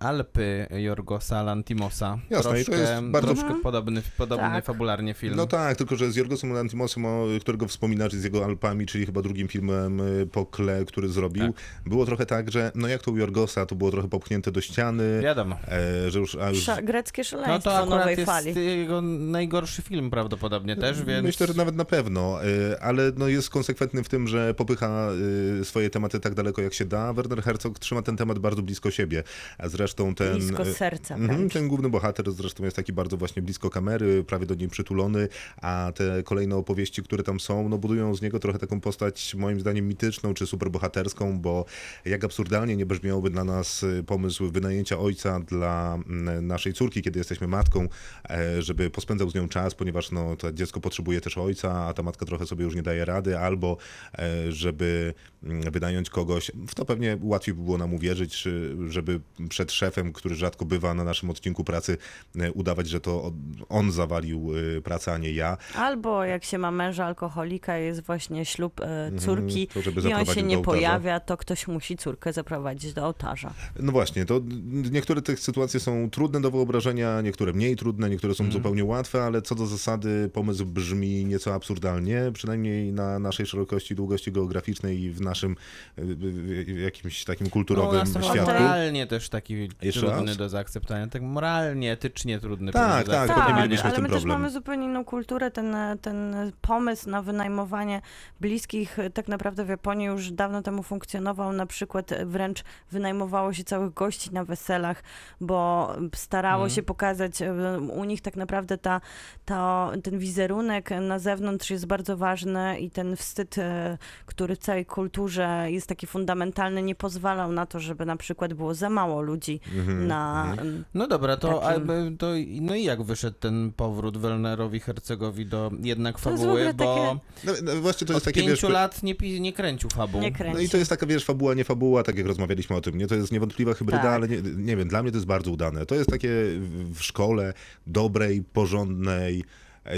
[SPEAKER 4] Alpy Jorgosa Lantimosa.
[SPEAKER 2] Jasne, i to
[SPEAKER 4] troszkę,
[SPEAKER 2] jest bardzo-
[SPEAKER 4] troszkę podobny, podobny
[SPEAKER 3] Tak.
[SPEAKER 4] fabularnie film.
[SPEAKER 2] No tak, tylko że z Jorgosem Lantimosem, o- którego wspominasz, z jego Alpami, czyli chyba drugim filmem y, po Kle, który zrobił, było trochę tak, że no jak to u Jorgosa, to było trochę popchnięte do ściany,
[SPEAKER 4] Wiadomo.
[SPEAKER 2] e, że już... A już
[SPEAKER 3] Sza- greckie
[SPEAKER 4] No
[SPEAKER 3] szaleństwo
[SPEAKER 4] to akurat
[SPEAKER 3] nowej
[SPEAKER 4] jest
[SPEAKER 3] fali.
[SPEAKER 4] jego najgorszy film prawdopodobnie też, więc...
[SPEAKER 2] Myślę, że nawet na pewno, y, ale no jest konsekwentny w tym, że popycha y, swoje tematy tak daleko jak się da. Werner Herzog trzyma ten temat bardzo blisko siebie, zresztą ten...
[SPEAKER 3] Blisko
[SPEAKER 2] y,
[SPEAKER 3] serca
[SPEAKER 2] Mhm, ten główny bohater zresztą jest taki bardzo właśnie blisko kamery, prawie do niej przytulony, a te kolejne opowieści, które tam są, no budują z niego trochę taką postać moim zdaniem mityczną czy superbohaterską, bo jak absurdalnie nie brzmiałoby dla nas y, pomysł wynajęcia ojca dla mm, naszej córki, kiedy jesteśmy matką, e, żeby pospędzał z nią czas, ponieważ no, to dziecko potrzebuje też ojca, a ta matka trochę sobie już nie daje rady, albo e, żeby mm, wynająć kogoś, w to pewnie łatwiej by było nam uwierzyć, żeby przed szefem, który rzadko bywa na naszym odcinku pracy, e, udawać, że to on zawalił e, pracę, a nie ja.
[SPEAKER 3] Albo jak się ma męża alkoholika, jest właśnie ślub e, córki
[SPEAKER 2] Mhm, to żeby
[SPEAKER 3] i on się nie pojawia, to ktoś musi córkę zaprowadzić do ołtarza.
[SPEAKER 2] No właśnie, to niektóre tych sytuacje są trudne do wyobrażenia, niektóre mniej trudne, niektóre są zupełnie łatwe, ale co do zasady pomysł brzmi nieco absurdalnie, przynajmniej na naszej szerokości, długości geograficznej i w naszym jakimś takim
[SPEAKER 4] No,
[SPEAKER 2] kulturowym świadku.
[SPEAKER 4] moralnie też taki
[SPEAKER 2] Jeszcze
[SPEAKER 4] trudny
[SPEAKER 2] raz?
[SPEAKER 4] do zaakceptowania, tak moralnie, etycznie trudny.
[SPEAKER 2] Tak, tak, mielibyśmy
[SPEAKER 3] ale my też
[SPEAKER 2] problem.
[SPEAKER 3] mamy zupełnie inną kulturę. Ten, ten pomysł na wynajmowanie bliskich tak naprawdę w Japonii już dawno temu funkcjonował. Na przykład wręcz wynajmowało się całych gości na weselach, bo starało
[SPEAKER 4] Mhm.
[SPEAKER 3] się pokazać e, u nich tak naprawdę ta, ta, ten wizerunek na zewnątrz jest bardzo ważny i ten wstyd, e, który w całej kulturze jest taki fundamentalny, nie pozwalał na to, żeby na przykład było za mało ludzi
[SPEAKER 2] Mhm,
[SPEAKER 3] na...
[SPEAKER 4] No dobra, to,
[SPEAKER 3] Takim-
[SPEAKER 4] ale to no i jak wyszedł ten powrót Wernerowi Hercegowi do jednak fabuły, bo
[SPEAKER 2] No, no właśnie to
[SPEAKER 4] od
[SPEAKER 2] jest takie, wiesz,
[SPEAKER 4] pięciu lat nie, nie kręcił fabuł.
[SPEAKER 3] Nie kręci.
[SPEAKER 2] No i to jest taka, wiesz, fabuła, nie fabuła, tak jak rozmawialiśmy o tym, nie? To jest niewątpliwa hybryda,
[SPEAKER 3] Tak.
[SPEAKER 2] ale nie, nie wiem, dla mnie to jest bardzo udane. To jest takie w szkole dobrej, porządnej,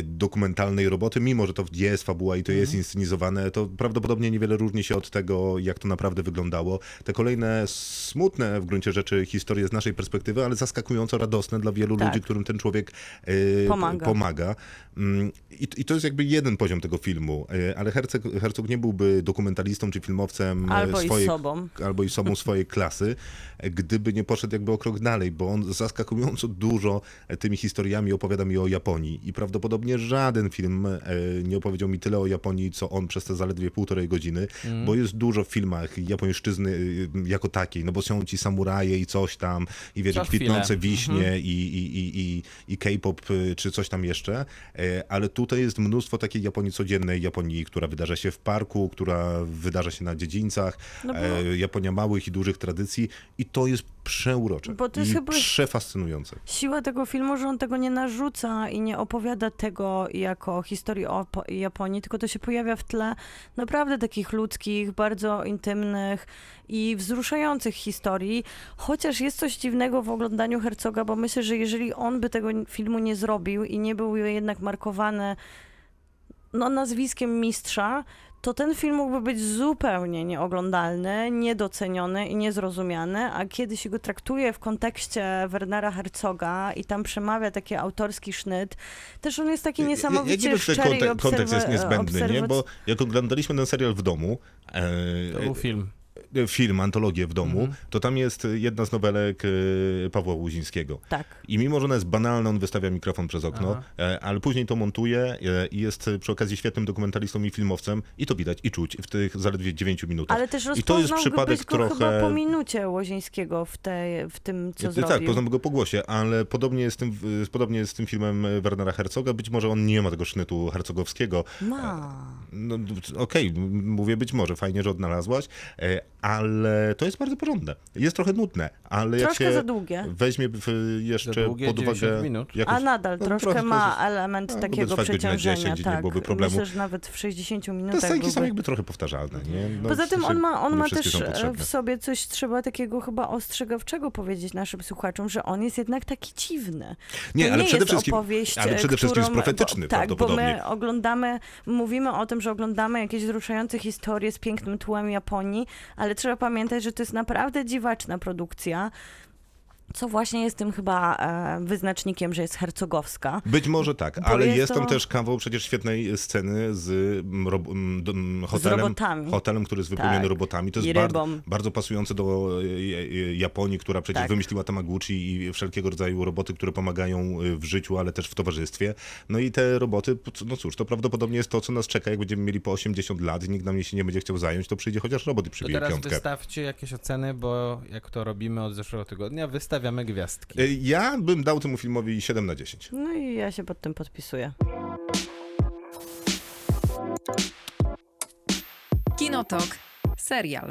[SPEAKER 2] dokumentalnej roboty, mimo że to jest fabuła i to jest
[SPEAKER 3] Mhm.
[SPEAKER 2] inscenizowane, to prawdopodobnie niewiele różni się od tego, jak to naprawdę wyglądało. Te kolejne smutne w gruncie rzeczy historie z naszej perspektywy, ale zaskakująco radosne dla wielu
[SPEAKER 3] Tak.
[SPEAKER 2] ludzi, którym ten człowiek e,
[SPEAKER 3] Pomaga.
[SPEAKER 2] pomaga. Mm, I, I to jest jakby jeden poziom tego filmu, e, ale Herzog, Herzog nie byłby dokumentalistą czy filmowcem e,
[SPEAKER 3] Albo i
[SPEAKER 2] swojej
[SPEAKER 3] sobą.
[SPEAKER 2] albo i sobą swojej klasy, e, gdyby nie poszedł jakby o krok dalej, bo on zaskakująco dużo e, tymi historiami opowiada mi o Japonii i prawdopodobnie żaden film e, nie opowiedział mi tyle o Japonii, co on przez te zaledwie półtorej godziny, bo jest dużo w filmach japońszczyzny e, jako takiej, no bo są ci samuraje i coś tam i wiesz, kwitnące wiśnie i, i, i, i, i K-pop y, czy coś tam jeszcze, e, ale tutaj jest mnóstwo takiej Japonii codziennej, Japonii, która wydarza się w parku, która wydarza się na dziedzińcach,
[SPEAKER 3] No bo-
[SPEAKER 2] e, Japonia małych i dużych tradycji i to jest przeurocze
[SPEAKER 3] Bo to jest
[SPEAKER 2] i
[SPEAKER 3] chyba-
[SPEAKER 2] przefascynujące.
[SPEAKER 3] Siła tego filmu, że on tego nie narzuca i nie opowiada tego jako historii o Po- Japonii, tylko to się pojawia w tle naprawdę takich ludzkich, bardzo intymnych i wzruszających historii. Chociaż jest coś dziwnego w oglądaniu Herzoga, bo myślę, że jeżeli on by tego filmu nie zrobił i nie był jednak markowany no, nazwiskiem mistrza, to ten film mógłby być zupełnie nieoglądalny, niedoceniony i niezrozumiany, a kiedy się go traktuje w kontekście Wernera Herzoga i tam przemawia taki autorski sznyt, też on jest taki
[SPEAKER 2] Ja-
[SPEAKER 3] niesamowicie
[SPEAKER 2] ja nie wiem, czy
[SPEAKER 3] szczery
[SPEAKER 2] kontek- kontekst jest niezbędny, nie? Bo jak oglądaliśmy ten serial w domu, e,
[SPEAKER 4] To był film.
[SPEAKER 2] E, film, antologię w domu,
[SPEAKER 4] Mhm.
[SPEAKER 2] to tam jest jedna z nowelek e, Pawła Łuzińskiego.
[SPEAKER 3] Tak.
[SPEAKER 2] I mimo, że ona jest banalna, on wystawia mikrofon przez okno,
[SPEAKER 4] Aha.
[SPEAKER 2] e, ale później to montuje i jest przy okazji świetnym dokumentalistą i filmowcem i to widać i czuć w tych zaledwie 9 minutach.
[SPEAKER 3] Ale też
[SPEAKER 2] I to jest przypadek
[SPEAKER 3] go chyba
[SPEAKER 2] trochę...
[SPEAKER 3] po minucie Łozińskiego w, tej, w tym, co
[SPEAKER 2] tak,
[SPEAKER 3] zrobił.
[SPEAKER 2] poznam go po głosie, ale podobnie jest, z tym, podobnie jest z tym filmem Wernera Herzoga. Być może on nie ma tego sznytu hercogowskiego.
[SPEAKER 3] Ma.
[SPEAKER 2] No, Okej, m- mówię być może, fajnie, że odnalazłaś, ale to jest bardzo porządne. Jest trochę nudne, ale jak
[SPEAKER 3] Troszkę
[SPEAKER 2] się
[SPEAKER 3] za długie.
[SPEAKER 2] weźmie w,
[SPEAKER 4] Za
[SPEAKER 2] jeszcze
[SPEAKER 4] długie,
[SPEAKER 2] pod uwagę...
[SPEAKER 4] 90 minut.
[SPEAKER 2] Jakąś,
[SPEAKER 3] A nadal
[SPEAKER 2] no,
[SPEAKER 3] troszkę
[SPEAKER 2] trochę
[SPEAKER 3] ma element
[SPEAKER 2] no,
[SPEAKER 3] takiego przeciążenia.
[SPEAKER 2] 10 i nie
[SPEAKER 3] tak.
[SPEAKER 2] byłoby problemu.
[SPEAKER 3] Myślę, że nawet w 60
[SPEAKER 2] Te
[SPEAKER 3] minutach
[SPEAKER 2] scenki są
[SPEAKER 3] byłby...
[SPEAKER 2] jakby trochę powtarzalne, nie? No,
[SPEAKER 3] Poza tym on ma, on ma też
[SPEAKER 2] są
[SPEAKER 3] e, w sobie coś, trzeba takiego chyba ostrzegawczego powiedzieć naszym słuchaczom, że on jest jednak taki dziwny.
[SPEAKER 2] Nie,
[SPEAKER 3] to
[SPEAKER 2] ale
[SPEAKER 3] nie
[SPEAKER 2] przede
[SPEAKER 3] jest
[SPEAKER 2] wszystkim-
[SPEAKER 3] opowieść,
[SPEAKER 2] ale przede wszystkim jest
[SPEAKER 3] którą-
[SPEAKER 2] profetyczny
[SPEAKER 3] bo, Tak, bo
[SPEAKER 2] prawdopodobnie.
[SPEAKER 3] my oglądamy, mówimy o tym, że oglądamy jakieś wzruszające historie z pięknym tłem Japonii, ale trzeba pamiętać, że to jest naprawdę dziwaczna produkcja. Co właśnie jest tym chyba e, wyznacznikiem, że jest hercogowska.
[SPEAKER 2] Być może tak,
[SPEAKER 3] Bo
[SPEAKER 2] ale
[SPEAKER 3] jest
[SPEAKER 2] jest tam
[SPEAKER 3] to-
[SPEAKER 2] też kawał przecież świetnej sceny z rob, hotelem,
[SPEAKER 3] robotami.
[SPEAKER 2] hotelem, który jest wypełniony
[SPEAKER 3] Tak.
[SPEAKER 2] robotami. To jest bardzo, bardzo pasujące do e, e, Japonii, która przecież
[SPEAKER 3] Tak.
[SPEAKER 2] wymyśliła Tamaguchi i wszelkiego rodzaju roboty, które pomagają w życiu, ale też w towarzystwie. No i te roboty, no cóż, to prawdopodobnie jest to, co nas czeka, jak będziemy mieli po 80 lat i nikt nam się nie będzie chciał zająć, to przyjdzie chociaż robot i
[SPEAKER 4] To
[SPEAKER 2] przybije
[SPEAKER 4] teraz
[SPEAKER 2] piątkę.
[SPEAKER 4] wystawcie jakieś oceny, bo jak to robimy od zeszłego tygodnia, wystawiamy gwiazdki.
[SPEAKER 2] E, Ja bym dał temu filmowi 7 na 10.
[SPEAKER 3] No i ja się pod tym podpisuję.
[SPEAKER 6] Kinotok. Serial.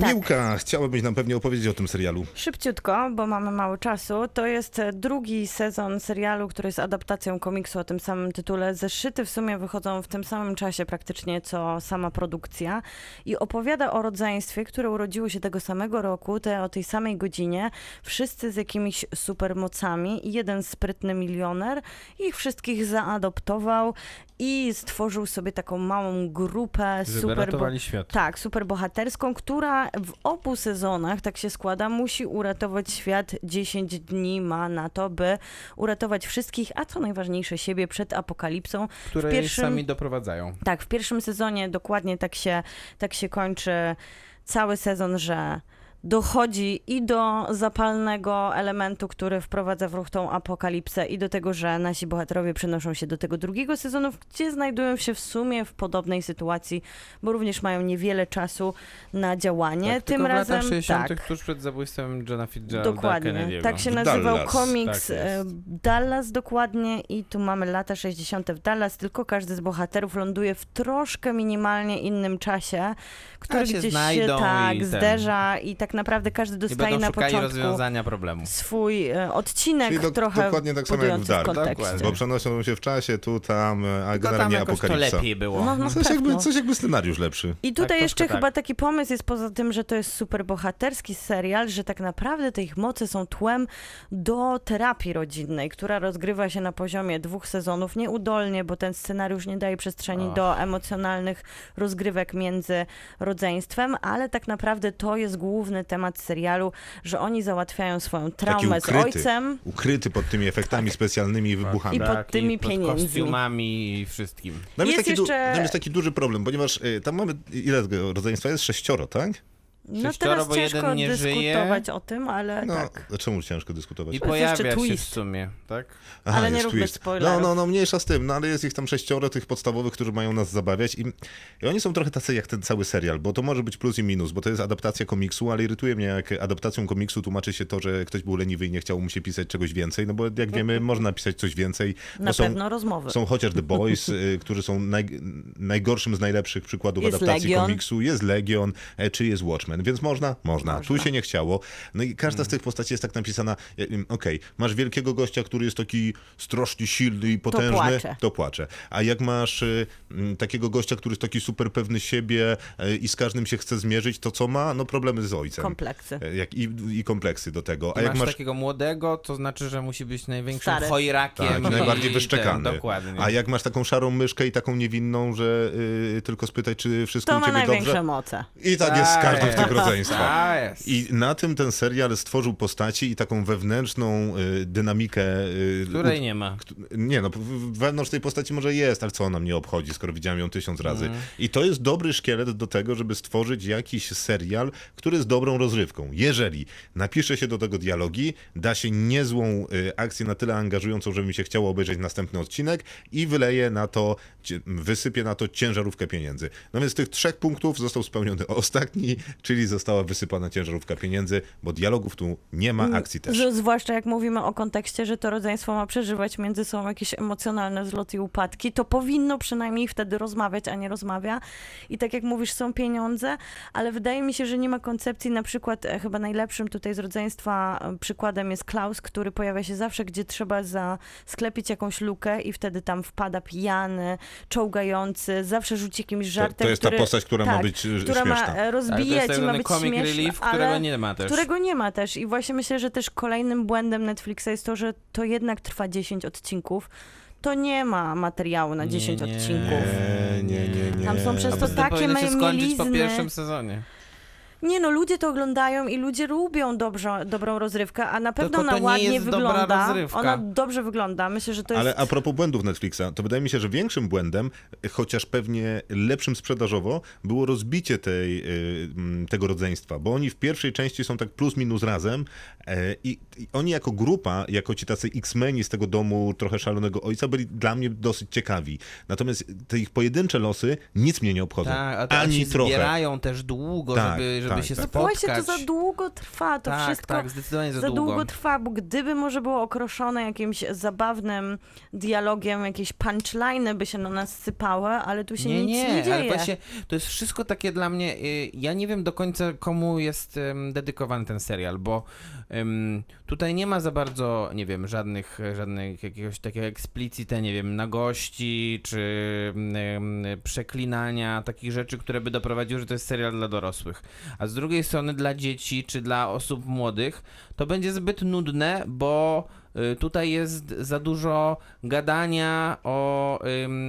[SPEAKER 3] Tak.
[SPEAKER 2] Miłka, chciałabyś nam pewnie opowiedzieć o tym serialu.
[SPEAKER 3] Szybciutko, bo mamy mało czasu. To jest e, drugi sezon serialu, który jest adaptacją komiksu o tym samym tytule. Zeszyty w sumie wychodzą w tym samym czasie praktycznie co sama produkcja i opowiada o rodzeństwie, które urodziło się tego samego roku, te o tej samej godzinie, wszyscy z jakimiś supermocami i jeden sprytny milioner ich wszystkich zaadoptował i stworzył sobie taką małą grupę
[SPEAKER 4] Żeby
[SPEAKER 3] super
[SPEAKER 4] ratowali świat.
[SPEAKER 3] tak, superbohaterską, która w obu sezonach, tak się składa, musi uratować świat. 10 dni ma na to, by uratować wszystkich, a co najważniejsze siebie przed apokalipsą.
[SPEAKER 4] które
[SPEAKER 3] pierwszym-
[SPEAKER 4] sami doprowadzają.
[SPEAKER 3] Tak, w pierwszym sezonie dokładnie tak się, tak się kończy cały sezon, że dochodzi i do zapalnego elementu, który wprowadza w ruch tą apokalipsę i do tego, że nasi bohaterowie przenoszą się do tego drugiego sezonu, gdzie znajdują się w sumie w podobnej sytuacji, bo również mają niewiele czasu na działanie.
[SPEAKER 4] Tak,
[SPEAKER 3] Tym
[SPEAKER 4] tylko w
[SPEAKER 3] razem
[SPEAKER 4] latach 60.
[SPEAKER 3] tak.
[SPEAKER 4] tuż przed zabójstwem Johna Fitzgeralda
[SPEAKER 3] Dokładnie.
[SPEAKER 4] Kennedy'ego.
[SPEAKER 3] Tak się nazywał
[SPEAKER 2] Dallas.
[SPEAKER 3] komiks
[SPEAKER 4] Tak
[SPEAKER 3] e,
[SPEAKER 4] jest.
[SPEAKER 3] Dallas dokładnie i tu mamy lata 60. w Dallas, tylko każdy z bohaterów ląduje w troszkę minimalnie innym czasie, który
[SPEAKER 4] się
[SPEAKER 3] gdzieś się tak
[SPEAKER 4] i
[SPEAKER 3] zderza i tak naprawdę każdy dostaje na początku
[SPEAKER 4] rozwiązania problemu.
[SPEAKER 3] swój e, odcinek
[SPEAKER 2] Czyli do-
[SPEAKER 3] trochę
[SPEAKER 2] dokładnie tak samo jak w Dark. Bo przenoszą się w czasie, tu, tam, a
[SPEAKER 4] Tylko tam
[SPEAKER 2] generalnie
[SPEAKER 4] to
[SPEAKER 2] apokalipsa.
[SPEAKER 4] lepiej było.
[SPEAKER 3] No, no
[SPEAKER 2] Coś jakby, coś jakby scenariusz lepszy.
[SPEAKER 3] I tutaj
[SPEAKER 4] Tak,
[SPEAKER 3] jeszcze chyba
[SPEAKER 4] tak.
[SPEAKER 3] taki pomysł jest poza tym, że to jest super bohaterski serial, że tak naprawdę te ich moce są tłem do terapii rodzinnej, która rozgrywa się na poziomie dwóch sezonów nieudolnie, bo ten scenariusz nie daje przestrzeni
[SPEAKER 4] Ach.
[SPEAKER 3] do emocjonalnych rozgrywek między rodzeństwem, ale tak naprawdę to jest główny temat serialu, że oni załatwiają swoją traumę z
[SPEAKER 2] ukryty.
[SPEAKER 3] ojcem.
[SPEAKER 2] Ukryty pod tymi efektami specjalnymi i wybuchami.
[SPEAKER 3] I pod tymi
[SPEAKER 4] pod
[SPEAKER 3] pieniędzmi.
[SPEAKER 4] kostiumami i wszystkim.
[SPEAKER 2] Tam jest,
[SPEAKER 3] Jest
[SPEAKER 2] taki, du-
[SPEAKER 3] jeszcze-
[SPEAKER 2] tam jest taki duży problem, ponieważ y, tam mamy, ile tego rodzeństwa jest? Sześcioro, tak?
[SPEAKER 3] No teraz
[SPEAKER 4] bo
[SPEAKER 3] ciężko
[SPEAKER 4] jeden nie żyje.
[SPEAKER 3] dyskutować o tym, ale
[SPEAKER 2] No,
[SPEAKER 3] tak.
[SPEAKER 2] czemu ciężko dyskutować?
[SPEAKER 4] I
[SPEAKER 3] To
[SPEAKER 4] pojawia się w
[SPEAKER 3] twist.
[SPEAKER 4] sumie, tak?
[SPEAKER 3] Ale nie róbmy
[SPEAKER 2] twist.
[SPEAKER 3] spoilerów.
[SPEAKER 2] No, no, no, mniejsza z tym, no ale jest ich tam sześcioro, tych podstawowych, którzy mają nas zabawiać i, i oni są trochę tacy jak ten cały serial, bo to może być plus i minus, bo to jest adaptacja komiksu, ale irytuje mnie, jak adaptacją komiksu tłumaczy się to, że ktoś był leniwy i nie chciał mu się pisać czegoś więcej, no bo jak wiemy, można napisać coś więcej.
[SPEAKER 3] Na
[SPEAKER 2] są,
[SPEAKER 3] pewno rozmowy.
[SPEAKER 2] Są chociaż The Boys, y, którzy są naj, najgorszym z najlepszych przykładów
[SPEAKER 3] Jest
[SPEAKER 2] adaptacji
[SPEAKER 3] Legion.
[SPEAKER 2] komiksu. Jest Legion, e, czy jest Watchmen, więc można? Można.
[SPEAKER 3] Można.
[SPEAKER 2] Tu się nie chciało. No i każda z tych postaci jest tak napisana, e, okej, masz wielkiego gościa, który jest taki strasznie silny i potężny,
[SPEAKER 3] płacze.
[SPEAKER 2] to płacze. A jak masz y, takiego gościa, który jest taki super pewny siebie e, i z każdym się chce zmierzyć, to co ma? No problemy z ojcem.
[SPEAKER 3] Kompleksy.
[SPEAKER 2] Jak, i, I kompleksy do tego. A
[SPEAKER 4] I
[SPEAKER 2] jak
[SPEAKER 4] masz,
[SPEAKER 2] masz
[SPEAKER 4] takiego młodego, to znaczy, że musi być największym
[SPEAKER 3] Stary.
[SPEAKER 4] chojrakiem.
[SPEAKER 2] Tak,
[SPEAKER 4] i
[SPEAKER 2] najbardziej
[SPEAKER 4] ten,
[SPEAKER 2] wyszczekany.
[SPEAKER 4] dokładnie.
[SPEAKER 2] A jak masz taką szarą myszkę i taką niewinną, że y, tylko spytać, czy wszystko
[SPEAKER 3] To
[SPEAKER 2] u
[SPEAKER 3] ma
[SPEAKER 2] ciebie
[SPEAKER 3] największe
[SPEAKER 2] dobrze?
[SPEAKER 3] moce.
[SPEAKER 2] I tak jest z każdym z tych rodzeństwa.
[SPEAKER 4] Tak jest.
[SPEAKER 2] I na tym ten serial stworzył postaci i taką wewnętrzną y, dynamikę. Y,
[SPEAKER 4] Której
[SPEAKER 2] u-
[SPEAKER 4] nie ma.
[SPEAKER 2] Nie, no, w- wewnątrz tej postaci może jest, ale co ona mnie obchodzi, skoro widziałem ją tysiąc razy.
[SPEAKER 4] Mhm.
[SPEAKER 2] I to jest dobry szkielet do tego, żeby stworzyć jakiś serial, który jest dobrą rozrywką. Jeżeli napisze się do tego dialogi, da się niezłą y, akcję na tyle angażującą, żeby mi się chciało obejrzeć następny odcinek i wyleje na to, cie- wysypie na to ciężarówkę pieniędzy. No więc z tych trzech punktów został spełniony ostatni, czyli została wysypana ciężarówka pieniędzy, bo dialogów tu nie ma, akcji też.
[SPEAKER 3] Z, zwłaszcza jak mówimy o kontekście, że to rodzeństwo ma przeżywać między sobą jakieś emocjonalne wzloty i upadki, to powinno przynajmniej wtedy rozmawiać, a nie rozmawia. I tak jak mówisz, są pieniądze, ale wydaje mi się, że nie ma koncepcji, na przykład e, chyba najlepszym tutaj z rodzeństwa e, przykładem jest Klaus, który pojawia się zawsze, gdzie trzeba za sklepić jakąś lukę i wtedy tam wpada pijany, czołgający, zawsze rzuci jakimś
[SPEAKER 2] To,
[SPEAKER 3] żartem,
[SPEAKER 2] to jest ta
[SPEAKER 3] który,
[SPEAKER 2] postać, która ma
[SPEAKER 3] tak,
[SPEAKER 2] być
[SPEAKER 3] która ma
[SPEAKER 2] śmieszna.
[SPEAKER 3] e,
[SPEAKER 4] Ale to jest
[SPEAKER 3] rozbijać
[SPEAKER 4] tak zwany
[SPEAKER 3] być
[SPEAKER 4] comic
[SPEAKER 3] śmieszna,
[SPEAKER 4] relief, którego nie ma też.
[SPEAKER 3] którego nie ma też. I właśnie myślę, że też kolejnym błędem Netflixa jest to, że to jednak trwa 10 odcinków. To nie ma materiału na 10
[SPEAKER 4] Nie, nie.
[SPEAKER 3] odcinków.
[SPEAKER 2] Nie, nie, nie, nie.
[SPEAKER 3] Tam są przez
[SPEAKER 4] A
[SPEAKER 3] to takie
[SPEAKER 4] powinno się skończyć po pierwszym sezonie.
[SPEAKER 3] Nie no, ludzie to oglądają i ludzie lubią dobrze, dobrą rozrywkę, a na pewno
[SPEAKER 4] Tylko to
[SPEAKER 3] ona
[SPEAKER 4] nie
[SPEAKER 3] ładnie
[SPEAKER 4] jest dobra
[SPEAKER 3] wygląda.
[SPEAKER 4] rozrywka.
[SPEAKER 3] Ona dobrze wygląda. Myślę, że to jest...
[SPEAKER 2] Ale a propos błędów Netflixa, to wydaje mi się, że większym błędem, chociaż pewnie lepszym sprzedażowo, było rozbicie tej, y, tego rodzeństwa, bo oni w pierwszej części są tak plus minus razem e, i, i oni jako grupa, jako ci tacy X-meni z tego domu trochę szalonego ojca byli dla mnie dosyć ciekawi. Natomiast te ich pojedyncze losy nic mnie nie obchodzą.
[SPEAKER 4] Tak, a to
[SPEAKER 2] Ani
[SPEAKER 4] oni
[SPEAKER 2] trochę.
[SPEAKER 4] zbierają też długo,
[SPEAKER 2] Tak,
[SPEAKER 4] żeby, żeby
[SPEAKER 2] tak,
[SPEAKER 4] się
[SPEAKER 2] tak.
[SPEAKER 3] No
[SPEAKER 4] spotkać.
[SPEAKER 3] właśnie, to za długo trwa, to
[SPEAKER 4] tak,
[SPEAKER 3] wszystko
[SPEAKER 4] tak, zdecydowanie za,
[SPEAKER 3] za
[SPEAKER 4] długo.
[SPEAKER 3] długo trwa, bo gdyby może było okroszone jakimś zabawnym dialogiem, jakieś punchline'y by się na nas sypały, ale tu się
[SPEAKER 4] nie,
[SPEAKER 3] nic nie,
[SPEAKER 4] nie,
[SPEAKER 3] dzieje.
[SPEAKER 4] ale właśnie to jest wszystko takie dla mnie. y, Ja nie wiem do końca, komu jest dedykowany ten serial, bo tutaj nie ma za bardzo, nie wiem, żadnych, żadnych jakiegoś takiego explicite, nie wiem, nagości czy ym, przeklinania, takich rzeczy, które by doprowadziły, że to jest serial dla dorosłych. A z drugiej strony dla dzieci czy dla osób młodych to będzie zbyt nudne, bo y, tutaj jest za dużo gadania o,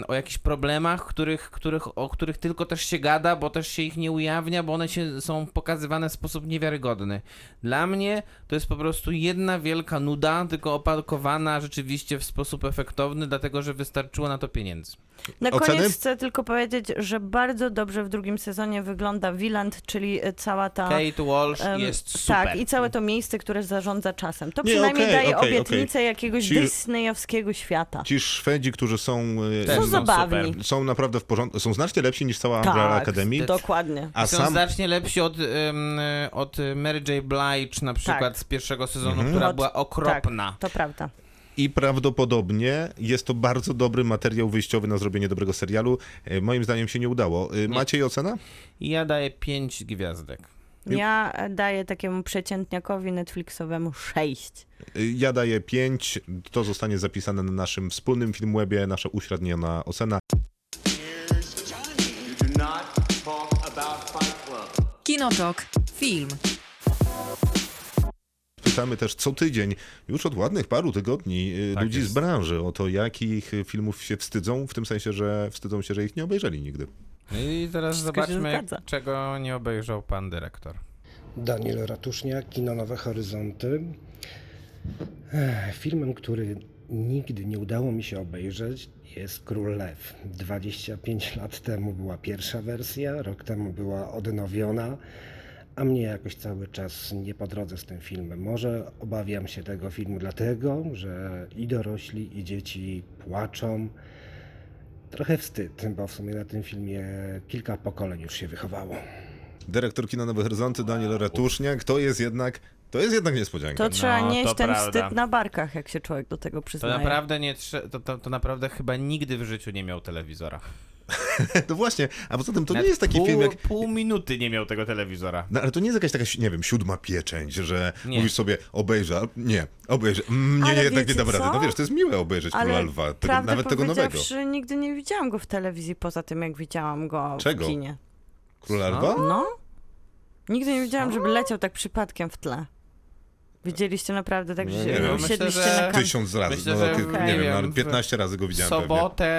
[SPEAKER 4] o jakichś problemach, których, których, o których tylko też się gada, bo też się ich nie ujawnia, bo one się, są pokazywane w sposób niewiarygodny. Dla mnie to jest po prostu jedna wielka nuda, tylko opakowana rzeczywiście w sposób efektowny, dlatego że wystarczyło na to pieniędzy.
[SPEAKER 3] Na
[SPEAKER 2] Oceny?
[SPEAKER 3] koniec chcę tylko powiedzieć, że bardzo dobrze w drugim sezonie wygląda Wieland, czyli e, cała ta...
[SPEAKER 4] Kate Walsh
[SPEAKER 3] em,
[SPEAKER 4] jest super.
[SPEAKER 3] Tak, i całe to miejsce, które zarządza czasem. To
[SPEAKER 2] Nie,
[SPEAKER 3] przynajmniej
[SPEAKER 2] okej,
[SPEAKER 3] daje
[SPEAKER 2] okej,
[SPEAKER 3] obietnicę jakiegoś
[SPEAKER 2] Ci-
[SPEAKER 3] disneyowskiego świata.
[SPEAKER 2] Ci Szwedzi, którzy są,
[SPEAKER 4] Też
[SPEAKER 3] Są zabawni.
[SPEAKER 4] super.
[SPEAKER 2] są naprawdę w porządku, są znacznie lepsi niż cała Umbrella
[SPEAKER 3] Tak,
[SPEAKER 2] Academy.
[SPEAKER 3] dokładnie.
[SPEAKER 2] A
[SPEAKER 4] Są
[SPEAKER 2] sam
[SPEAKER 4] znacznie lepsi od, ym, od Mary J. Blige na przykład
[SPEAKER 3] Tak.
[SPEAKER 4] z pierwszego sezonu,
[SPEAKER 2] Mhm.
[SPEAKER 4] która
[SPEAKER 3] Od-
[SPEAKER 4] była okropna.
[SPEAKER 3] Tak, to prawda.
[SPEAKER 2] I prawdopodobnie jest to bardzo dobry materiał wyjściowy na zrobienie dobrego serialu. E, Moim zdaniem się nie udało. E, Macie jej ocena?
[SPEAKER 4] Ja daję 5 gwiazdek.
[SPEAKER 3] Ja daję takiemu przeciętniakowi Netflixowemu 6.
[SPEAKER 2] E, Ja daję 5. To zostanie zapisane na naszym wspólnym Filmwebie, nasza uśredniona ocena.
[SPEAKER 6] Kinotok. Film.
[SPEAKER 2] Pytamy też co tydzień, już od ładnych paru tygodni, e,
[SPEAKER 4] Tak
[SPEAKER 2] ludzi
[SPEAKER 4] jest.
[SPEAKER 2] z branży o to, jakich filmów się wstydzą, w tym sensie, że wstydzą się, że ich nie obejrzeli nigdy.
[SPEAKER 4] No I teraz
[SPEAKER 3] Wszystko
[SPEAKER 4] zobaczmy, czego nie obejrzał pan dyrektor.
[SPEAKER 7] Daniel Ratuszniak, Kino Nowe Horyzonty. Ech, Filmem, który nigdy nie udało mi się obejrzeć jest Król Lew. 25 lat temu była pierwsza wersja, rok temu była odnowiona, a mnie jakoś cały czas nie po drodze z tym filmem. Może obawiam się tego filmu dlatego, że i dorośli, i dzieci płaczą. Trochę wstyd, bo w sumie na tym filmie kilka pokoleń już się wychowało.
[SPEAKER 2] Dyrektor Kina Nowe Horyzonty, Daniel Ratuszniak, to jest jednak, to jest jednak niespodzianka.
[SPEAKER 3] To trzeba
[SPEAKER 4] No,
[SPEAKER 3] nieść
[SPEAKER 4] to
[SPEAKER 3] ten
[SPEAKER 4] prawda.
[SPEAKER 3] wstyd na barkach, jak się człowiek do tego
[SPEAKER 4] To
[SPEAKER 3] przyznaje.
[SPEAKER 4] naprawdę nie to, to, to naprawdę chyba nigdy w życiu nie miał telewizora.
[SPEAKER 2] No właśnie, a poza tym to nie
[SPEAKER 4] Nawet
[SPEAKER 2] jest taki
[SPEAKER 4] pół,
[SPEAKER 2] film jak...
[SPEAKER 4] Pół minuty nie miał tego telewizora.
[SPEAKER 2] No ale to nie jest jakaś taka, nie wiem, siódma pieczęć, że
[SPEAKER 4] Nie.
[SPEAKER 2] mówisz sobie obejrzę, a- nie, obejrzę, mm, nie,
[SPEAKER 3] Ale
[SPEAKER 2] jednak nie dam rady.
[SPEAKER 3] co?
[SPEAKER 2] No wiesz, to jest miłe obejrzeć Króla
[SPEAKER 3] Ale
[SPEAKER 2] Lwa, tego, nawet tego nowego.
[SPEAKER 3] powiedziawszy, nigdy nie widziałam go w telewizji poza tym, jak widziałam go
[SPEAKER 2] Czego?
[SPEAKER 3] w kinie.
[SPEAKER 2] Króla? Lwa?
[SPEAKER 3] No? Nigdy nie widziałam, żeby leciał tak przypadkiem w tle. Widzieliście naprawdę tak,
[SPEAKER 2] No
[SPEAKER 3] że
[SPEAKER 2] nie wiem.
[SPEAKER 4] Myślę, że-
[SPEAKER 3] na kanapie.
[SPEAKER 2] Tysiąc razy,
[SPEAKER 4] Myślę,
[SPEAKER 2] no,
[SPEAKER 4] że w-
[SPEAKER 2] nie
[SPEAKER 4] nie
[SPEAKER 2] wiem, no,
[SPEAKER 4] w
[SPEAKER 2] 15 razy go
[SPEAKER 4] W
[SPEAKER 2] widziałem pewnie.
[SPEAKER 4] sobotę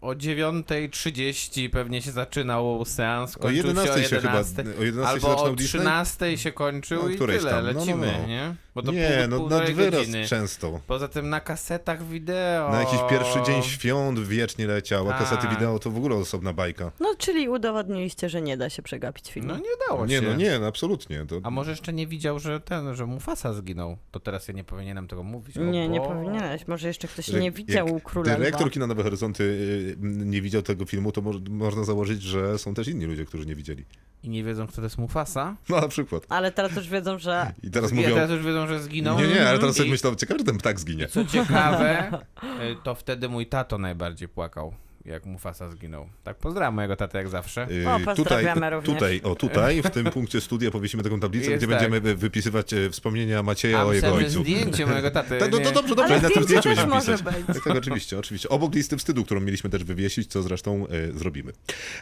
[SPEAKER 4] o 9.30 pewnie się zaczynał seans,
[SPEAKER 2] O
[SPEAKER 4] kończył
[SPEAKER 2] 11
[SPEAKER 4] się
[SPEAKER 2] się
[SPEAKER 4] o
[SPEAKER 2] chyba,
[SPEAKER 4] 11.
[SPEAKER 2] o 11 się
[SPEAKER 4] Albo
[SPEAKER 2] zaczynał
[SPEAKER 4] o
[SPEAKER 2] Disney?
[SPEAKER 4] 13 się kończył
[SPEAKER 2] No,
[SPEAKER 4] i tyle,
[SPEAKER 2] tam, no, no,
[SPEAKER 4] lecimy,
[SPEAKER 2] no.
[SPEAKER 4] nie? Bo to
[SPEAKER 2] Nie,
[SPEAKER 4] pół,
[SPEAKER 2] no nad wyraz
[SPEAKER 4] godziny.
[SPEAKER 2] często.
[SPEAKER 4] Poza tym na kasetach wideo.
[SPEAKER 2] Na jakiś pierwszy dzień świąt wiecznie leciał, a
[SPEAKER 4] Tak.
[SPEAKER 2] kasety wideo to w ogóle osobna bajka.
[SPEAKER 3] No, czyli udowodniliście, że nie da się przegapić filmu.
[SPEAKER 4] No nie dało
[SPEAKER 2] Nie,
[SPEAKER 4] się.
[SPEAKER 2] no nie, no absolutnie. To...
[SPEAKER 4] A może jeszcze nie widział, że ten, że Mufasa zginął. To teraz ja nie powinienem tego mówić.
[SPEAKER 3] Nie, nie
[SPEAKER 4] Bo-
[SPEAKER 3] powinieneś. Może jeszcze ktoś
[SPEAKER 2] że
[SPEAKER 3] nie widział
[SPEAKER 2] jak
[SPEAKER 3] Króla
[SPEAKER 2] Dyrektor
[SPEAKER 3] Lwa.
[SPEAKER 2] Kina Nowe Horyzonty y, nie widział tego filmu, to mo można założyć, że są też inni ludzie, którzy nie widzieli.
[SPEAKER 4] I nie wiedzą, kto to jest Mufasa.
[SPEAKER 2] No na przykład.
[SPEAKER 3] Ale teraz już wiedzą, że
[SPEAKER 2] I teraz mówią...
[SPEAKER 4] teraz już wiedzą, że zginął.
[SPEAKER 2] Nie, nie, ale teraz
[SPEAKER 4] I-
[SPEAKER 2] sobie myślą, ciekawe, że ten ptak zginie.
[SPEAKER 4] Co ciekawe, y, to wtedy mój tato najbardziej płakał, jak Mufasa zginął. Tak pozdrawiam mojego tatę jak zawsze.
[SPEAKER 2] Y,
[SPEAKER 3] O,
[SPEAKER 2] tutaj,
[SPEAKER 3] również.
[SPEAKER 2] tutaj, o tutaj, w tym punkcie studia powiesimy taką tablicę,
[SPEAKER 4] Jest
[SPEAKER 2] gdzie
[SPEAKER 4] tak.
[SPEAKER 2] będziemy wy- wypisywać e, wspomnienia Macieja
[SPEAKER 4] A
[SPEAKER 2] o jego
[SPEAKER 4] że
[SPEAKER 2] ojcu.
[SPEAKER 4] zdjęcie mojego taty.
[SPEAKER 2] Tak, no to
[SPEAKER 4] nie?
[SPEAKER 2] dobrze, dobrze,
[SPEAKER 3] Ale
[SPEAKER 2] na tym
[SPEAKER 3] zdjęcie
[SPEAKER 2] zdjęciu
[SPEAKER 3] też
[SPEAKER 2] będziemy
[SPEAKER 3] może
[SPEAKER 2] pisać.
[SPEAKER 3] być.
[SPEAKER 2] Tak, oczywiście, oczywiście. Obok listy wstydu, którą mieliśmy też wywiesić, co zresztą e, zrobimy.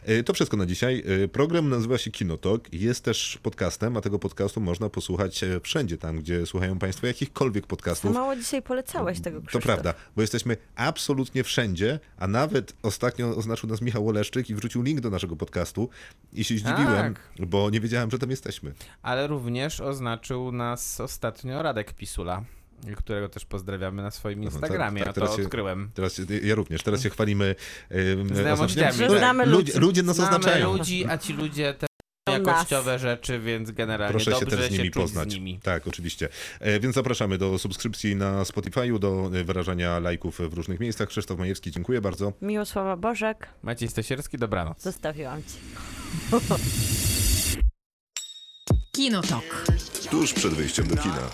[SPEAKER 2] E, to wszystko na dzisiaj. E, program nazywa się Kinotok, jest też podcastem, a tego podcastu można posłuchać e, wszędzie tam, gdzie słuchają Państwo jakichkolwiek podcastów.
[SPEAKER 3] mało dzisiaj polecałeś tego,
[SPEAKER 2] To
[SPEAKER 3] Krzysztof.
[SPEAKER 2] prawda, bo jesteśmy absolutnie wszędzie, a nawet ostatnio oznaczył nas Michał Oleszczyk i wrzucił link do naszego podcastu i się zdziwiłem,
[SPEAKER 4] Tak.
[SPEAKER 2] bo nie wiedziałem, że tam jesteśmy.
[SPEAKER 4] Ale również oznaczył nas ostatnio Radek Pisula, którego też pozdrawiamy na swoim
[SPEAKER 2] tak,
[SPEAKER 4] Instagramie.
[SPEAKER 2] tak,
[SPEAKER 4] Ja to
[SPEAKER 2] się-
[SPEAKER 4] odkryłem.
[SPEAKER 2] Teraz się, ja również, teraz się chwalimy.
[SPEAKER 3] Że znamy
[SPEAKER 2] ludzie,
[SPEAKER 3] ludzi.
[SPEAKER 2] ludzie nas
[SPEAKER 4] Znamy
[SPEAKER 2] oznaczają.
[SPEAKER 4] ludzi, a ci ludzie te
[SPEAKER 3] nas.
[SPEAKER 4] jakościowe rzeczy, więc generalnie
[SPEAKER 2] Proszę się
[SPEAKER 4] dobrze
[SPEAKER 2] też z nimi poznać.
[SPEAKER 4] z nimi.
[SPEAKER 2] Tak, oczywiście. E, Więc zapraszamy do subskrypcji na Spotify'u, do e, wyrażania lajków w różnych miejscach. Krzysztof Majewski, dziękuję bardzo.
[SPEAKER 3] Miłosława Bożek,
[SPEAKER 4] Maciej Stasierski, dobranoc.
[SPEAKER 3] zostawiłam ci.
[SPEAKER 6] Kinotok.
[SPEAKER 2] Tuż przed wyjściem do kina.